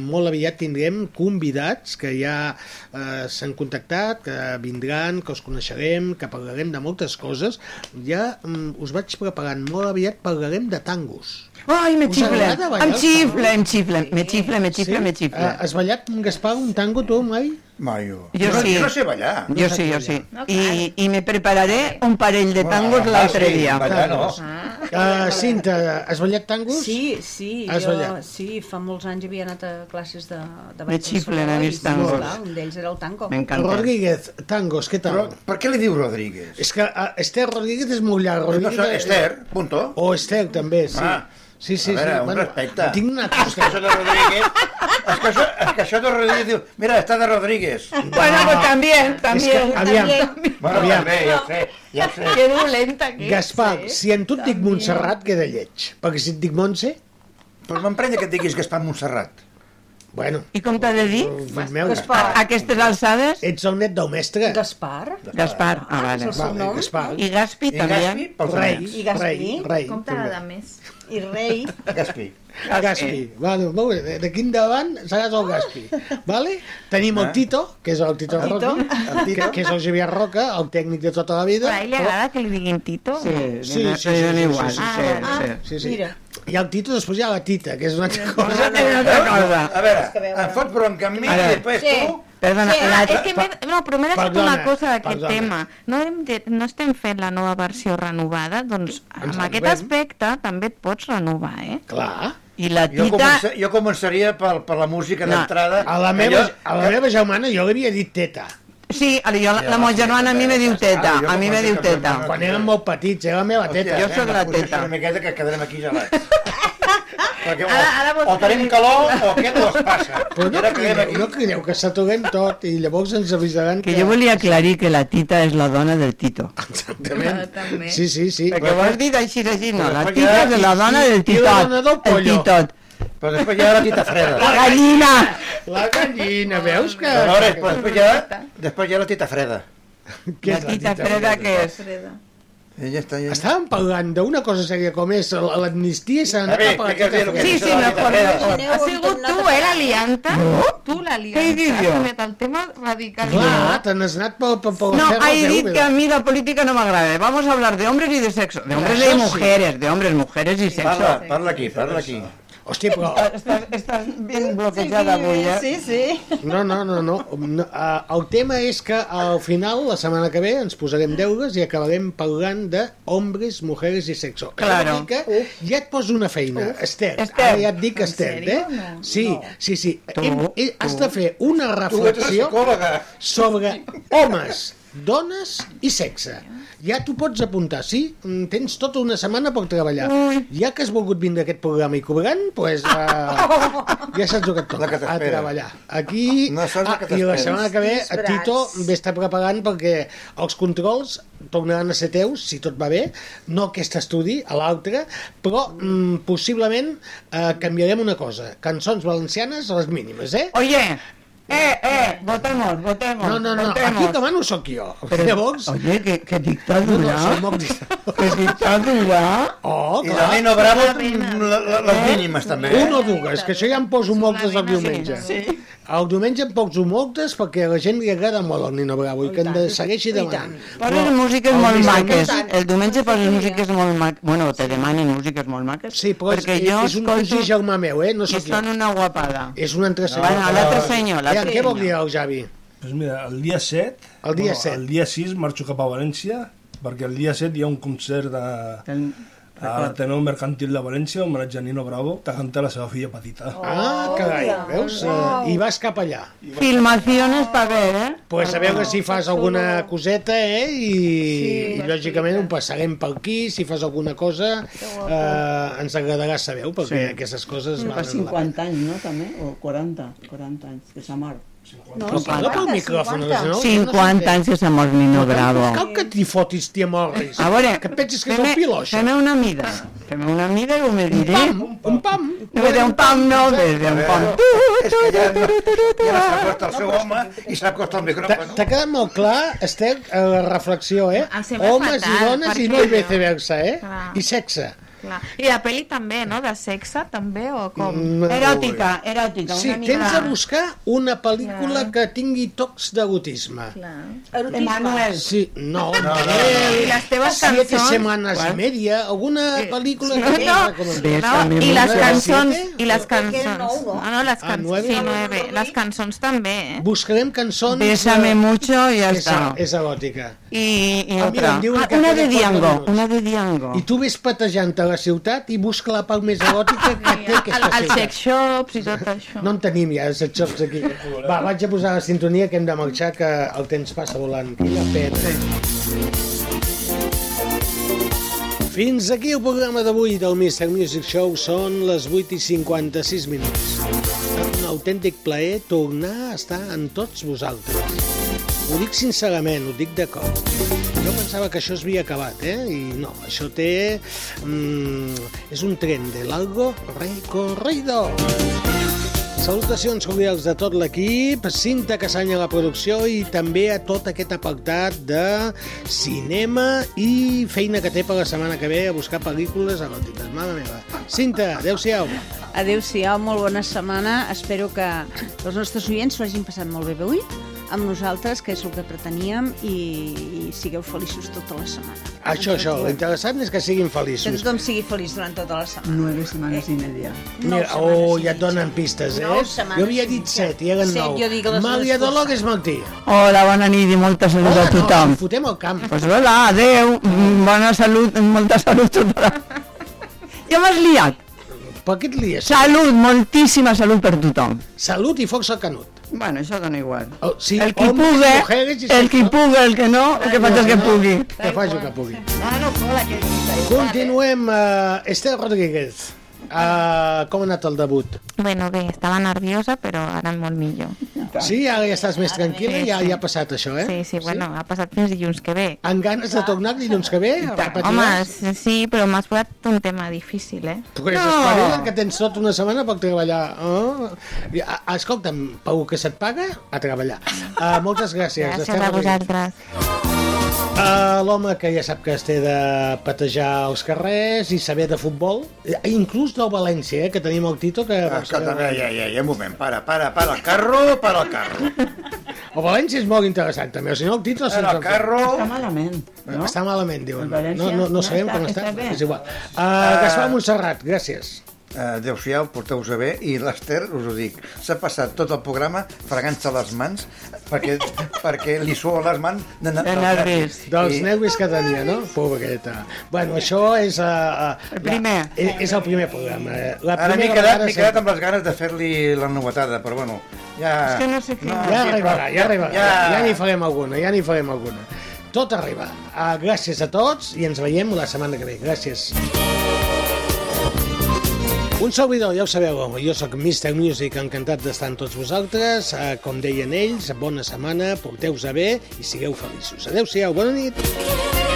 molt aviat tindrem convidats que ja eh, s'han contactat, que vindran, que els coneixerem, que parlarem de moltes coses. Ja mm, us vaig preparant molt aviat, parlarem de tangos. Ai, me xifle, em xifle, em xifle, me xifle, me xifle, me xifle. has ballat, Gaspar, un tango tu mai? Mai, jo. Jo no, sí. Jo no sé ballar. Jo sí, jo sí. No, I, I me prepararé un parell de tangos Bueno, l'altre sí, dia. ballar no. Uh, Cinta, has ballat tangos? Sí, sí, Has jo, ballat? sí, fa molts anys havia anat a classes de, de Me ball xiflen, cançó he i vist sí, tangos. esclar, Un d'ells era el tango. M'encanta. Rodríguez, tangos, què tal? Però per què li diu Rodríguez? És que uh, Esther Rodríguez és molt llarg. No Rodríguez, sé, Esther, punto. O Esther, també, sí. Ah, sí, sí, a veure, sí. un respecte. Tinc una És que cosa. això de Rodríguez... És que això, és que això de Rodríguez diu... Mira, està de Rodríguez. Bueno, pues también, És también. que, aviam, Bueno, aviam. també, ja ho sé, ja ho sé. Que dolenta que Gaspar, eh? si en tu et dic Montserrat, queda lleig. Perquè si et dic Montse, Però m'emprenya que et diguis a Montserrat. bueno, I com t'ha de dir? meu, Gaspar. A aquestes alçades? ets el net del mestre. Gaspar? Gaspar, ah, vale. el seu Vale, nom? Gaspar. I Gaspi I també. Gaspi, pels Rei. I Gaspí? rei, rei. Com t'agrada més? I rei. Gaspi. Gaspi. Bueno, molt bé. D'aquí endavant seràs el Gaspi. Vale? Tenim el Eh? Tito, que és el Tito Tito. Rocky, que, que és el Javier Roca, el tècnic de tota la vida. Però a ell li agrada que li diguin Tito? Sí, Sí, sí, sí, sí, sí, igual. sí, Sí, sí, Ah, sí. Sí, sí. Mira. I el Tito, després hi ha la Tita, que és una altra cosa. És una altra cosa. A veure, em fots bronca amb mi i després Sí. tu... Perdona, Sí, la, és que m'he- no, però m'he deixat Perdona, una cosa d'aquest tema. No, hem de, no estem fent la nova versió renovada, doncs amb Ens aquest renovem. aspecte també et pots renovar, eh? Clar. I la Jo, tita... comença, jo començaria per, per la música No. d'entrada. A la meva, a la meva germana jo li havia dit teta. Sí, ara jo, la, la meva germana a mi me diu teta, a mi me diu teta. Quan érem molt petits, era la meva teta. Jo sóc la teta. Una miqueta que quedarem aquí gelats. Perquè o, Ara- ara o tenim que- calor o aquest no es passa. Però no crideu, aquí. no crideu, que s'aturem tot i llavors ens avisaran Que jo volia aclarir que la tita és la dona del Tito. Exactament. També. Sí, sí, sí. Perquè ho has dit així, així, no. La tita és la dona del i la titot. dona del El pollo. titot. Però després hi ha la tita freda. La gallina! La gallina, veus que... Però, després, hi ha, després hi ha la tita freda. Què La tita freda que és? I ja està, ja està. Estàvem parlant d'una cosa sèria com és l'amnistia i s'ha A anat a que freda. Sí, sí, me acuerdo. Ha sigut tu, eh, l'alianta? Tu, l'alianta. Què he dit jo? El tema radical. Clar, te n'has anat per, per, per No, he dit que a mí la política no me agrada. Vamos a hablar de hombres y de sexo. De hombres y de mujeres. De hombres, mujeres y sexo. Parla, parla aquí, parla aquí. Hòstia, però... Estàs, estàs ben bloquejada avui, eh? Sí, sí. No, no, no, no. uh, el tema és que al final, la setmana que ve, ens posarem deures i acabarem parlant de hombres, mujeres i sexo. Claro. Que ja et poso una feina, Esther. Esther. Ara ja et dic Esther, sèrio? eh? No. Sí, sí, sí. Tu, Hem, he, has de fer una Tu reflexió sobre homes, dones i sexe. Ja t'ho pots apuntar, sí? Mm, Tens tota una setmana per treballar. Ja que has volgut vindre a aquest programa i cobrant, doncs uh, ja saps el que et toca, a treballar. Aquí, No ah, i la setmana que ve, a. Tito ve estar preparant perquè els controls tornaran a ser teus, si tot va bé, no aquest estudi, a l'altre, però mm, possiblement eh, canviarem una cosa. Cançons valencianes a les mínimes, eh? Oye, eh, eh, votemos, votemos. No, no, no, votemos. aquí que mano sóc jo. Però, Llavors... Oye, que, que No, dictadura. no, moc dictador. Que dictadura. Oh, I clar. la Nino Bravo, la- la- les mínimes, també. eh? Un o dues, que això ja em poso moltes el diumenge. Sí. El diumenge em poso moltes perquè a la gent li agrada molt el Nino Bravo i que em de- segueixi demanant. Poses músiques molt maques. El diumenge poses músiques molt maques. Bueno, te demanen músiques molt maques. Sí, però és, perquè jo és un és un germà meu, eh? No i sóc jo. són una guapada. És un altre senyor. Bueno, l'altre senyor, Aviam, Què vol dir el Javi? Pues mira, el dia 7... El dia bueno, 7. El dia 6 marxo cap a València, perquè el dia 7 hi ha un concert de... a l'Ateneu Mercantil de València, homenatge a Nino Bravo, que canta la seva filla petita. Ah, carai, veus? Eh, I vas cap allà. Filmaciones pa ver, eh? Pues a veure si fas alguna coseta, eh? I, i lògicament ho passarem per aquí. Si fas alguna cosa, eh, ens agradarà saber-ho, perquè Sí. aquestes coses Fa valen la 50 anys, no, també? O 40, 40 anys que s'ha mort. No, Però parla pel micròfon, que si no- 50 anys que s'ha mort Nino Bravo. Cal que t'hi fotis, tia Morris. A veure, que penses que és el pilo, això? Fem-me una mida. Fem-me una mida i ho me diré. Un pam, un pam. No ve de un pam, no, ve de un pam. És que ja, no, ja s'acosta el seu home i s'acosta el micròfon. T'ha quedat molt clar, Esther, a la reflexió, eh? Homes i dones i no i jo- viceversa, eh? I sexe. Clar. I la pel·li també, no? De sexe, també, o com? Mm, no. Eròtica, eròtica, Sí, una mica... tens de buscar una pel·lícula que tingui tocs d'erotisme. De Manuel. Sí, no, No, no, no, Manuel, I les teves Siete cançons? semanas y Quan? media, alguna pel·lícula No, que no, no, i les cançons, i les Siete? cançons, no, no, les Ah, cançons, sí, nueve, les cançons també, eh? Buscarem cançons... Bésame eh, mucho y ya és, está. És eròtica. I, i Ah, mira, Ah, una de Diango, una de Diango. I tu ves patejant a la ciutat i busca la part més eròtica que té aquesta ciutat. sex shops i tot això. No en tenim ja, els sex shops aquí. Va, vaig a posar la sintonia que hem de marxar, que el temps passa volant. Quina pena. Fins aquí el programa d'avui del Mr. Music Show. Són les 8 i 56 minuts. Un autèntic plaer tornar a estar en tots vosaltres. Ho dic sincerament, ho dic de cor. Jo pensava que això es havia acabat, eh? I no, això té... Mm, és un tren de largo recorrido. Salutacions cordials de tot l'equip, Cinta Casanya a la producció i també a tot aquest apartat de cinema i feina que té per la setmana que ve a buscar pel·lícules eròtiques. Mare meva. Cinta, adeu-siau. Adéu-siau, molt bona setmana. Espero que els nostres oients s'ho hagin passat molt bé avui amb nosaltres, que és el que preteníem, i, i sigueu feliços tota la setmana. Això, això, l'interessant és que siguin Que feliços. tothom sigui feliç durant tota la setmana. Nueve semanas y media. Mira, oh, ja et donen pistes, eh? Setmanes Jo havia i dit set i eren Set, nou. jo dic les Maria Dolores Martí. Hola, bona nit i molta salut Hola, a no, tothom. si fotem al camp. Pues hola, adeu, mm, bona salut, molta salut. Tota la... Ja m'has liat. Per què et lies? Salut, moltíssima salut per tothom. Salut i força canut. Bueno, això dona igual. Oh, sí, el que homes, pugui, el que sexo. pugui, el que no, el que faci el que pugui. Que faci el que pugui. Ah, no, hola, que... Continuem, uh, Esther Rodríguez. Uh, com ha anat el debut? Bueno, bé, estava nerviosa, però ara molt millor. Sí, ara ja estàs més tranquil·la, ja, ja ha passat això, eh? Sí, sí, bueno, ha passat fins dilluns que ve. Amb ganes de tornar dilluns que ve? Home, sí, sí, però m'has posat un tema difícil, eh? Pues no. que tens tot una setmana per treballar. Oh. Escolta'm, pel que se't paga, a treballar. Uh, moltes gràcies. Gràcies a vosaltres. Uh, L'home que ja sap que es té de patejar als carrers i saber de futbol, eh, inclús del València, eh, que tenim el Tito que... Ah, Escolta, ja, ja, ja, ja, un moment, para, para, para el carro, para el carro. El València és molt interessant, també. O si no, el Tito... Para el carro... Està malament. No? Està malament, diuen. No, no, no no sabem està- com està. està bé. És igual. Uh, Gaspar Montserrat, gràcies. Eh, adeu-siau, porteu-vos bé, i l'Ester, us ho dic, s'ha passat tot el programa fregant-se les mans perquè, perquè li sua les mans de, De nervis. Dels nervis que tenia, no? Pobreta. Bueno, això és... Uh, El primer. La, és, és el primer programa. La Ara m'he primera quedat, m'he quedat sempre- amb les ganes de fer-li la novetada, però bueno, ja... És que no sé què. Ja arribarà, ja arribarà. Ja, Ja- ja n'hi farem alguna, ja n'hi farem alguna. Tot arriba. Uh, gràcies a tots i ens veiem la setmana que ve. Gràcies. Un servidor, ja ho sabeu, jo sóc Mr. Music, encantat d'estar amb tots vosaltres. Uh, com deien ells, bona setmana, porteu-vos bé i sigueu feliços. Adéu-siau, bona nit.